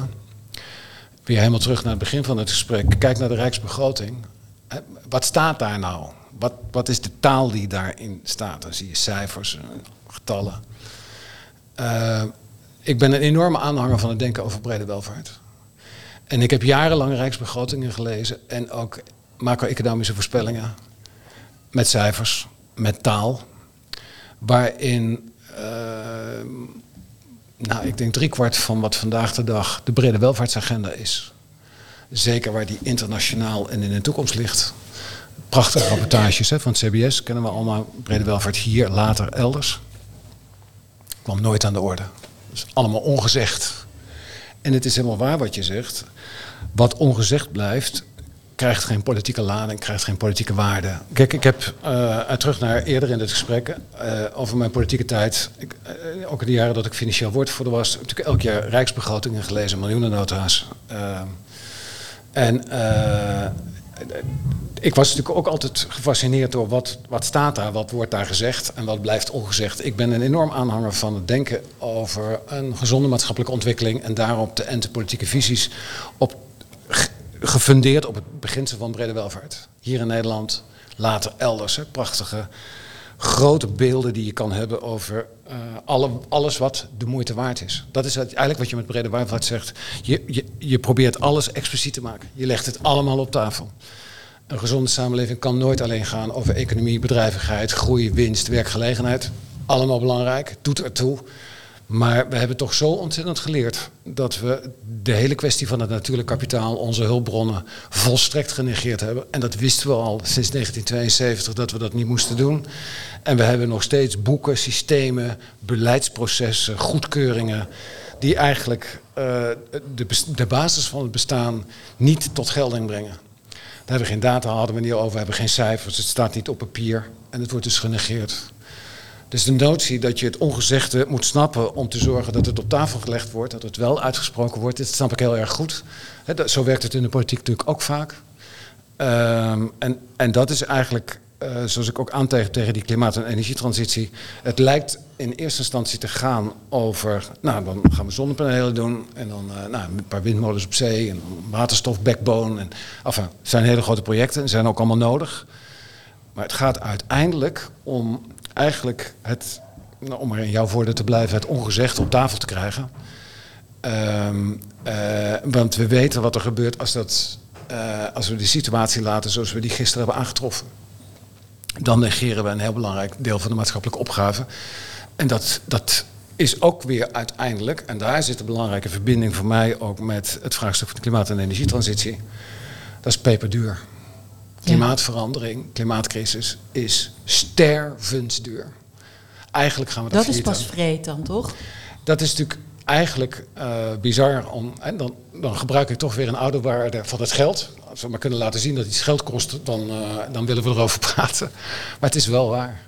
Weer helemaal terug naar het begin van het gesprek. Kijk naar de Rijksbegroting. Wat staat daar nou? Wat, wat is de taal die daarin staat? Dan zie je cijfers, getallen. Uh, ik ben een enorme aanhanger van het denken over brede welvaart. En ik heb jarenlang rijksbegrotingen gelezen en ook macro-economische voorspellingen met cijfers, met taal, waarin, uh, nou, ik denk driekwart van wat vandaag de dag de brede welvaartsagenda is. Zeker waar die internationaal en in de toekomst ligt. Prachtige rapportages hè, van het CBS, kennen we allemaal. Brede welvaart hier, later elders. Kwam nooit aan de orde. Dus allemaal ongezegd. En het is helemaal waar wat je zegt. Wat ongezegd blijft, krijgt geen politieke lading, krijgt geen politieke waarde. Kijk, ik heb uh, terug naar eerder in dit gesprek uh, over mijn politieke tijd. Ik, uh, ook in de jaren dat ik financieel woordvoerder was, natuurlijk elk jaar rijksbegrotingen gelezen, miljoenennota's. En ik was natuurlijk ook altijd gefascineerd door wat, wat staat daar, wat wordt daar gezegd en wat blijft ongezegd. Ik ben een enorm aanhanger van het denken over een gezonde maatschappelijke ontwikkeling en daarop de entepolitieke visies op, gefundeerd op het beginsel van brede welvaart. Hier in Nederland, later elders. Hè, prachtige grote beelden die je kan hebben over uh, alle, alles wat de moeite waard is. Dat is eigenlijk wat je met brede welvaart zegt. Je, je, je probeert alles expliciet te maken. Je legt het allemaal op tafel. Een gezonde samenleving kan nooit alleen gaan over economie, bedrijvigheid, groei, winst, werkgelegenheid. Allemaal belangrijk, doet ertoe. Maar we hebben toch zo ontzettend geleerd dat we de hele kwestie van het natuurlijk kapitaal, onze hulpbronnen, volstrekt genegeerd hebben. En dat wisten we al sinds 1972 dat we dat niet moesten doen. En we hebben nog steeds boeken, systemen, beleidsprocessen, goedkeuringen, die eigenlijk de, de basis van het bestaan niet tot gelding brengen. Daar hebben we geen data, hadden we niet over, we hebben geen cijfers, het staat niet op papier en het wordt dus genegeerd. Dus de notie dat je het ongezegde moet snappen om te zorgen dat het op tafel gelegd wordt, dat het wel uitgesproken wordt, dat snap ik heel erg goed. zo werkt het in de politiek natuurlijk ook vaak. Um, en, en dat is eigenlijk, uh, zoals ik ook aanteken tegen die klimaat- en energietransitie, het lijkt in eerste instantie te gaan over, nou dan gaan we zonnepanelen doen en dan uh, nou, een paar windmolens op zee en waterstof, backbone. En, enfin, zijn hele grote projecten, zijn ook allemaal nodig. Maar het gaat uiteindelijk om eigenlijk het, nou, om er in jouw voordeel te blijven, het ongezegd op tafel te krijgen. Um, uh, want we weten wat er gebeurt als, dat, uh, als we de situatie laten zoals we die gisteren hebben aangetroffen. Dan negeren we een heel belangrijk deel van de maatschappelijke opgave. En dat, dat is ook weer uiteindelijk, en daar zit een belangrijke verbinding voor mij ook met het vraagstuk van de klimaat- en energietransitie. Dat is peperduur. Klimaatverandering, klimaatcrisis is stervensduur. Eigenlijk gaan we dat Dat is pas vreed dan, toch? Dat is natuurlijk eigenlijk uh, bizar. Om, en dan, dan gebruik ik toch weer een oude waarde van het geld. Als we maar kunnen laten zien dat iets geld kost, dan, uh, dan willen we erover praten. Maar het is wel waar.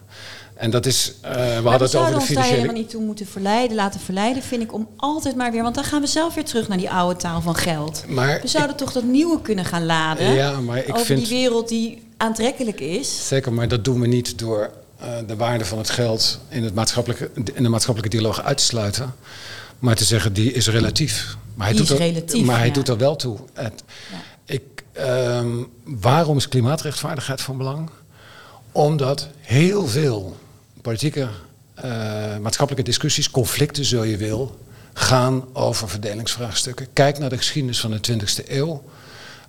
En dat is, uh, we hadden het over de financiële... We helemaal niet toe moeten verleiden, laten verleiden, vind ik, om altijd maar weer... Want dan gaan we zelf weer terug naar die oude taal van geld. Maar we zouden ik, toch dat nieuwe kunnen gaan laden ja, maar ik over vind, die wereld die aantrekkelijk is. Zeker, maar dat doen we niet door uh, de waarde van het geld in, het maatschappelijke, in de maatschappelijke dialoog uit te sluiten. Maar te zeggen, die is relatief. Maar hij, die doet, is er, relatief, maar hij ja. doet er wel toe. Het, Ja. ik, um, waarom is klimaatrechtvaardigheid van belang? Omdat heel veel politieke, uh, maatschappelijke discussies, conflicten, zo je wil, gaan over verdelingsvraagstukken. Kijk naar de geschiedenis van de 20e eeuw.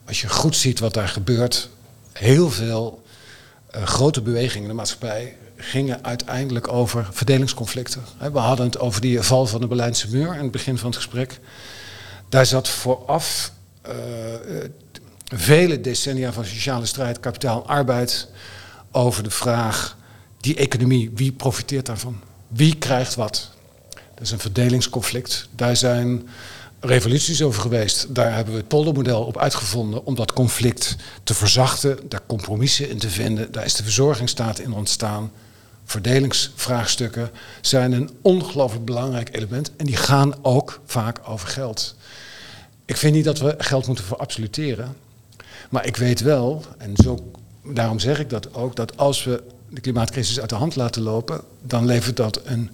Als je goed ziet wat daar gebeurt, heel veel uh, grote bewegingen in de maatschappij gingen uiteindelijk over verdelingsconflicten. We hadden het over die val van de Berlijnse muur in het begin van het gesprek. Daar zat vooraf uh, vele decennia van sociale strijd, kapitaal, arbeid over de vraag die economie, wie profiteert daarvan? Wie krijgt wat? Dat is een verdelingsconflict. Daar zijn revoluties over geweest. Daar hebben we het poldermodel op uitgevonden om dat conflict te verzachten, daar compromissen in te vinden. Daar is de verzorgingsstaat in ontstaan. verdelingsvraagstukken zijn een ongelooflijk belangrijk element. En die gaan ook vaak over geld. Ik vind niet dat we geld moeten verabsoluteren. Maar ik weet wel, en zo, daarom zeg ik dat ook, dat als we de klimaatcrisis uit de hand laten lopen, dan levert dat een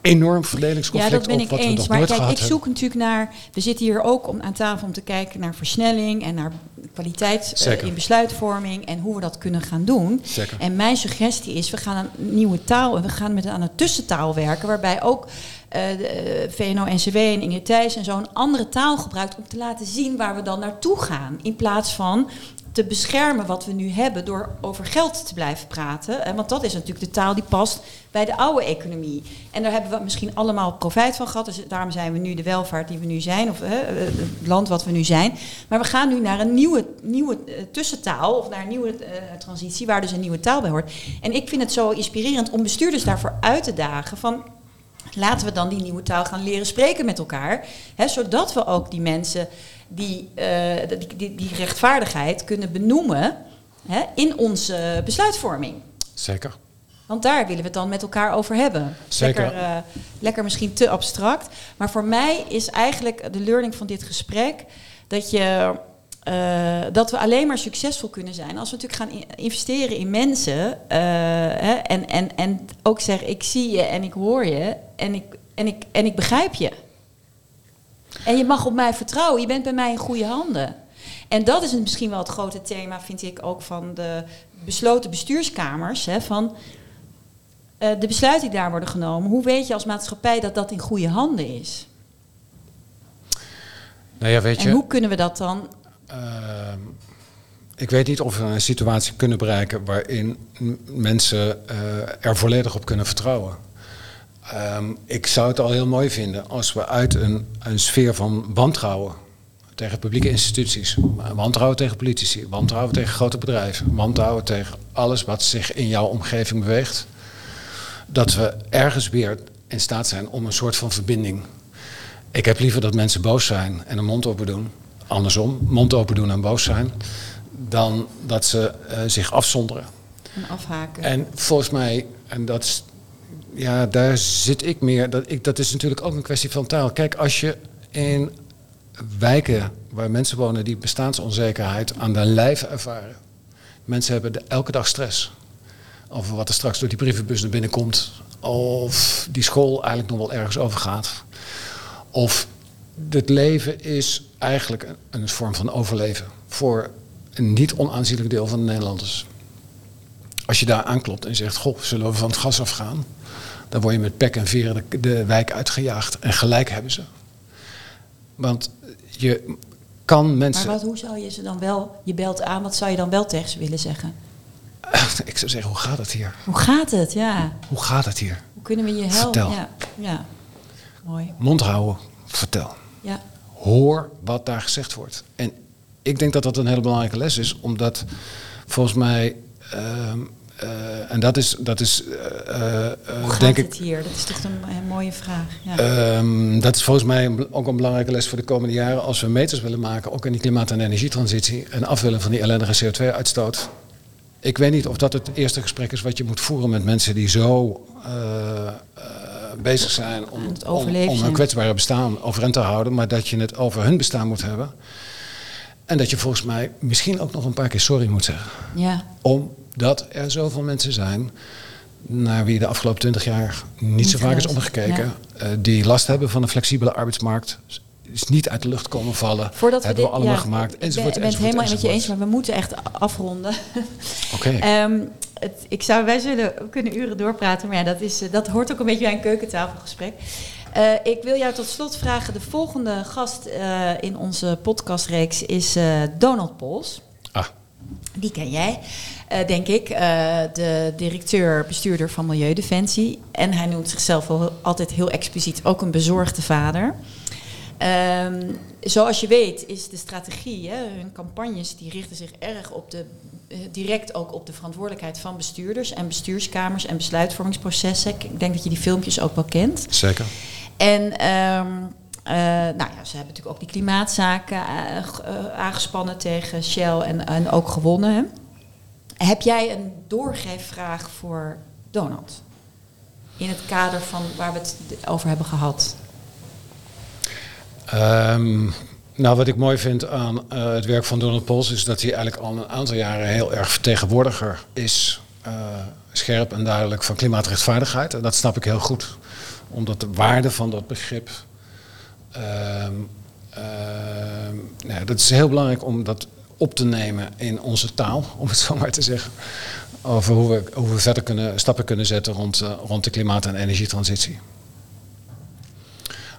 enorm verdelingsconflict ja, dat ben op wat ik we eens. nog Maar nooit kijk, ik zoek natuurlijk naar. We zitten hier ook om, aan tafel om te kijken naar versnelling en naar kwaliteit eh, in besluitvorming en hoe we dat kunnen gaan doen. Zeker. En mijn suggestie is, we gaan aan een nieuwe taal en we gaan met aan een tussentaal werken, waarbij ook eh, de, eh, VNO-NCW en Inge Thijs en zo een andere taal gebruikt om te laten zien waar we dan naartoe gaan. In plaats van te beschermen wat we nu hebben door over geld te blijven praten. Want dat is natuurlijk de taal die past bij de oude economie. En daar hebben we misschien allemaal profijt van gehad. Dus daarom zijn we nu de welvaart die we nu zijn, of eh, het land wat we nu zijn. Maar we gaan nu naar een nieuwe, nieuwe eh, tussentaal, of naar een nieuwe eh, transitie, waar dus een nieuwe taal bij hoort. En ik vind het zo inspirerend om bestuurders daarvoor uit te dagen van laten we dan die nieuwe taal gaan leren spreken met elkaar. Hè, zodat we ook die mensen die, eh, die, die, die rechtvaardigheid kunnen benoemen hè, in onze besluitvorming. Zeker. Want daar willen we het dan met elkaar over hebben. Zeker. Lekker, eh, lekker misschien te abstract. Maar voor mij is eigenlijk de learning van dit gesprek dat je. eh, dat we alleen maar succesvol kunnen zijn als we natuurlijk gaan in- investeren in mensen. hè, en, en, en ook zeggen: ik zie je en ik hoor je en ik, en ik, en ik begrijp je. En je mag op mij vertrouwen. Je bent bij mij in goede handen. En dat is een- misschien wel het grote thema, vind ik ook van de besloten bestuurskamers. Hè, van eh, de besluiten die daar worden genomen. Hoe weet je als maatschappij dat dat in goede handen is? Nou ja, weet je. En hoe kunnen we dat dan? Ehm, ik weet niet of we een situatie kunnen bereiken waarin mensen eh, er volledig op kunnen vertrouwen. Ehm, ik zou het al heel mooi vinden als we uit een, een sfeer van wantrouwen tegen publieke instituties, wantrouwen tegen politici, wantrouwen tegen grote bedrijven, wantrouwen tegen alles wat zich in jouw omgeving beweegt, dat we ergens weer in staat zijn om een soort van verbinding. Ik heb liever dat mensen boos zijn en een mond open doen, andersom, mond open doen en boos zijn, dan dat ze eh, zich afzonderen. En afhaken. En volgens mij, en dat is, ja, daar zit ik meer. Dat, ik, dat is natuurlijk ook een kwestie van taal. Kijk, als je in wijken waar mensen wonen die bestaansonzekerheid aan de lijf ervaren. Mensen hebben elke dag stress over wat er straks door die brievenbus naar binnen komt. Of die school eigenlijk nog wel ergens overgaat. Of het leven is eigenlijk een, een vorm van overleven voor een niet onaanzienlijk deel van de Nederlanders. Als je daar aanklopt en zegt, goh, zullen we van het gas afgaan? Dan word je met pek en veren de, de wijk uitgejaagd. En gelijk hebben ze. Want je kan maar mensen... wat, hoe zou je ze dan wel, je belt aan, wat zou je dan wel tegen ze willen zeggen? Ik zou zeggen, hoe gaat het hier? Hoe gaat het? Ja. Hoe gaat het hier? Hoe kunnen we je helpen? Vertel. Ja. ja. Mooi. Mond houden, vertel. Ja. Hoor wat daar gezegd wordt. En ik denk dat dat een hele belangrijke les is, omdat volgens mij... ehm, eh, en dat is, dat is Hoe gaat denk het ik, hier? Dat is toch een, een mooie vraag. Ja. Ehm, dat is volgens mij ook een belangrijke les voor de komende jaren. Als we meters willen maken, ook in die klimaat- en energietransitie. En af willen van die ellendige CO2-uitstoot. Ik weet niet of dat het eerste gesprek is wat je moet voeren met mensen die zo bezig zijn om, om, om hun kwetsbare bestaan overeind te houden. Maar dat je het over hun bestaan moet hebben. En dat je volgens mij misschien ook nog een paar keer sorry moet zeggen ja. Omdat er zoveel mensen zijn naar wie de afgelopen twintig jaar niet, Niet zo vaak is omgekeken. eh, die last hebben van een flexibele arbeidsmarkt. Is niet uit de lucht komen vallen. Voordat hebben we dit- allemaal ja, gemaakt. Ik ben, Enzovoort, ik ben het helemaal met je eens, maar we moeten echt afronden. Oké. Ehm, ik zou, wij zullen kunnen uren doorpraten, maar ja, dat, is, eh, dat hoort ook een beetje bij een keukentafelgesprek. Eh, ik wil jou tot slot vragen. De volgende gast in onze podcastreeks is Donald Pols. Die ken jij, eh, denk ik. eh, de directeur-bestuurder van Milieudefensie. En hij noemt zichzelf wel altijd heel expliciet ook een bezorgde vader. Ehm, zoals je weet is de strategie, hè, hun campagnes, die richten zich erg op de, eh, direct ook op de verantwoordelijkheid van bestuurders en bestuurskamers en besluitvormingsprocessen. Ik denk dat je die filmpjes ook wel kent. zeker. En ehm, eh, nou ja, ze hebben natuurlijk ook die klimaatzaken eh, eh, aangespannen tegen Shell en, en ook gewonnen. Hè? Heb jij een doorgeefvraag voor Donald? In het kader van waar we het over hebben gehad. Ehm, nou, wat ik mooi vind aan het werk van Donald Pols is dat hij eigenlijk al een aantal jaren heel erg vertegenwoordiger is, scherp en duidelijk, van klimaatrechtvaardigheid. En dat snap ik heel goed, omdat de waarde van dat begrip. Ehm, ehm, nou, dat is heel belangrijk om dat op te nemen in onze taal, om het zo maar te zeggen. Over hoe we, hoe we verder kunnen, stappen kunnen zetten rond, eh, rond de klimaat- en energietransitie.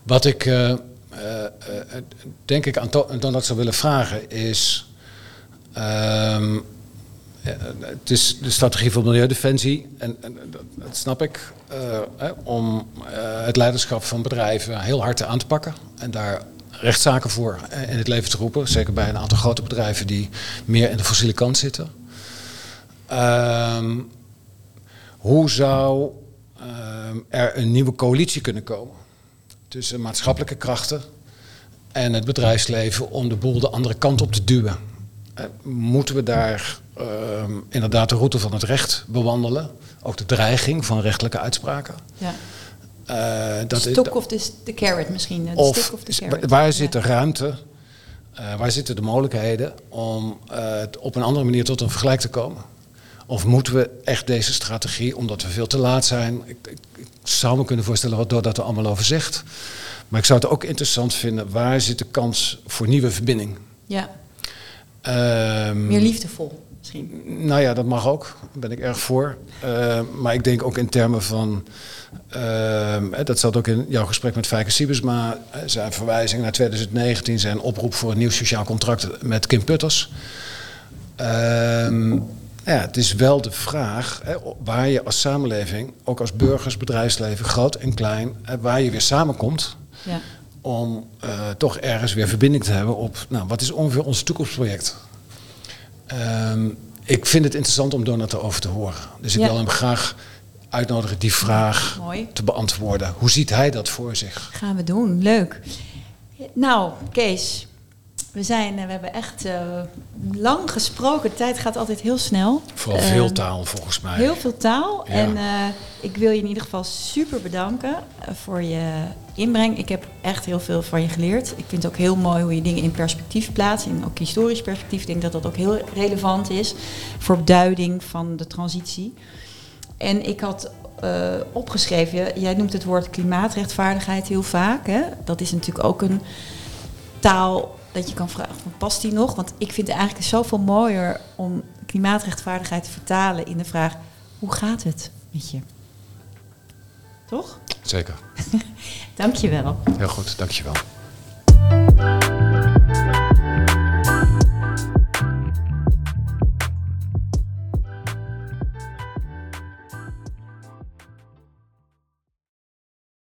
Wat ik eh, eh, denk ik aan Donald zou willen vragen is. ehm, eh, het is de strategie voor milieudefensie, en, en dat, snap ik, eh, om eh, het leiderschap van bedrijven heel hard aan te pakken en daar rechtszaken voor eh, in het leven te roepen. Zeker bij een aantal grote bedrijven die meer in de fossiele kant zitten. Ehm, hoe zou ehm, er een nieuwe coalitie kunnen komen tussen maatschappelijke krachten en het bedrijfsleven om de boel de andere kant op te duwen? Eh, moeten we daar inderdaad de route van het recht bewandelen? Ook de dreiging van rechtelijke uitspraken? Ja. Eh, dat Stok of de, de carrot misschien. De of stick of is- carrot. waar zit de ruimte, eh, waar zitten de mogelijkheden om eh, op een andere manier tot een vergelijk te komen? Of moeten we echt deze strategie, omdat we veel te laat zijn, ik, ik, ik zou me kunnen voorstellen wat Doordat er allemaal over zegt. Maar ik zou het ook interessant vinden, waar zit de kans voor nieuwe verbinding? Ja, Ehm, meer liefdevol misschien. nou ja, dat mag ook. Daar ben ik erg voor. Eh, maar ik denk ook in termen van... ehm, eh, dat zat ook in jouw gesprek met Fijke Siebersma. eh, zijn verwijzing naar 2019, zijn oproep voor een nieuw sociaal contract met Kim Putters. Ehm, ja, het is wel de vraag hè, waar je als samenleving, ook als burgers, bedrijfsleven, groot en klein, waar je weer samenkomt Ja. om eh, toch ergens weer verbinding te hebben op, nou, wat is ongeveer ons toekomstproject? Ehm, ik vind het interessant om Donald erover te horen. Dus ik Ja. wil hem graag uitnodigen die vraag Mooi. te beantwoorden. Hoe ziet hij dat voor zich? Gaan we doen, leuk. Nou, Kees, we, zijn, eh, we hebben echt eh, lang gesproken. De tijd gaat altijd heel snel. Vooral veel Ehm, taal volgens mij. Heel veel taal. Ja. En eh, ik wil je in ieder geval super bedanken voor je inbreng. Ik heb echt heel veel van je geleerd. Ik vind het ook heel mooi hoe je dingen in perspectief plaatst. In ook historisch perspectief. Ik denk dat dat ook heel relevant is voor duiding van de transitie. En ik had eh, opgeschreven, jij noemt het woord klimaatrechtvaardigheid heel vaak. Hè? Dat is natuurlijk ook een taal dat je kan vragen, past die nog? Want ik vind het eigenlijk zoveel mooier om klimaatrechtvaardigheid te vertalen in de vraag, hoe gaat het met je? Toch? Zeker. Dank je wel. Heel goed, dankjewel.